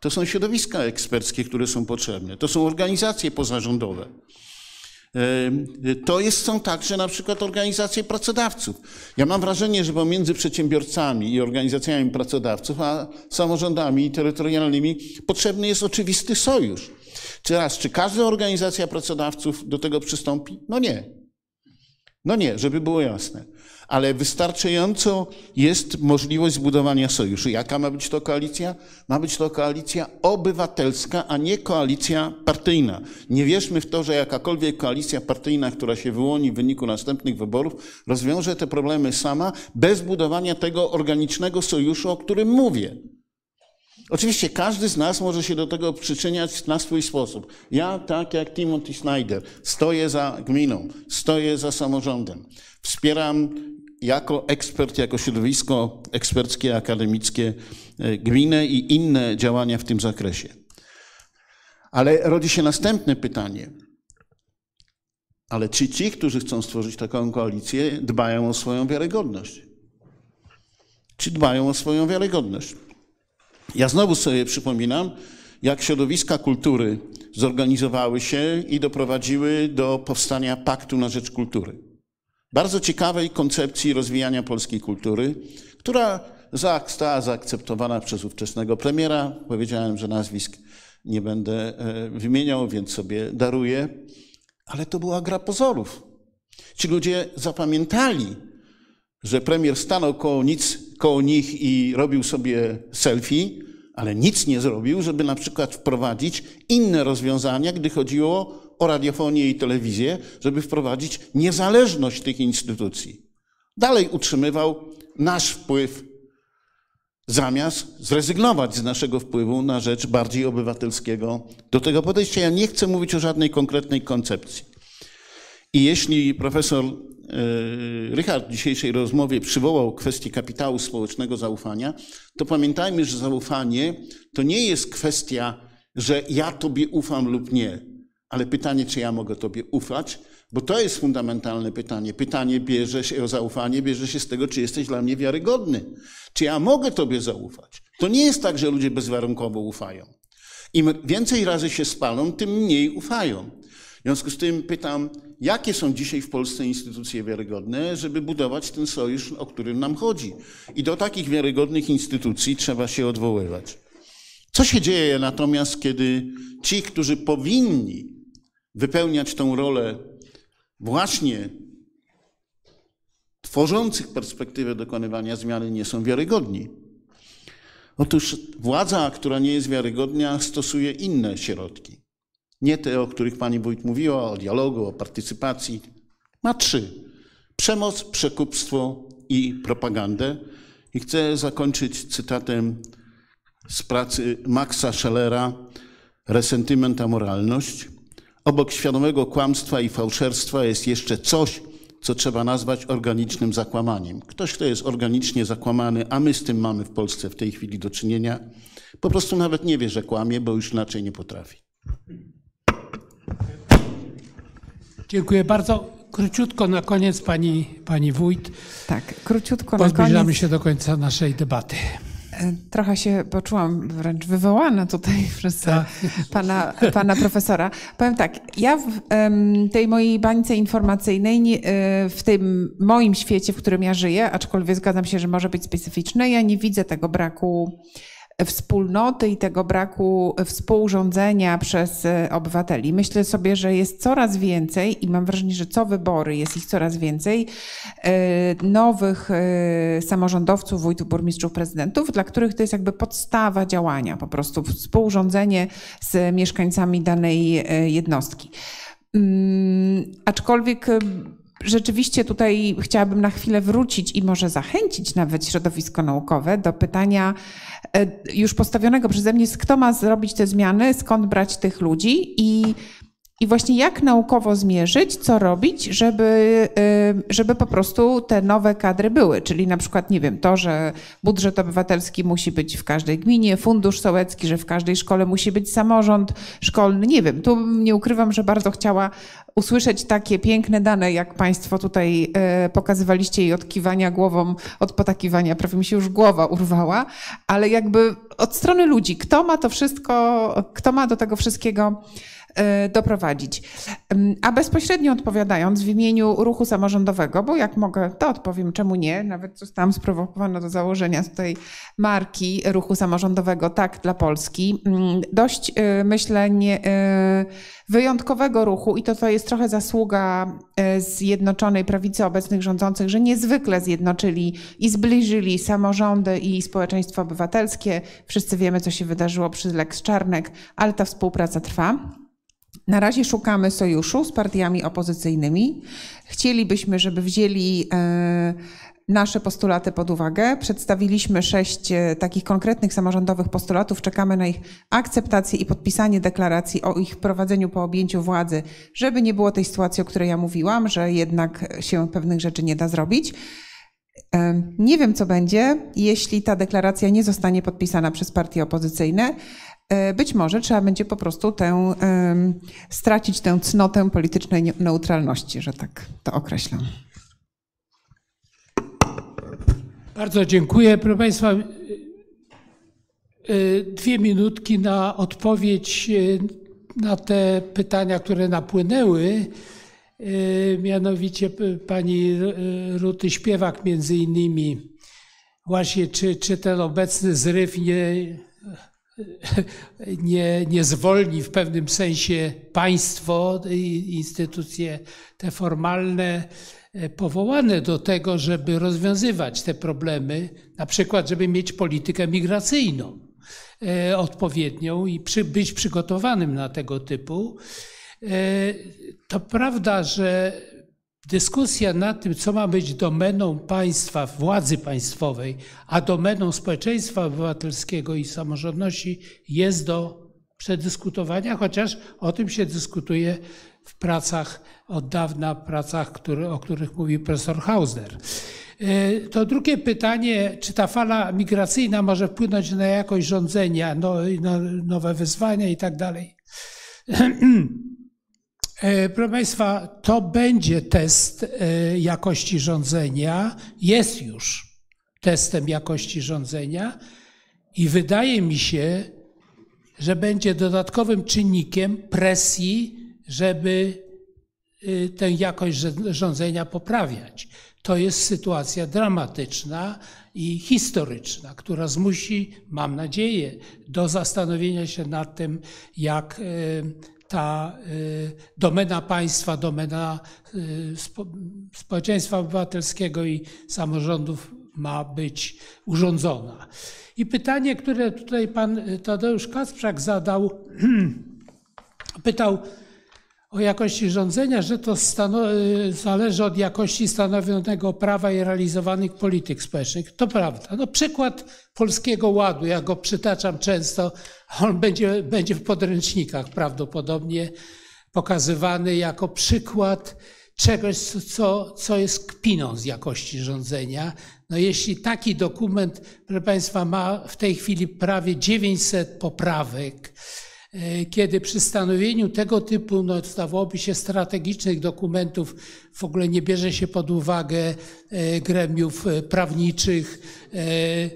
To są środowiska eksperckie, które są potrzebne. To są organizacje pozarządowe. To jest, są także na przykład organizacje pracodawców. Ja mam wrażenie, że pomiędzy przedsiębiorcami i organizacjami pracodawców, a samorządami terytorialnymi potrzebny jest oczywisty sojusz. Czy raz, czy każda organizacja pracodawców do tego przystąpi? No nie. No nie, żeby było jasne ale wystarczająco jest możliwość zbudowania sojuszu. Jaka ma być to koalicja? Ma być to koalicja obywatelska, a nie koalicja partyjna. Nie wierzmy w to, że jakakolwiek koalicja partyjna, która się wyłoni w wyniku następnych wyborów, rozwiąże te problemy sama, bez budowania tego organicznego sojuszu, o którym mówię. Oczywiście każdy z nas może się do tego przyczyniać na swój sposób. Ja, tak jak Timothy Snyder, stoję za gminą, stoję za samorządem. Wspieram jako ekspert, jako środowisko eksperckie, akademickie e, gminę i inne działania w tym zakresie. Ale rodzi się następne pytanie. Ale czy ci, którzy chcą stworzyć taką koalicję, dbają o swoją wiarygodność? Czy dbają o swoją wiarygodność? Ja znowu sobie przypominam, jak środowiska kultury zorganizowały się i doprowadziły do powstania Paktu na Rzecz Kultury bardzo ciekawej koncepcji rozwijania polskiej kultury, która została zaakceptowana przez ówczesnego premiera. Powiedziałem, że nazwisk nie będę e, wymieniał, więc sobie daruję, ale to była gra pozorów. Ci ludzie zapamiętali, że premier stanął koło, nic, koło nich i robił sobie selfie, ale nic nie zrobił, żeby na przykład wprowadzić inne rozwiązania, gdy chodziło o radiofonię i telewizję, żeby wprowadzić niezależność tych instytucji. Dalej utrzymywał nasz wpływ, zamiast zrezygnować z naszego wpływu na rzecz bardziej obywatelskiego do tego podejścia. Ja nie chcę mówić o żadnej konkretnej koncepcji. I jeśli profesor e, Richard w dzisiejszej rozmowie przywołał kwestię kapitału społecznego zaufania, to pamiętajmy, że zaufanie to nie jest kwestia, że ja tobie ufam lub nie. Ale pytanie, czy ja mogę Tobie ufać, bo to jest fundamentalne pytanie. Pytanie bierze się o zaufanie, bierze się z tego, czy jesteś dla mnie wiarygodny. Czy ja mogę Tobie zaufać? To nie jest tak, że ludzie bezwarunkowo ufają. Im więcej razy się spalą, tym mniej ufają. W związku z tym pytam, jakie są dzisiaj w Polsce instytucje wiarygodne, żeby budować ten sojusz, o którym nam chodzi. I do takich wiarygodnych instytucji trzeba się odwoływać. Co się dzieje natomiast, kiedy ci, którzy powinni wypełniać tą rolę właśnie tworzących perspektywę dokonywania zmiany nie są wiarygodni. Otóż władza, która nie jest wiarygodna, stosuje inne środki. Nie te, o których pani wójt mówiła, o dialogu, o partycypacji. Ma trzy. Przemoc, przekupstwo i propagandę. I chcę zakończyć cytatem z pracy Maxa Schellera Resentyment a moralność. Obok świadomego kłamstwa i fałszerstwa jest jeszcze coś, co trzeba nazwać organicznym zakłamaniem. Ktoś, kto jest organicznie zakłamany, a my z tym mamy w Polsce w tej chwili do czynienia, po prostu nawet nie wie, że kłamie, bo już inaczej nie potrafi. Dziękuję bardzo. Króciutko na koniec pani, pani wójt. Tak, króciutko na koniec. Zbliżamy się do końca naszej debaty. Trochę się poczułam wręcz wywołana tutaj przez tak. pana, pana profesora. Powiem tak, ja w tej mojej bańce informacyjnej, e, w tym moim świecie, w którym ja żyję, aczkolwiek zgadzam się, że może być specyficzne, ja nie widzę tego braku wspólnoty i tego braku współrządzenia przez e, obywateli. Myślę sobie, że jest coraz więcej i mam wrażenie, że co wybory jest ich coraz więcej e, nowych e, samorządowców, wójtów, burmistrzów, prezydentów, dla których to jest jakby podstawa działania, po prostu współrządzenie z mieszkańcami danej jednostki. Mm, aczkolwiek rzeczywiście tutaj chciałabym na chwilę wrócić i może zachęcić nawet środowisko naukowe do pytania e, już postawionego przeze mnie, kto ma zrobić te zmiany, skąd brać tych ludzi i I właśnie jak naukowo zmierzyć, co robić, żeby, żeby po prostu te nowe kadry były. Czyli na przykład, nie wiem, to, że budżet obywatelski musi być w każdej gminie, fundusz sołecki, że w każdej szkole musi być samorząd szkolny. Nie wiem, tu nie ukrywam, że bardzo chciała usłyszeć takie piękne dane, jak Państwo tutaj e, pokazywaliście i od kiwania głową, od potakiwania, prawie mi się już głowa urwała, ale jakby od strony ludzi, kto ma to wszystko, kto ma do tego wszystkiego doprowadzić. A bezpośrednio odpowiadając w imieniu ruchu samorządowego, bo jak mogę, to odpowiem, czemu nie. Nawet zostałam sprowokowana do założenia tej marki ruchu samorządowego Tak dla Polski. Dość, e, myślę, nie, e, wyjątkowego ruchu i to, to jest trochę zasługa Zjednoczonej Prawicy obecnych rządzących, że niezwykle zjednoczyli i zbliżyli samorządy i społeczeństwo obywatelskie. Wszyscy wiemy, co się wydarzyło przy Lex Czarnek, ale ta współpraca trwa. Na razie szukamy sojuszu z partiami opozycyjnymi. Chcielibyśmy, żeby wzięli e, nasze postulaty pod uwagę. Przedstawiliśmy sześć e, takich konkretnych samorządowych postulatów. Czekamy na ich akceptację i podpisanie deklaracji o ich wprowadzeniu po objęciu władzy, żeby nie było tej sytuacji, o której ja mówiłam, że jednak się pewnych rzeczy nie da zrobić. E, nie wiem, co będzie, jeśli ta deklaracja nie zostanie podpisana przez partie opozycyjne. E, być może trzeba będzie po prostu tę, stracić tę cnotę politycznej neutralności, że tak to określam. Bardzo dziękuję. Proszę Państwa, e, dwie minutki na odpowiedź e, na te pytania, które napłynęły. Mianowicie pani Ruty Śpiewak między innymi właśnie, czy, czy ten obecny zryw nie nie, nie zwolni w pewnym sensie państwo instytucje te formalne e, powołane do tego, żeby rozwiązywać te problemy, na przykład, żeby mieć politykę migracyjną e, odpowiednią i przy, być przygotowanym na tego typu. E, to prawda, że Dyskusja nad tym, co ma być domeną państwa, władzy państwowej, a domeną społeczeństwa obywatelskiego i samorządności jest do przedyskutowania, chociaż o tym się dyskutuje w pracach od dawna, pracach, które, o których mówi profesor Hausner. E, to drugie pytanie, czy ta fala migracyjna może wpłynąć na jakość rządzenia, no, nowe wyzwania i tak dalej. E, proszę Państwa, to będzie test e, jakości rządzenia, jest już testem jakości rządzenia i wydaje mi się, że będzie dodatkowym czynnikiem presji, żeby e, tę jakość rządzenia poprawiać. To jest sytuacja dramatyczna i historyczna, która zmusi, mam nadzieję, do zastanowienia się nad tym, jak ta y, domena państwa, domena y, społeczeństwa obywatelskiego i samorządów ma być urządzona. I pytanie, które tutaj pan Tadeusz Kacprzak zadał, pytał, o jakości rządzenia, że to y, zależy od jakości stanowionego prawa i realizowanych polityk społecznych. To prawda. No, przykład Polskiego Ładu, ja go przytaczam często, on będzie, będzie w podręcznikach prawdopodobnie pokazywany jako przykład czegoś, co, co jest kpiną z jakości rządzenia. No jeśli taki dokument, proszę Państwa, ma w tej chwili prawie 900 poprawek, kiedy przy stanowieniu tego typu, no, zdawałoby się, strategicznych dokumentów w ogóle nie bierze się pod uwagę e, gremiów e, prawniczych,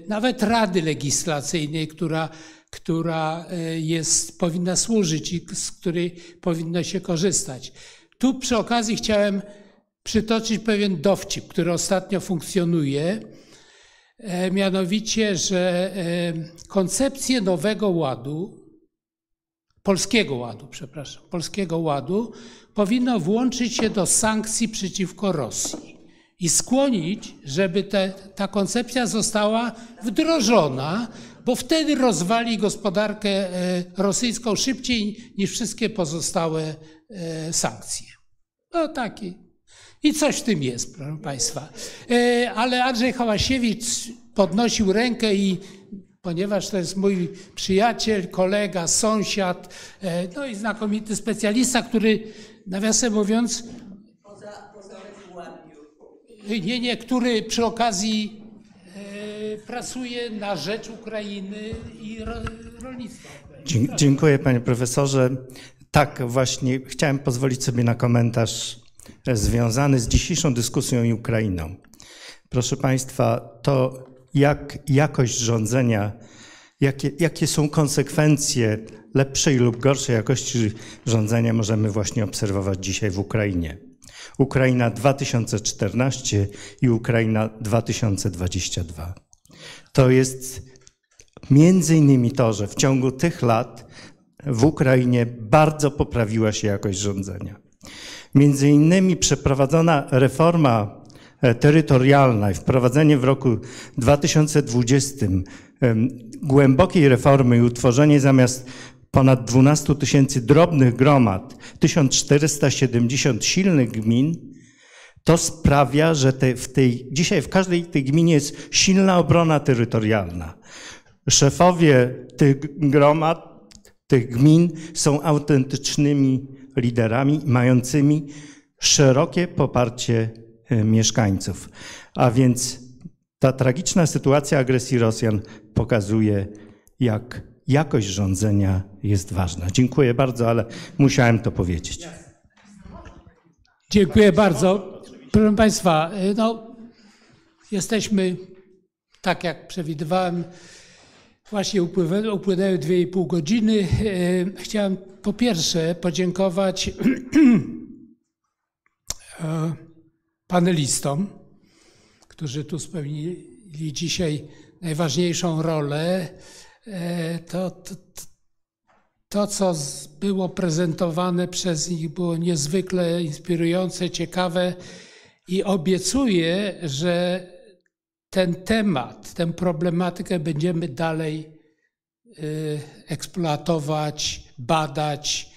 nawet Rady Legislacyjnej, która, która jest, powinna służyć i z której powinno się korzystać. Tu przy okazji chciałem przytoczyć pewien dowcip, który ostatnio funkcjonuje, mianowicie, że koncepcję nowego ładu Polskiego Ładu, przepraszam, Polskiego Ładu powinno włączyć się do sankcji przeciwko Rosji i skłonić, żeby te, ta koncepcja została wdrożona, bo wtedy rozwali gospodarkę e, rosyjską szybciej niż wszystkie pozostałe e, sankcje. No taki. I coś w tym jest, proszę Państwa. E, ale Andrzej Hałasiewicz podnosił rękę i ponieważ to jest mój przyjaciel, kolega, sąsiad, e, no i znakomity specjalista, który nawiasem mówiąc, nie, nie, który przy okazji e, pracuje na rzecz Ukrainy i rolnictwa. Dziękuję panie profesorze. Tak, właśnie chciałem pozwolić sobie na komentarz e, związany z dzisiejszą dyskusją i Ukrainą. Proszę państwa, to jak jakość rządzenia, jakie, jakie są konsekwencje lepszej lub gorszej jakości rządzenia możemy właśnie obserwować dzisiaj w Ukrainie. Ukraina 2014 i Ukraina 2022. To jest między innymi to, że w ciągu tych lat w Ukrainie bardzo poprawiła się jakość rządzenia. Między innymi przeprowadzona reforma terytorialna i wprowadzenie w roku 2020 głębokiej reformy i utworzenie zamiast ponad 12 tysięcy drobnych gromad, 1470 silnych gmin, to sprawia, że te, w tej, dzisiaj w każdej tej gminie jest silna obrona terytorialna. Szefowie tych gromad, tych gmin są autentycznymi liderami, mającymi szerokie poparcie e, mieszkańców. A więc ta tragiczna sytuacja agresji Rosjan pokazuje, jak jakość rządzenia jest ważna. Dziękuję bardzo, ale musiałem to powiedzieć. Dziękuję bardzo. Proszę Państwa, e, no, jesteśmy, tak jak przewidywałem, Właśnie upłynęły, upłynęły 2,5 godziny. E, chciałem po pierwsze podziękować panelistom, którzy tu spełnili dzisiaj najważniejszą rolę. E, to, to, to, co było prezentowane przez nich, było niezwykle inspirujące, ciekawe i obiecuję, że ten temat, tę problematykę będziemy dalej y, eksploatować, badać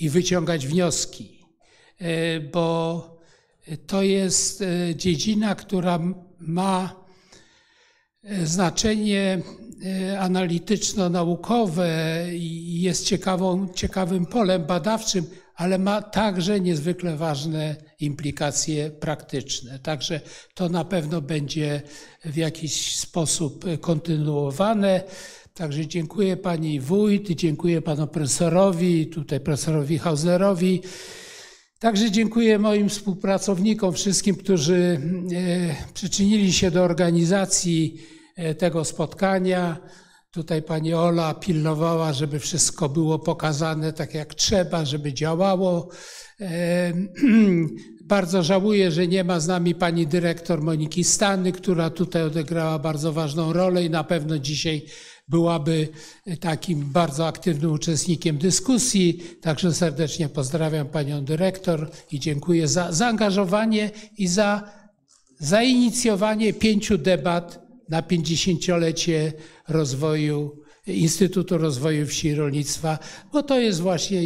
i wyciągać wnioski, y, bo to jest y, dziedzina, która ma znaczenie analityczno-naukowe i jest ciekawą, ciekawym polem badawczym, ale ma także niezwykle ważne implikacje praktyczne. Także to na pewno będzie w jakiś sposób kontynuowane. Także dziękuję pani wójt, dziękuję panu profesorowi, tutaj profesorowi Hauserowi. Także dziękuję moim współpracownikom, wszystkim, którzy e, przyczynili się do organizacji e, tego spotkania. Tutaj pani Ola pilnowała, żeby wszystko było pokazane tak jak trzeba, żeby działało. Bardzo żałuję, że nie ma z nami pani dyrektor Moniki Stany, która tutaj odegrała bardzo ważną rolę i na pewno dzisiaj byłaby takim bardzo aktywnym uczestnikiem dyskusji. Także serdecznie pozdrawiam panią dyrektor i dziękuję za zaangażowanie i za zainicjowanie pięciu debat na 50-lecie rozwoju Instytutu Rozwoju Wsi i Rolnictwa, bo to jest właśnie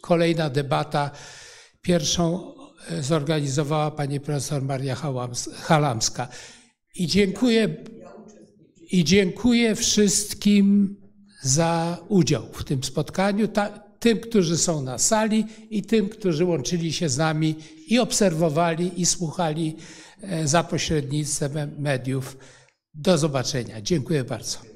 kolejna debata. Pierwszą e, zorganizowała pani profesor Maria Halamska. I dziękuję, i dziękuję wszystkim za udział w tym spotkaniu, tym, którzy są na sali i tym, którzy łączyli się z nami i obserwowali i słuchali e, za pośrednictwem mediów. Do zobaczenia. Dziękuję bardzo.